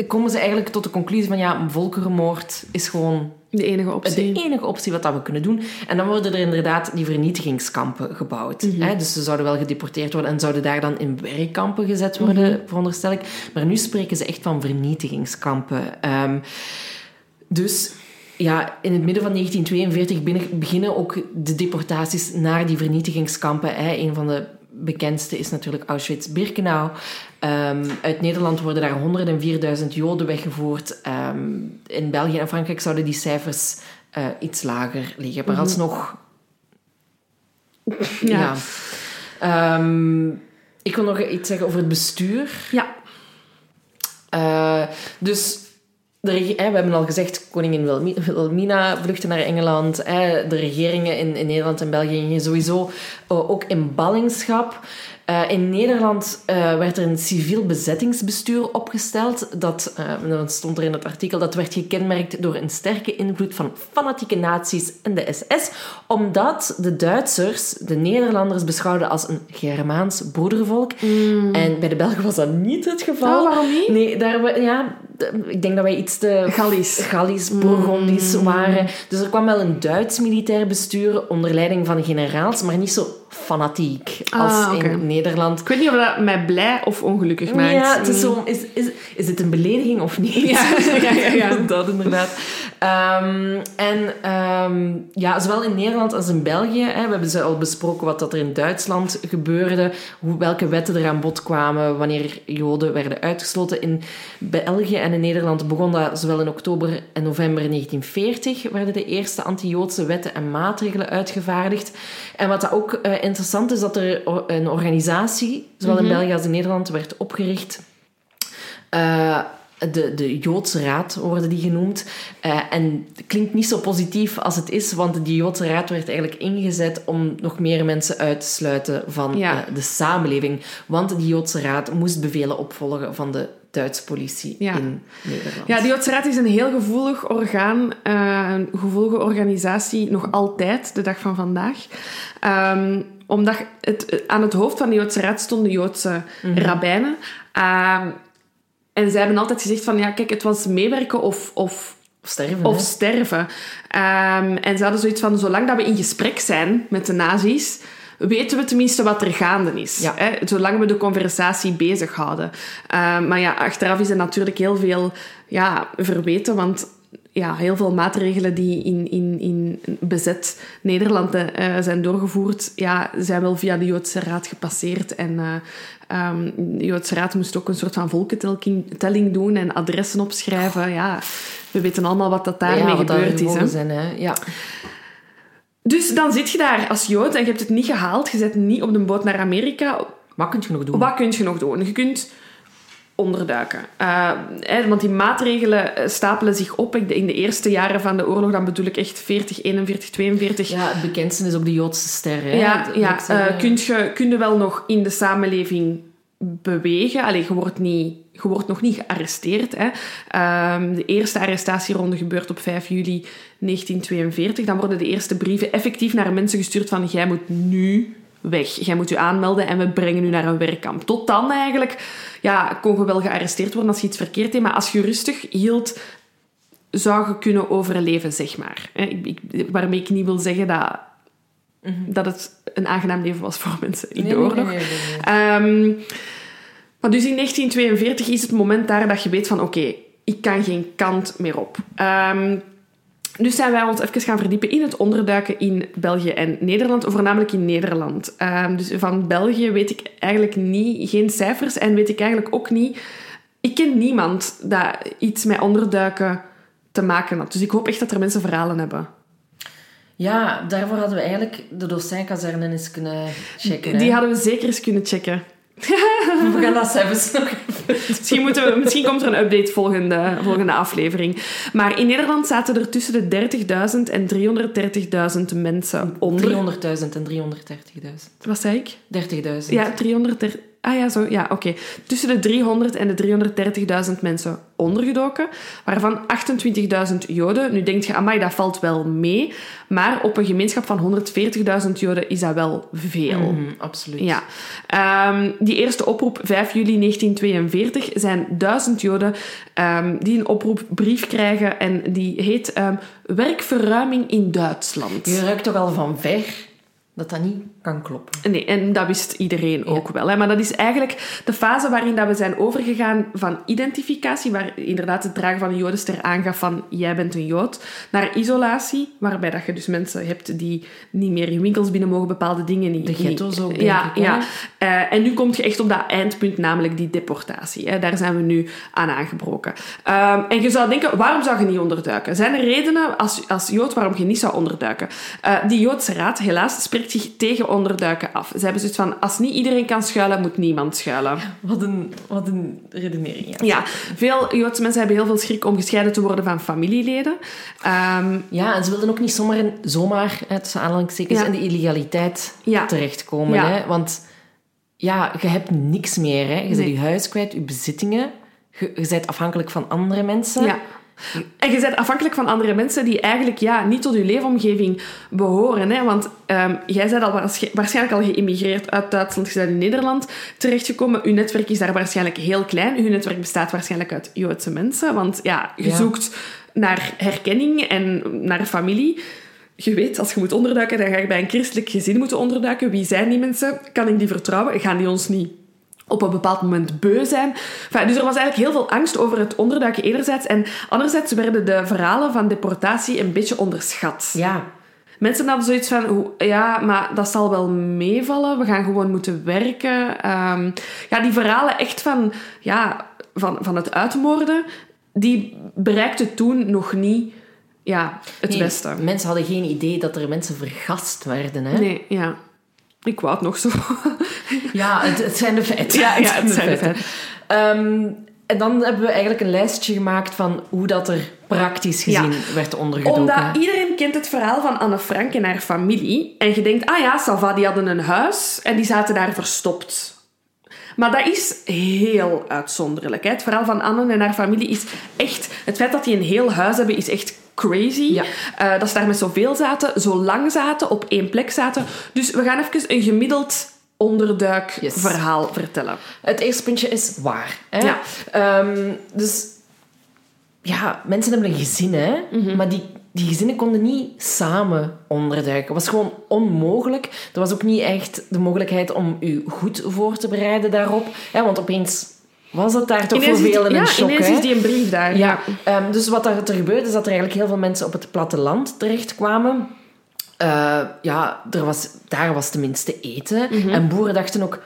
komen ze eigenlijk tot de conclusie van ja, volkerenmoord is gewoon de enige optie. De enige optie wat dat we kunnen doen. En dan worden er inderdaad die vernietigingskampen gebouwd. Mm -hmm. hè? Dus ze zouden wel gedeporteerd worden en zouden daar dan in werkkampen gezet worden, mm -hmm. veronderstel ik. Maar nu spreken ze echt van vernietigingskampen. Um, dus ja, in het midden van 1942 beginnen ook de deportaties naar die vernietigingskampen. Hè? Een van de bekendste is natuurlijk Auschwitz-Birkenau. Um, uit Nederland worden daar 104.000 Joden weggevoerd. Um, in België en Frankrijk zouden die cijfers uh, iets lager liggen. Maar alsnog... Ja. ja. Um, ik wil nog iets zeggen over het bestuur. Ja. Uh, dus de, we hebben al gezegd, koningin Wilhelmina vluchtte naar Engeland. De regeringen in, in Nederland en België gingen sowieso ook in ballingschap. Uh, in Nederland uh, werd er een civiel bezettingsbestuur opgesteld. Dat, uh, dan stond er in het artikel, dat werd gekenmerkt door een sterke invloed van fanatieke nazi's en de SS. Omdat de Duitsers de Nederlanders beschouwden als een Germaans broedervolk. Mm. En bij de Belgen was dat niet het geval. Oh, waarom niet? Nee, daar, ja, ik denk dat wij iets te... Gallisch. Gallisch, Bourgondisch mm. waren. Dus er kwam wel een Duits militair bestuur onder leiding van generaals, maar niet zo fanatiek als ah, okay. in Nederland. Ik weet niet of dat mij blij of ongelukkig maakt. Ja, het is zo... Is, is, is het een belediging of niet? Ja, ja, ja. ja. dat inderdaad. Um, en um, ja, zowel in Nederland als in België, hè, we hebben ze al besproken wat dat er in Duitsland gebeurde, hoe, welke wetten er aan bod kwamen wanneer Joden werden uitgesloten. In België en in Nederland begon dat zowel in oktober en november 1940 werden de eerste anti-Joodse wetten en maatregelen uitgevaardigd. En wat dat ook uh, interessant is, dat er een organisatie, zowel in mm -hmm. België als in Nederland, werd opgericht. Uh, de, de Joodse Raad worden die genoemd. Uh, en het klinkt niet zo positief als het is, want die Joodse Raad werd eigenlijk ingezet om nog meer mensen uit te sluiten van ja. uh, de samenleving. Want die Joodse Raad moest bevelen opvolgen van de Duitse politie ja. in Nederland. Ja, de Joodse Raad is een heel gevoelig orgaan, uh, een gevoelige organisatie, nog altijd, de dag van vandaag. Um, omdat het, aan het hoofd van de Joodse Raad stonden Joodse mm -hmm. rabbijnen. Um, en zij hebben altijd gezegd van, ja, kijk, het was meewerken of... of of sterven. Of sterven. Um, en ze hadden zoiets van, zolang dat we in gesprek zijn met de nazi's, weten we tenminste wat er gaande is. Ja. Hè? Zolang we de conversatie bezighouden. Um, maar ja, achteraf is er natuurlijk heel veel ja, verweten, want ja, heel veel maatregelen die in, in, in bezet Nederland eh, zijn doorgevoerd, ja, zijn wel via de Joodse Raad gepasseerd. En uh, um, de Joodse Raad moest ook een soort van volkentelling doen en adressen opschrijven. Ja, we weten allemaal wat dat daarmee ja, gebeurd is. Hè? Zijn, hè? Ja. Dus dan zit je daar als Jood en je hebt het niet gehaald. Je zit niet op de boot naar Amerika. Wat kun je nog doen? Wat kun je nog doen? Je kunt onderduiken. Uh, hè, want die maatregelen eh, stapelen zich op. In de eerste jaren van de oorlog, dan bedoel ik echt 40, 41, 42. Ja, het bekendste is ook de Joodse ster. Hè? Ja, ja uh, kun, je, kun je wel nog in de samenleving bewegen. Allee, je, wordt niet, je wordt nog niet gearresteerd. Hè. Um, de eerste arrestatieronde gebeurt op 5 juli 1942. Dan worden de eerste brieven effectief naar mensen gestuurd van jij moet nu weg. Jij moet je aanmelden en we brengen u naar een werkkamp. Tot dan eigenlijk ja, kon je wel gearresteerd worden als je iets verkeerd deed, maar als je rustig hield, zou je kunnen overleven, zeg maar. Ik, ik, waarmee ik niet wil zeggen dat, mm -hmm. dat het een aangenaam leven was voor mensen in de oorlog. Nee, nee, um, maar dus in 1942 is het moment daar dat je weet van oké, okay, ik kan geen kant meer op. Um, dus zijn wij ons even gaan verdiepen in het onderduiken in België en Nederland, voornamelijk in Nederland. Um, dus van België weet ik eigenlijk niet, geen cijfers en weet ik eigenlijk ook niet. Ik ken niemand dat iets met onderduiken te maken had. Dus ik hoop echt dat er mensen verhalen hebben. Ja, daarvoor hadden we eigenlijk de docijnkazerne eens kunnen checken. Die hadden we zeker eens kunnen checken. We gaan dat zelfs nog misschien, moeten we, misschien komt er een update volgende, volgende aflevering. Maar in Nederland zaten er tussen de 30.000 en 330.000 mensen onder. 300.000 en 330.000. Wat zei ik? 30.000. Ja, 330. Ah ja, zo. Ja, oké. Okay. Tussen de 300 en de 330.000 mensen ondergedoken, waarvan 28.000 Joden. Nu denk je, amai, dat valt wel mee. Maar op een gemeenschap van 140.000 Joden is dat wel veel. Mm -hmm, absoluut. Ja. Um, die eerste oproep, 5 juli 1942, zijn duizend Joden um, die een oproepbrief krijgen en die heet um, Werkverruiming in Duitsland. Je ruikt toch al van ver dat dat niet kan kloppen. Nee, en dat wist iedereen ook ja. wel. Hè. Maar dat is eigenlijk de fase waarin dat we zijn overgegaan van identificatie, waar inderdaad het dragen van een jodenster aangaf van jij bent een jood, naar isolatie, waarbij dat je dus mensen hebt die niet meer in winkels binnen mogen, bepaalde dingen niet. De ghetto's ook, denk ja, ik. Ja, uh, en nu kom je echt op dat eindpunt, namelijk die deportatie. Hè. Daar zijn we nu aan aangebroken. Um, en je zou denken, waarom zou je niet onderduiken? Zijn er redenen als, als jood waarom je niet zou onderduiken? Uh, die Joodse raad, helaas, spreekt zich tegen onderduiken af. Ze hebben zoiets van, als niet iedereen kan schuilen, moet niemand schuilen. Wat, een, wat een redenering. Ja. ja, veel Joodse mensen hebben heel veel schrik om gescheiden te worden van familieleden. Um, ja, en ze wilden ook niet zomaar, zomaar tussen aanhalingstekens, ja. in de illegaliteit ja. terechtkomen. Ja. Hè? Want ja, je hebt niks meer. Hè? Je Nee. bent je huis kwijt, je bezittingen. Je, je bent afhankelijk van andere mensen. Ja. En je bent afhankelijk van andere mensen die eigenlijk ja, niet tot je leefomgeving behoren. Hè? Want um, jij bent al waarschijnlijk al geïmigreerd uit Duitsland, je bent in Nederland terechtgekomen. Je netwerk is daar waarschijnlijk heel klein. Je netwerk bestaat waarschijnlijk uit Joodse mensen. Want ja, je Ja. zoekt naar herkenning en naar familie. Je weet, als je moet onderduiken, dan ga je bij een christelijk gezin moeten onderduiken. Wie zijn die mensen? Kan ik die vertrouwen? Gaan die ons niet op een bepaald moment beu zijn. Enfin, dus er was eigenlijk heel veel angst over het onderduiken enerzijds. En anderzijds werden de verhalen van deportatie een beetje onderschat. Ja. Mensen hadden zoiets van, ja, maar dat zal wel meevallen. We gaan gewoon moeten werken. Ehm, ja, die verhalen echt van, ja, van, van het uitmoorden, die bereikten toen nog niet ja, het Nee, beste. Mensen hadden geen idee dat er mensen vergast werden. Hè? Nee, ja. Ik wou het nog zo. Ja, het, het zijn de feiten. Ja, ja, het zijn de feiten. Ehm, en dan hebben we eigenlijk een lijstje gemaakt van hoe dat er praktisch gezien werd ondergedoken. Omdat iedereen kent het verhaal van Anne Frank en haar familie. En je denkt, ah ja, Sava, die hadden een huis en die zaten daar verstopt. Maar dat is heel uitzonderlijk. Hè? Het verhaal van Anne en haar familie is echt... Het feit dat die een heel huis hebben, is echt crazy. Ja. Eh, dat ze daar met zoveel zaten, zo lang zaten, op één plek zaten. Dus we gaan even een gemiddeld onderduik Yes. verhaal vertellen. Het eerste puntje is waar. Hè? Ja. Ehm, dus ja, mensen hebben een gezin, hè? Mhm. maar die, die gezinnen konden niet samen onderduiken. Het was gewoon onmogelijk. Er was ook niet echt de mogelijkheid om u goed voor te bereiden daarop. Hè? Want opeens was dat daar toch Ineens voor velen een ja, shock, ineens hè? is die een brief daar. Ja, ehm, dus wat er, er gebeurde is dat er eigenlijk heel veel mensen op het platteland terechtkwamen. Eh, ja, er was, daar was tenminste eten. Mhm. En boeren dachten ook,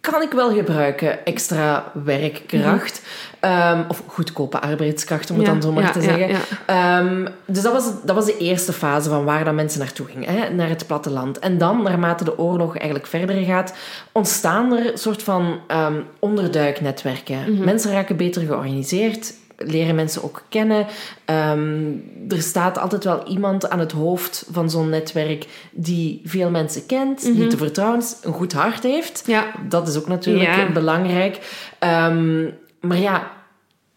kan ik wel gebruiken extra werkkracht? Ehm, of goedkope arbeidskracht, om het Ja, dan zo maar ja, te zeggen. Ehm, dus dat was, dat was de eerste fase van waar dat mensen naartoe gingen, hè, naar het platteland. En dan, naarmate de oorlog eigenlijk verder gaat, ontstaan er een soort van ehm, onderduiknetwerken. Mhm. Mensen raken beter georganiseerd, leren mensen ook kennen. Ehm, er staat altijd wel iemand aan het hoofd van zo'n netwerk die veel mensen kent, die te vertrouwen is, een goed hart heeft. Ja. Dat is ook natuurlijk Ja. belangrijk. Ehm, maar ja,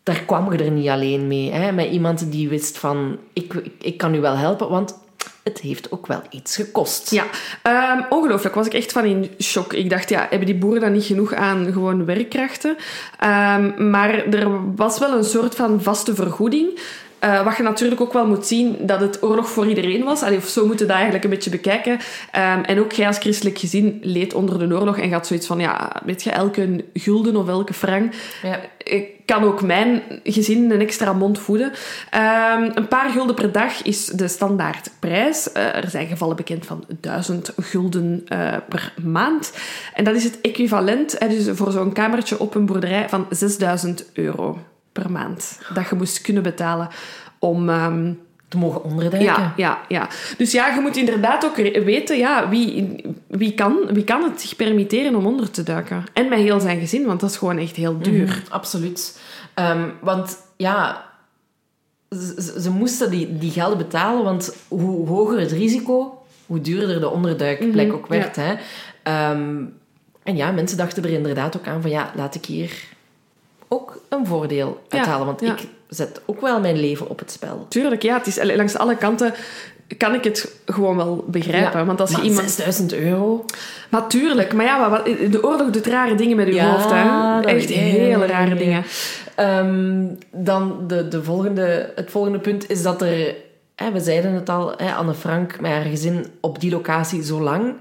daar kwam je er niet alleen mee. Hè? Met iemand die wist van, ik, ik, ik kan u wel helpen, want het heeft ook wel iets gekost. Ja, ehm, ongelooflijk. Was ik echt van in shock. Ik dacht, ja, hebben die boeren dan niet genoeg aan gewoon werkkrachten? Ehm, maar er was wel een soort van vaste vergoeding. Eh, wat je natuurlijk ook wel moet zien, dat het oorlog voor iedereen was. Allee, of zo moeten we dat eigenlijk een beetje bekijken. Ehm, en ook jij als christelijk gezin leed onder de oorlog en gaat zoiets van, ja, weet je, elke gulden of elke frank Ja. ik kan ook mijn gezin een extra mond voeden. Ehm, een paar gulden per dag is de standaardprijs. Eh, er zijn gevallen bekend van 1000 gulden eh, per maand. En dat is het equivalent eh, dus voor zo'n kamertje op een boerderij van 6000 euro per maand. Dat je moest kunnen betalen om... ehm, Te mogen onderduiken. ja, ja, ja. Dus ja, je moet inderdaad ook weten ja, wie, wie, kan, wie kan het zich permitteren om onder te duiken. En met heel zijn gezin, want dat is gewoon echt heel duur. Mhm, absoluut. Ehm, want ja, ze, ze- ze moesten die, die gelden betalen, want hoe hoger het risico, hoe duurder de onderduikplek Mhm, ook werd. Hè? Ehm, en ja, mensen dachten er inderdaad ook aan van ja, laat ik hier ook een voordeel Ja, uithalen. Want ik zet ook wel mijn leven op het spel. Tuurlijk, ja. Het is, langs alle kanten kan ik het gewoon wel begrijpen. Ja, Want als je iemand... 6000 euro. Natuurlijk, maar ja, wat- de oorlog doet rare dingen met uw Ja, hoofd. Hè? Echt hele rare dingen. Ehm, dan de, de volgende, het volgende punt is dat er... Hè, we zeiden het al, hè, Anne Frank met haar gezin op die locatie zo lang.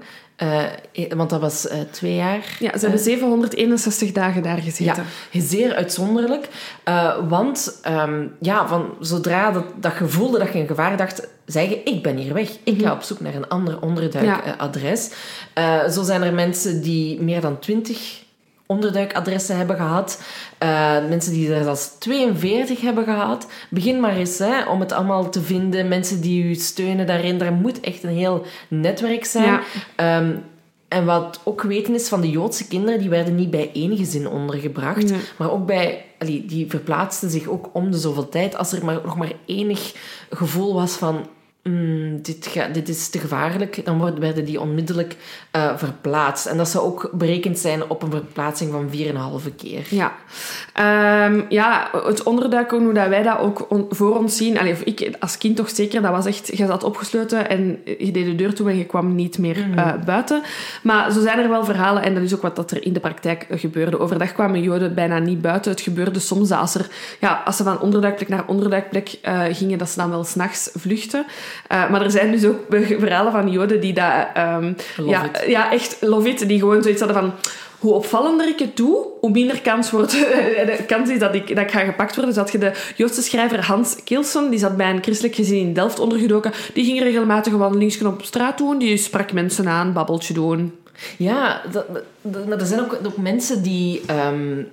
Eh, want dat was eh, twee jaar. Ja, ze hebben 761 dagen daar Ja, gezeten. zeer uitzonderlijk. Eh, want ehm, ja, van zodra dat, dat je voelde dat je in gevaar dacht, zei je, ik ben hier weg. Ik ga op zoek naar een ander onderduikadres. Eh, zo zijn er mensen die meer dan 20 onderduikadressen hebben gehad. Eh, mensen die er zelfs 42 hebben gehad. Begin maar eens hè, om het allemaal te vinden. Mensen die u steunen daarin. Er moet echt een heel netwerk zijn. Ja. Ehm, en wat ook weten is van de Joodse kinderen, die werden niet bij één gezin ondergebracht, Nee. maar ook bij, die verplaatsten zich ook om de zoveel tijd. Als er maar, nog maar enig gevoel was van, "Mm, dit, ga, dit is te gevaarlijk, dan worden, werden die onmiddellijk eh, verplaatst. En dat zou ook berekend zijn op een verplaatsing van 4,5 keer. Ja. Ehm, ja, het onderduiken, hoe dat wij dat ook on- voor ons zien. Allee, ik als kind toch zeker, dat was echt... Je zat opgesloten en je deed de deur toe en je kwam niet meer eh, buiten. Maar zo zijn er wel verhalen, en dat is ook wat dat er in de praktijk gebeurde. Overdag kwamen Joden bijna niet buiten. Het gebeurde soms dat als, er, ja, als ze van onderduikplek naar onderduikplek eh, gingen, dat ze dan wel s'nachts vluchten. Eh, maar er zijn dus ook verhalen van Joden die dat... Love ja, it. ja, echt love it. Die gewoon zoiets hadden van... Hoe opvallender ik het doe, hoe minder kans, wordt, de kans is dat ik, dat ik ga gepakt worden. Dus had je de Joodse schrijver Hans Kilson, die zat bij een christelijk gezin in Delft ondergedoken. Die ging regelmatig een wandelingsknop op straat doen. Die sprak mensen aan, babbeltje doen. Ja, dat, dat- maar er zijn ook, ook mensen die, ehm,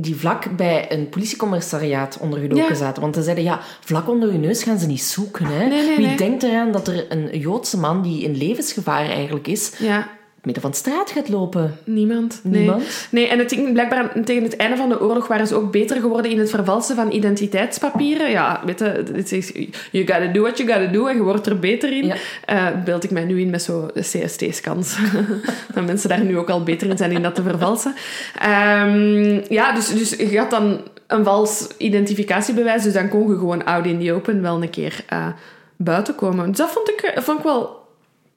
die vlak bij een politiecommissariaat ondergedoken Ja. zaten. Want ze zeiden, ja, vlak onder je neus gaan ze niet zoeken. Hè? Nee, nee, Wie nee. denkt eraan dat er een Joodse man die in levensgevaar eigenlijk is, Ja, midden van de straat gaat lopen? niemand. Nee. Niemand? Nee, en het ging blijkbaar tegen het einde van de oorlog waren ze ook beter geworden in het vervalsen van identiteitspapieren. Ja, weet je, het is, you gotta do what you gotta do en je wordt er beter in. Ja. Eh, beeld ik mij nu in met zo'n CST-scans. dat mensen daar nu ook al beter in zijn in dat te vervalsen. Ehm, ja, dus, dus je had dan een vals identificatiebewijs, dus dan kon je gewoon out in the open wel een keer eh, buiten komen. Dus dat vond ik, vond ik wel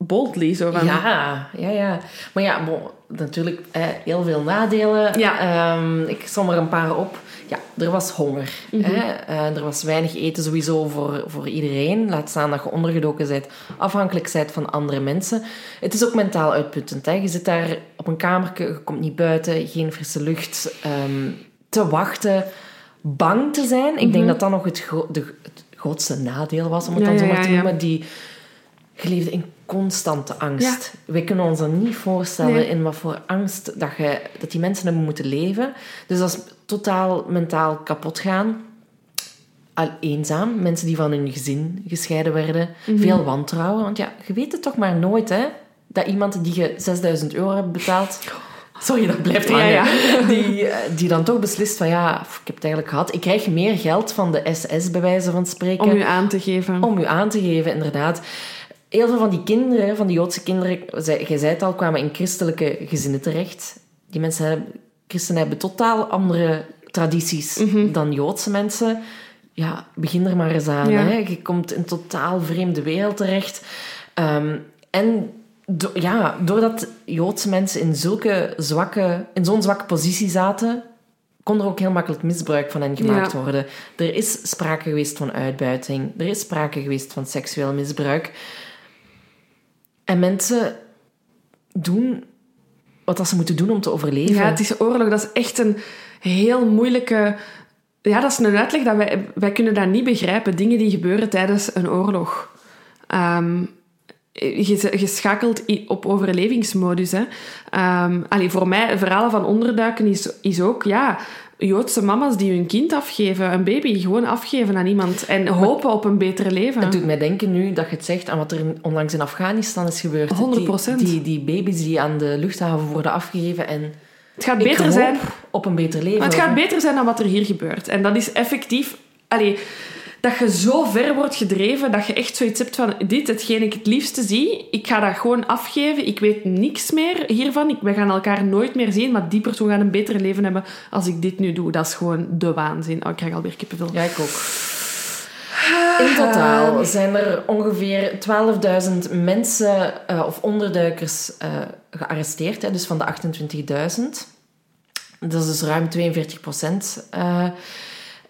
boldly. Zo van, Ja, ja, ja. Maar ja, bon, natuurlijk eh, heel veel nadelen. Ja. Ehm, ik som er een paar op. Ja, er was honger. Mhm. hè. Eh, er was weinig eten sowieso voor, voor iedereen. Laat staan dat je ondergedoken bent, afhankelijk bent van andere mensen. Het is ook mentaal uitputtend. Hè. Je zit daar op een kamertje, je komt niet buiten, geen frisse lucht, ehm, te wachten, bang te zijn. Ik denk dat dat nog het, gro- de, het grootste nadeel was, om het Ja, dan zo maar te ja, noemen. Die, je leefde in constante angst. We kunnen ons dan niet voorstellen Nee. in wat voor angst dat, je, dat die mensen hebben moeten leven. Dus dat is totaal mentaal kapot gaan. Al eenzaam, mensen die van hun gezin gescheiden werden. Mhm. Veel wantrouwen. Want ja, je weet het toch maar nooit, hè? Dat iemand die je 6000 euro hebt betaald... Sorry, dat blijft Ja, hangen. ja. Die, eh, die dan toch beslist van ja, ik heb het eigenlijk gehad. Ik krijg meer geld van de SS, bij wijze van spreken om u aan te geven. om u aan te geven, inderdaad. Heel veel van die kinderen, van die Joodse kinderen, jij zei het al, kwamen in christelijke gezinnen terecht. Die mensen hebben, christenen hebben totaal andere tradities Mhm. dan Joodse mensen. Ja, begin er maar eens aan. Ja. Hè. Je komt in een totaal vreemde wereld terecht. Ehm, en do- ja, doordat Joodse mensen in, zulke zwakke, in zo'n zwakke positie zaten, kon er ook heel makkelijk misbruik van hen gemaakt Ja. worden. Er is sprake geweest van uitbuiting. Er is sprake geweest van seksueel misbruik. En mensen doen wat ze moeten doen om te overleven. Ja, het is oorlog. Dat is echt een heel moeilijke... Ja, dat is een uitleg dat wij... Wij kunnen dat niet begrijpen. Dingen die gebeuren tijdens een oorlog. Ehm, je, schakelt op overlevingsmodus. Hè. Allee, voor mij, verhalen van onderduiken is, is ook... Ja, Joodse mama's die hun kind afgeven, een baby, gewoon afgeven aan iemand. En hopen op een beter leven. Het doet mij denken nu dat je het zegt aan wat er onlangs in Afghanistan is gebeurd. 100%. Die, die, die baby's die aan de luchthaven worden afgegeven en Het gaat beter zijn op een beter leven. Maar het gaat beter zijn dan wat er hier gebeurt. En dat is effectief... Allee, dat je zo ver wordt gedreven dat je echt zoiets hebt van dit, hetgeen ik het liefste zie, ik ga dat gewoon afgeven. Ik weet niks meer hiervan. Ik, we gaan elkaar nooit meer zien, maar die persoon gaat een beter leven hebben als ik dit nu doe. Dat is gewoon de waanzin. Oh, ik krijg alweer kippenvel. Ja, ik ook. In totaal zijn er ongeveer 12.000 mensen eh, of onderduikers eh, gearresteerd, hè, dus van de 28.000. Dat is dus ruim 42 procent. eh.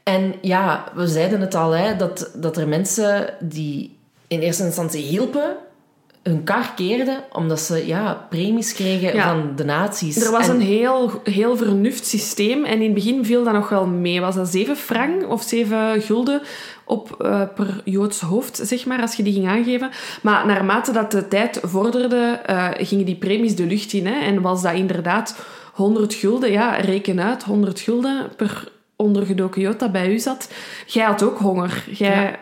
En ja, we zeiden het al, hè, dat, dat er mensen die in eerste instantie hielpen, hun kar keerden, omdat ze ja, premies kregen Ja. van de nazi's. Er was En- een heel, heel vernuft systeem en in het begin viel dat nog wel mee. Was dat 7 frank of 7 gulden op, eh, per Joods hoofd, zeg maar, als je die ging aangeven. Maar naarmate dat de tijd vorderde, eh, gingen die premies de lucht in. Hè, en was dat inderdaad 100 gulden, ja, reken uit, 100 gulden per ondergedoken dat bij u zat. Jij had ook honger. Jij,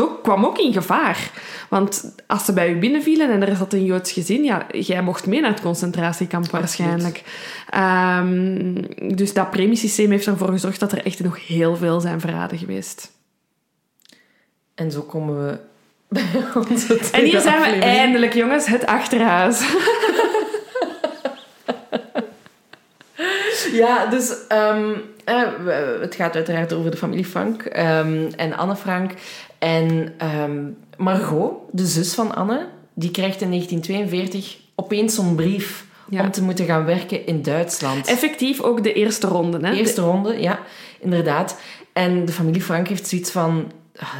ook, kwam ook in gevaar. Want als ze bij u binnenvielen en er zat een Joods gezin, ja, jij mocht mee naar het concentratiekamp waarschijnlijk. Ehm, dus dat premiesysteem heeft ervoor gezorgd dat er echt nog heel veel zijn verraden geweest. En zo komen we bij onze En hier zijn we aflevering. eindelijk, jongens, het achterhuis. Ja, dus ehm, eh, het gaat uiteraard over de familie Frank ehm, en Anne Frank. En ehm, Margot, de zus van Anne, die krijgt in 1942 opeens zo'n brief Ja. om te moeten gaan werken in Duitsland. Effectief ook de eerste ronde. Hè? De eerste ronde, ja, inderdaad. En de familie Frank heeft zoiets van... ah,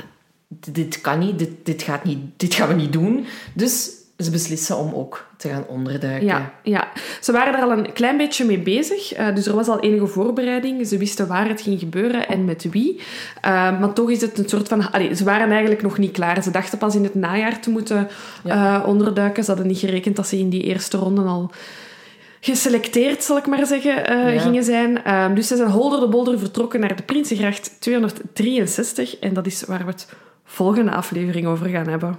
dit kan niet, dit, dit, gaat niet, dit gaan we niet doen. Dus ze beslissen om ook te gaan onderduiken. Ja, ja, ze waren er al een klein beetje mee bezig. eh, dus er was al enige voorbereiding. Ze wisten waar het ging gebeuren en met wie. Eh, maar toch is het een soort van... Allee, ze waren eigenlijk nog niet klaar. Ze dachten pas in het najaar te moeten eh, onderduiken. Ze hadden niet gerekend dat ze in die eerste ronde al geselecteerd, zal ik maar zeggen, Ja. gingen zijn. Eh, dus ze zijn holder de bolder vertrokken naar de Prinsengracht 263. En dat is waar we het volgende aflevering over gaan hebben.